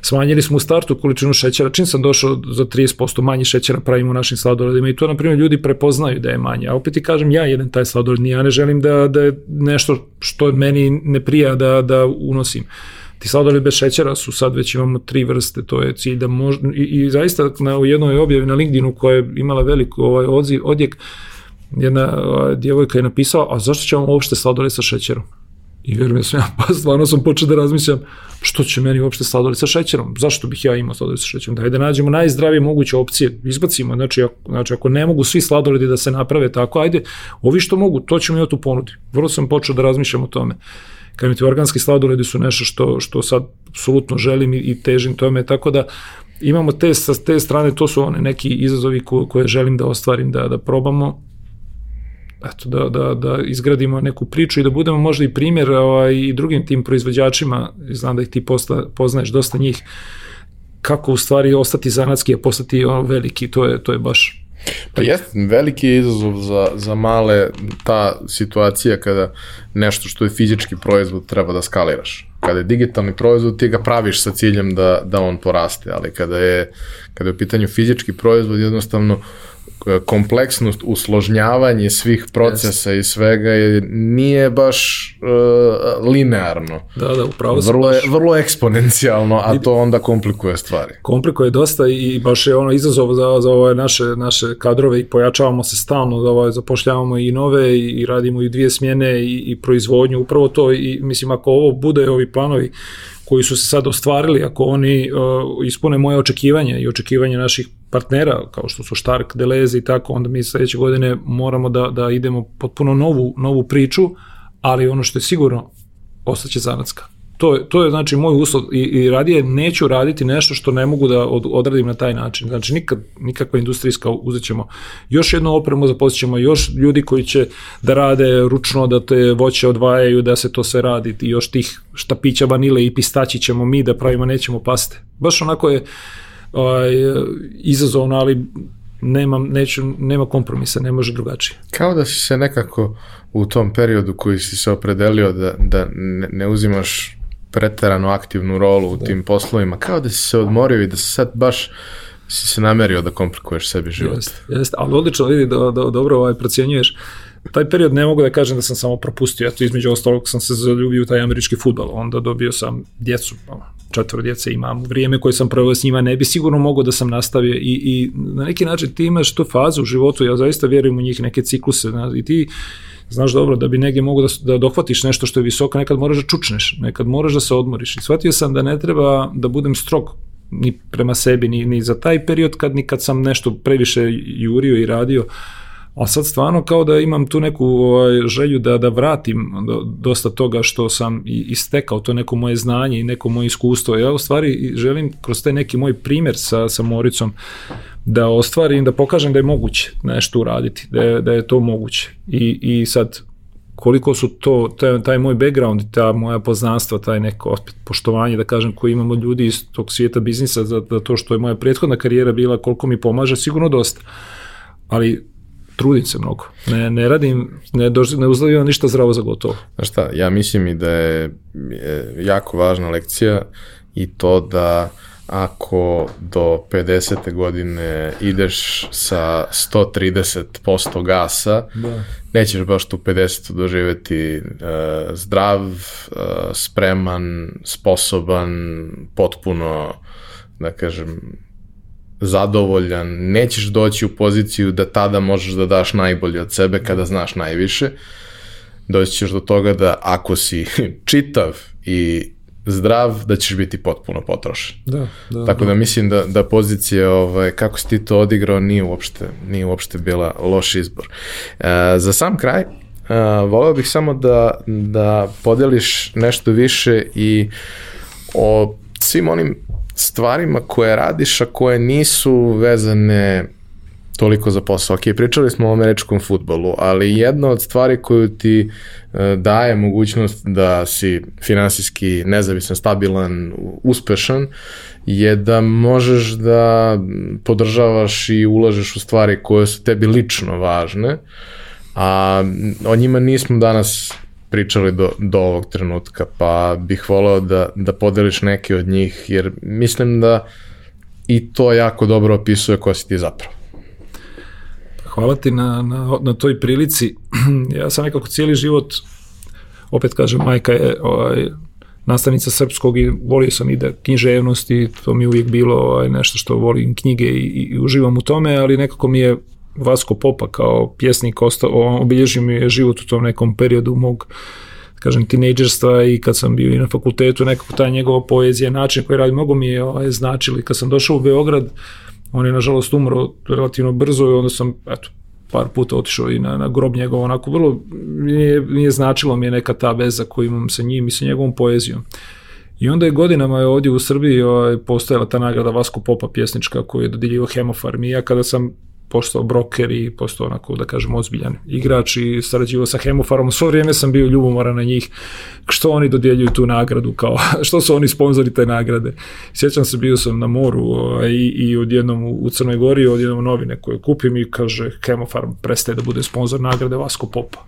Smanjili smo u startu količinu šećera, čim sam došao za 30% manje šećera pravimo u našim sladoledima i to, na primjer, ljudi prepoznaju da je manje. A opet ti kažem, ja jedan taj sladoled, ja ne želim da, da je nešto što meni ne prija da, da unosim ti sladoled bez šećera su sad već imamo tri vrste, to je cilj da može, i, i zaista na, u jednoj objavi na LinkedInu koja je imala veliko ovaj, odziv, odjek, jedna ovaj, djevojka je napisala, a zašto ćemo uopšte sladoled sa šećerom? I vjerujem da sam ja, pa stvarno sam počeo da razmišljam, što će meni uopšte sladoled sa šećerom? Zašto bih ja imao sladoled sa šećerom? Daj da nađemo najzdravije moguće opcije, izbacimo, znači ako, znači ako ne mogu svi sladoledi da se naprave tako, ajde, ovi što mogu, to ćemo imati u ponudi. Vrlo sam počeo da razmišljam o tome. Kažem ti, organski sladoledi su nešto što, što sad apsolutno želim i, i težim tome, tako da imamo te, sa te strane, to su one neki izazovi ko, koje želim da ostvarim, da, da probamo, eto, da, da, da izgradimo neku priču i da budemo možda i primjer ovaj, i drugim tim proizvođačima, znam da ih ti posta, poznaješ dosta njih, kako u stvari ostati zanatski, a postati ono, veliki, to je, to je baš Pa jeste, veliki je izazov za, za male ta situacija kada nešto što je fizički proizvod treba da skaliraš. Kada je digitalni proizvod ti ga praviš sa ciljem da, da on poraste, ali kada je, kada je u pitanju fizički proizvod jednostavno e, kompleksnost, usložnjavanje svih procesa i svega je, nije baš uh, linearno. Da, da, upravo sam Vrlo je, baš- vrlo eksponencijalno, a to onda komplikuje stvari. komplikuje dosta i baš je ono izazov za, za ove naše, naše kadrove i pojačavamo se stalno, da ovaj, zapošljavamo i nove i, i radimo i dvije smjene i, i proizvodnju, upravo to i mislim ako ovo bude ovi planovi koji su se sad ostvarili, ako oni uh, ispune moje očekivanja i očekivanja naših partnera, kao što su Stark, Deleze i tako, onda mi sledeće godine moramo da, da idemo potpuno novu, novu priču, ali ono što je sigurno, ostaće zanatska. To, je, to je znači moj uslov i, i radije neću raditi nešto što ne mogu da od, odradim na taj način. Znači nikad, nikakva industrijska uzet ćemo još jednu opremu, zaposlit ćemo još ljudi koji će da rade ručno, da te voće odvajaju, da se to sve radi i još tih štapića vanile i pistaći ćemo mi da pravimo, nećemo paste. Baš onako je ovaj, izazovno, ali nema, neću, nema kompromisa, ne može drugačije. Kao da si se nekako u tom periodu koji si se opredelio da, da ne, uzimaš preterano aktivnu rolu u da. tim poslovima, kao da si se odmorio i da se sad baš si se namerio da komplikuješ sebi život. Jeste, jeste ali odlično vidi da, da dobro ovaj, procjenjuješ. Taj period ne mogu da kažem da sam samo propustio, eto između ostalog sam se zaljubio u taj američki futbol, onda dobio sam djecu, četvro djece imam, vrijeme koje sam proveo s njima ne bi sigurno mogao da sam nastavio i, i na neki način ti imaš tu fazu u životu, ja zaista vjerujem u njih neke cikluse i ti znaš dobro da bi negdje mogu da, da dohvatiš nešto što je visoko, nekad moraš da čučneš, nekad moraš da se odmoriš. I shvatio sam da ne treba da budem strog ni prema sebi, ni, ni za taj period kad, ni kad sam nešto previše jurio i radio, a sad stvarno kao da imam tu neku ovaj, želju da, da vratim dosta toga što sam i, istekao, to neko moje znanje i neko moje iskustvo. Ja u stvari želim kroz taj neki moj primjer sa, sa Moricom da ostvarim, da pokažem da je moguće nešto uraditi, da je, da je to moguće. I, I sad koliko su to, taj, taj moj background, ta moja poznanstva, taj neko opet poštovanje, da kažem, koji imamo ljudi iz tog svijeta biznisa, za, za to što je moja prethodna karijera bila, koliko mi pomaže, sigurno dosta. Ali trudim se mnogo. Ne, ne radim, ne, dož, ne uzlavljam ništa zdravo za gotovo. Znaš šta, ja mislim i da je jako važna lekcija i to da ako do 50. godine ideš sa 130% gasa, da. nećeš baš tu 50. doživeti uh, zdrav, uh, spreman, sposoban, potpuno, da kažem, zadovoljan, nećeš doći u poziciju da tada možeš da daš najbolje od sebe kada znaš najviše. Doći ćeš do toga da ako si čitav i zdrav, da ćeš biti potpuno potrošen. Da, da, Tako da, da mislim da, da pozicija, ovaj, kako si ti to odigrao, nije uopšte, nije uopšte bila loš izbor. E, za sam kraj, e, voleo bih samo da, da podeliš nešto više i o svim onim stvarima koje radiš, a koje nisu vezane toliko za posao. Ok, pričali smo o američkom futbolu, ali jedna od stvari koju ti e, daje mogućnost da si finansijski nezavisan, stabilan, uspešan, je da možeš da podržavaš i ulažeš u stvari koje su tebi lično važne, a o njima nismo danas pričali do, do ovog trenutka, pa bih voleo da, da podeliš neke od njih, jer mislim da i to jako dobro opisuje ko si ti zapravo. Hvala ti na, na, na toj prilici. Ja sam nekako cijeli život, opet kažem, majka je ovaj, nastavnica srpskog i volio sam i da književnost i to mi je uvijek bilo ovaj, nešto što volim knjige i, i uživam u tome, ali nekako mi je Vasko Popa kao pjesnik ostao, obilježio mi je život u tom nekom periodu mog kažem, tinejdžerstva i kad sam bio i na fakultetu, nekako ta njegova poezija, način koji radi, mnogo mi je ovaj, značili. Kad sam došao u Beograd, on je nažalost umro relativno brzo i onda sam, eto, par puta otišao i na, na grob njegov, onako vrlo nije, nije značilo mi je neka ta veza koju imam sa njim i sa njegovom poezijom. I onda je godinama je ovdje u Srbiji ovaj, postojala ta nagrada Vasko Popa pjesnička koju je dodijelio Hemofarm i ja kada sam postao broker i postao onako, da kažem, ozbiljan igrač i sarađivao sa Hemofarom. Svo vrijeme sam bio ljubomoran na njih, što oni dodjeljuju tu nagradu, kao, što su oni sponzori te nagrade. Sjećam se, bio sam na moru ovaj, i, i odjednom u Crnoj Gori, odjednom novine koje kupim i kaže Hemofarm prestaje da bude sponzor nagrade Vasko Popa.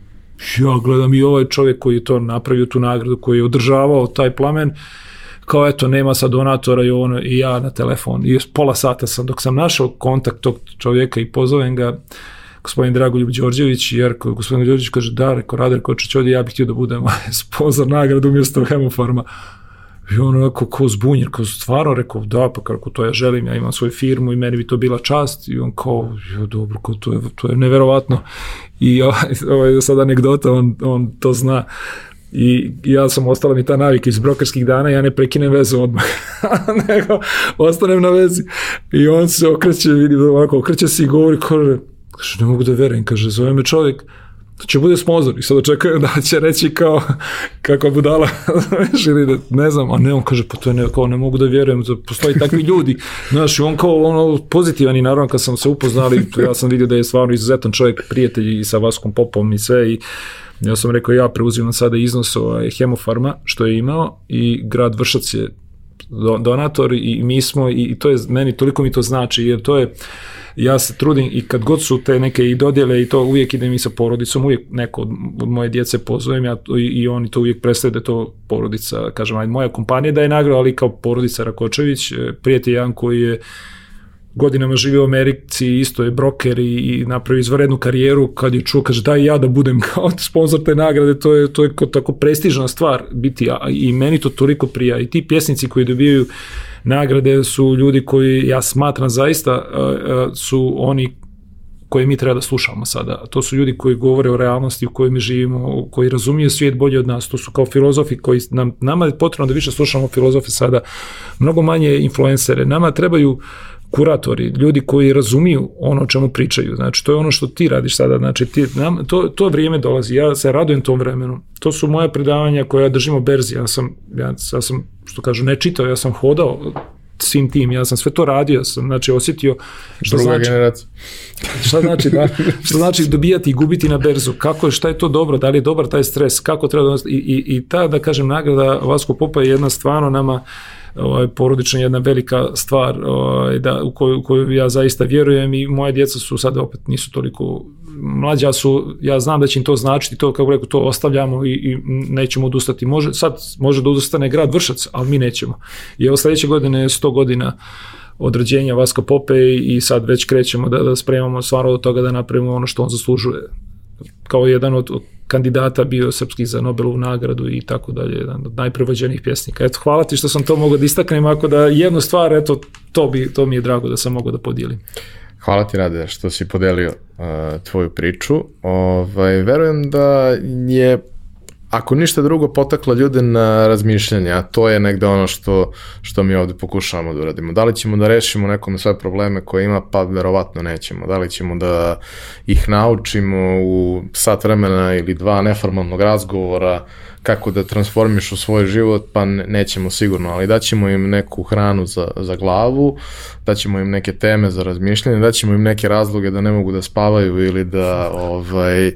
Ja gledam i ovaj čovjek koji je to napravio, tu nagradu, koji je održavao taj plamen, kao eto nema sad donatora i ono i ja na telefon i pola sata sam dok sam našao kontakt tog čovjeka i pozovem ga gospodin Dragoljub Đorđević jer gospodin Đorđević kaže da reko Rader Kočić ovdje ja bih htio da budem sponsor nagradu umjesto Hemofarma I on onako ko zbunjen, kao stvarno rekao, da, pa kako to ja želim, ja imam svoju firmu i meni bi to bila čast. I on kao, jo, dobro, kao to je, to je neverovatno. I ovaj, ovaj sad anegdota, on, on to zna i ja sam ostala mi ta navika iz brokerskih dana, ja ne prekinem vezu odmah, nego ostanem na vezi. I on se okreće, vidi ovako, okreće se i govori, kaže, kaže, ne mogu da verujem, kaže, zove me čovjek, će bude sponzor i sad očekujem da će reći kao kako budala da, ne znam, a ne, on kaže pa to je ne, kao ne mogu da vjerujem, da postoji takvi ljudi znaš, on kao ono pozitivan i naravno kad sam se upoznali, ja sam vidio da je stvarno izuzetan čovjek, prijatelj i sa Vaskom Popom i sve i ja sam rekao ja preuzimam sada iznos ovaj, Hemofarma što je imao i grad Vršac je donator i mi smo i to je meni toliko mi to znači jer to je ja se trudim i kad god su te neke i dodjele i to uvijek idem i sa porodicom, uvijek neko od, moje djece pozovem ja i, i oni to uvijek predstavljaju da to porodica, kažem, aj moja kompanija da je nagrada, ali kao porodica Rakočević, e, prijatelj jedan koji je godinama živio u Americi, isto je broker i, i napravio izvarednu karijeru, kad je čuo, kaže daj ja da budem kao sponsor te nagrade, to je, to je tako prestižna stvar biti, a, i meni to toliko prija i ti pjesnici koji dobijaju nagrade su ljudi koji ja smatram zaista su oni koje mi treba da slušamo sada. To su ljudi koji govore o realnosti u kojoj mi živimo, koji razumiju svijet bolje od nas. To su kao filozofi koji nam, nama je potrebno da više slušamo filozofe sada, mnogo manje influencere. Nama trebaju kuratori, ljudi koji razumiju ono o čemu pričaju. Znači, to je ono što ti radiš sada. Znači, ti, nam, to, to vrijeme dolazi. Ja se radujem tom vremenu. To su moje predavanja koje ja držim u berzi. Ja sam, ja, ja sam, što kažu, ne čitao, ja sam hodao svim tim, ja sam sve to radio, sam znači osjetio što Druga znači, generacija. šta znači da, što znači dobijati i gubiti na berzu, kako je, šta je to dobro, da li je dobar taj stres, kako treba da, i, i, i ta, da kažem, nagrada Vasko Popa je jedna stvarno nama ovaj, porodična jedna velika stvar ovaj, da, u, koju, u koju ja zaista vjerujem i moje djeca su sad opet nisu toliko mlađa su, ja znam da će im to značiti, to kako rekao, to ostavljamo i, i nećemo odustati. Može, sad može da odustane grad Vršac, ali mi nećemo. I evo sledeće godine je 100 godina od rođenja Vaska Pope i sad već krećemo da, da spremamo stvarno od toga da napravimo ono što on zaslužuje. Kao jedan od, od kandidata bio srpski za Nobelovu nagradu i tako dalje, jedan od najprevođenijih pjesnika. Eto, hvala ti što sam to mogao da istaknem, ako da jednu stvar, eto, to, bi, to mi je drago da sam mogao da podijelim. Hvala ti Rade što si podelio uh, tvoju priču. Ovaj, verujem da je ako ništa drugo potaklo ljude na razmišljanje, a to je negde ono što, što mi ovde pokušavamo da uradimo. Da li ćemo da rešimo nekom sve probleme koje ima, pa verovatno nećemo. Da li ćemo da ih naučimo u sat vremena ili dva neformalnog razgovora kako da transformišu svoj život, pa nećemo sigurno, ali daćemo im neku hranu za, za glavu, daćemo im neke teme za razmišljanje, daćemo im neke razloge da ne mogu da spavaju ili da ovaj, e,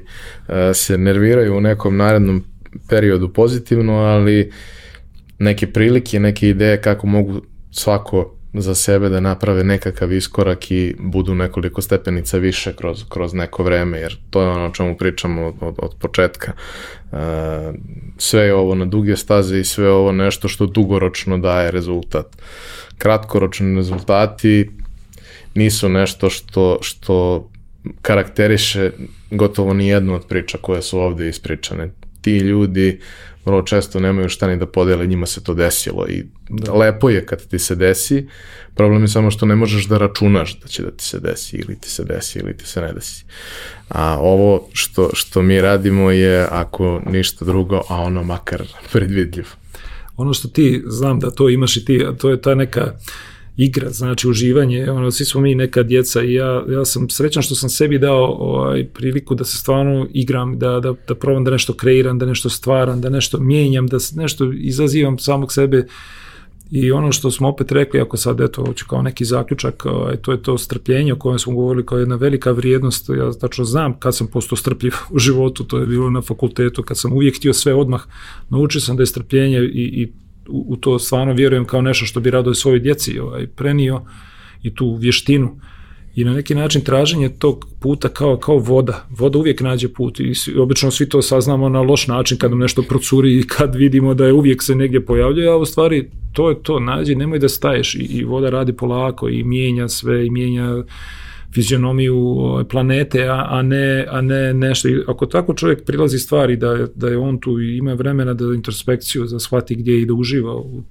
se nerviraju u nekom narednom periodu pozitivno, ali neke prilike, neke ideje kako mogu svako za sebe da naprave nekakav iskorak i budu nekoliko stepenica više kroz, kroz neko vreme, jer to je ono o čemu pričamo od, od, od početka. Uh, sve je ovo na duge staze i sve je ovo nešto što dugoročno daje rezultat. Kratkoročni rezultati nisu nešto što, što karakteriše gotovo ni jednu od priča koje su ovde ispričane ti ljudi vrlo često nemaju šta ni da podele, njima se to desilo i da. lepo je kad ti se desi, problem je samo što ne možeš da računaš da će da ti se desi ili ti se desi ili ti se ne desi. A ovo što, što mi radimo je ako ništa drugo, a ono makar predvidljivo. Ono što ti, znam da to imaš i ti, to je ta neka uh, igra, znači uživanje, ono, svi smo mi neka djeca i ja, ja sam srećan što sam sebi dao ovaj, priliku da se stvarno igram, da, da, da probam da nešto kreiram, da nešto stvaram, da nešto mijenjam, da nešto izazivam samog sebe. I ono što smo opet rekli, ako sad eto, hoću kao neki zaključak, ovaj, to je to strpljenje o kojem smo govorili kao jedna velika vrijednost, ja tačno znam kad sam postao strpljiv u životu, to je bilo na fakultetu, kad sam uvijek htio sve odmah, naučio sam da je strpljenje i, i u, to stvarno vjerujem kao nešto što bi rado svojoj djeci ovaj, prenio i tu vještinu i na neki način traženje tog puta kao kao voda. Voda uvijek nađe put i obično svi to saznamo na loš način kad nam nešto procuri i kad vidimo da je uvijek se negdje pojavljuje, a u stvari to je to, nađi, nemoj da staješ i, i voda radi polako i mijenja sve i mijenja fizionomiju ovaj, planete, a, a, ne, a ne nešto. Ako tako čovjek prilazi stvari da, da je on tu i ima vremena da introspekciju, da shvati gdje i da uživa u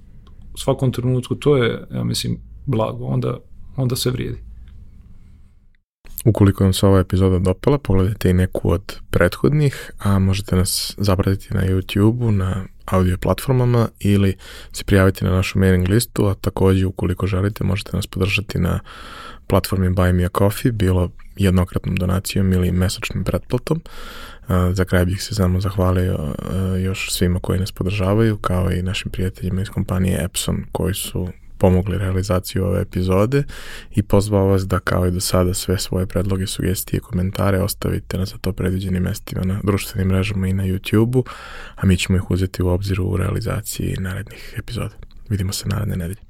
svakom trenutku, to je, ja mislim, blago. Onda, onda se vrijedi. Ukoliko vam se ova epizoda dopala, pogledajte i neku od prethodnih, a možete nas zapratiti na YouTube-u, na audio platformama ili se prijaviti na našu mailing listu, a takođe ukoliko želite možete nas podržati na platformi Buy Me a Coffee, bilo jednokratnom donacijom ili mesačnim pretplatom. Za kraj bih se samo zahvalio još svima koji nas podržavaju, kao i našim prijateljima iz kompanije Epson koji su pomogli realizaciju ove epizode i pozvao vas da kao i do sada sve svoje predloge, sugestije i komentare ostavite na za to predviđenim mestima na društvenim mrežama i na YouTube-u, a mi ćemo ih uzeti u obzir u realizaciji narednih epizoda. Vidimo se naredne nedelje.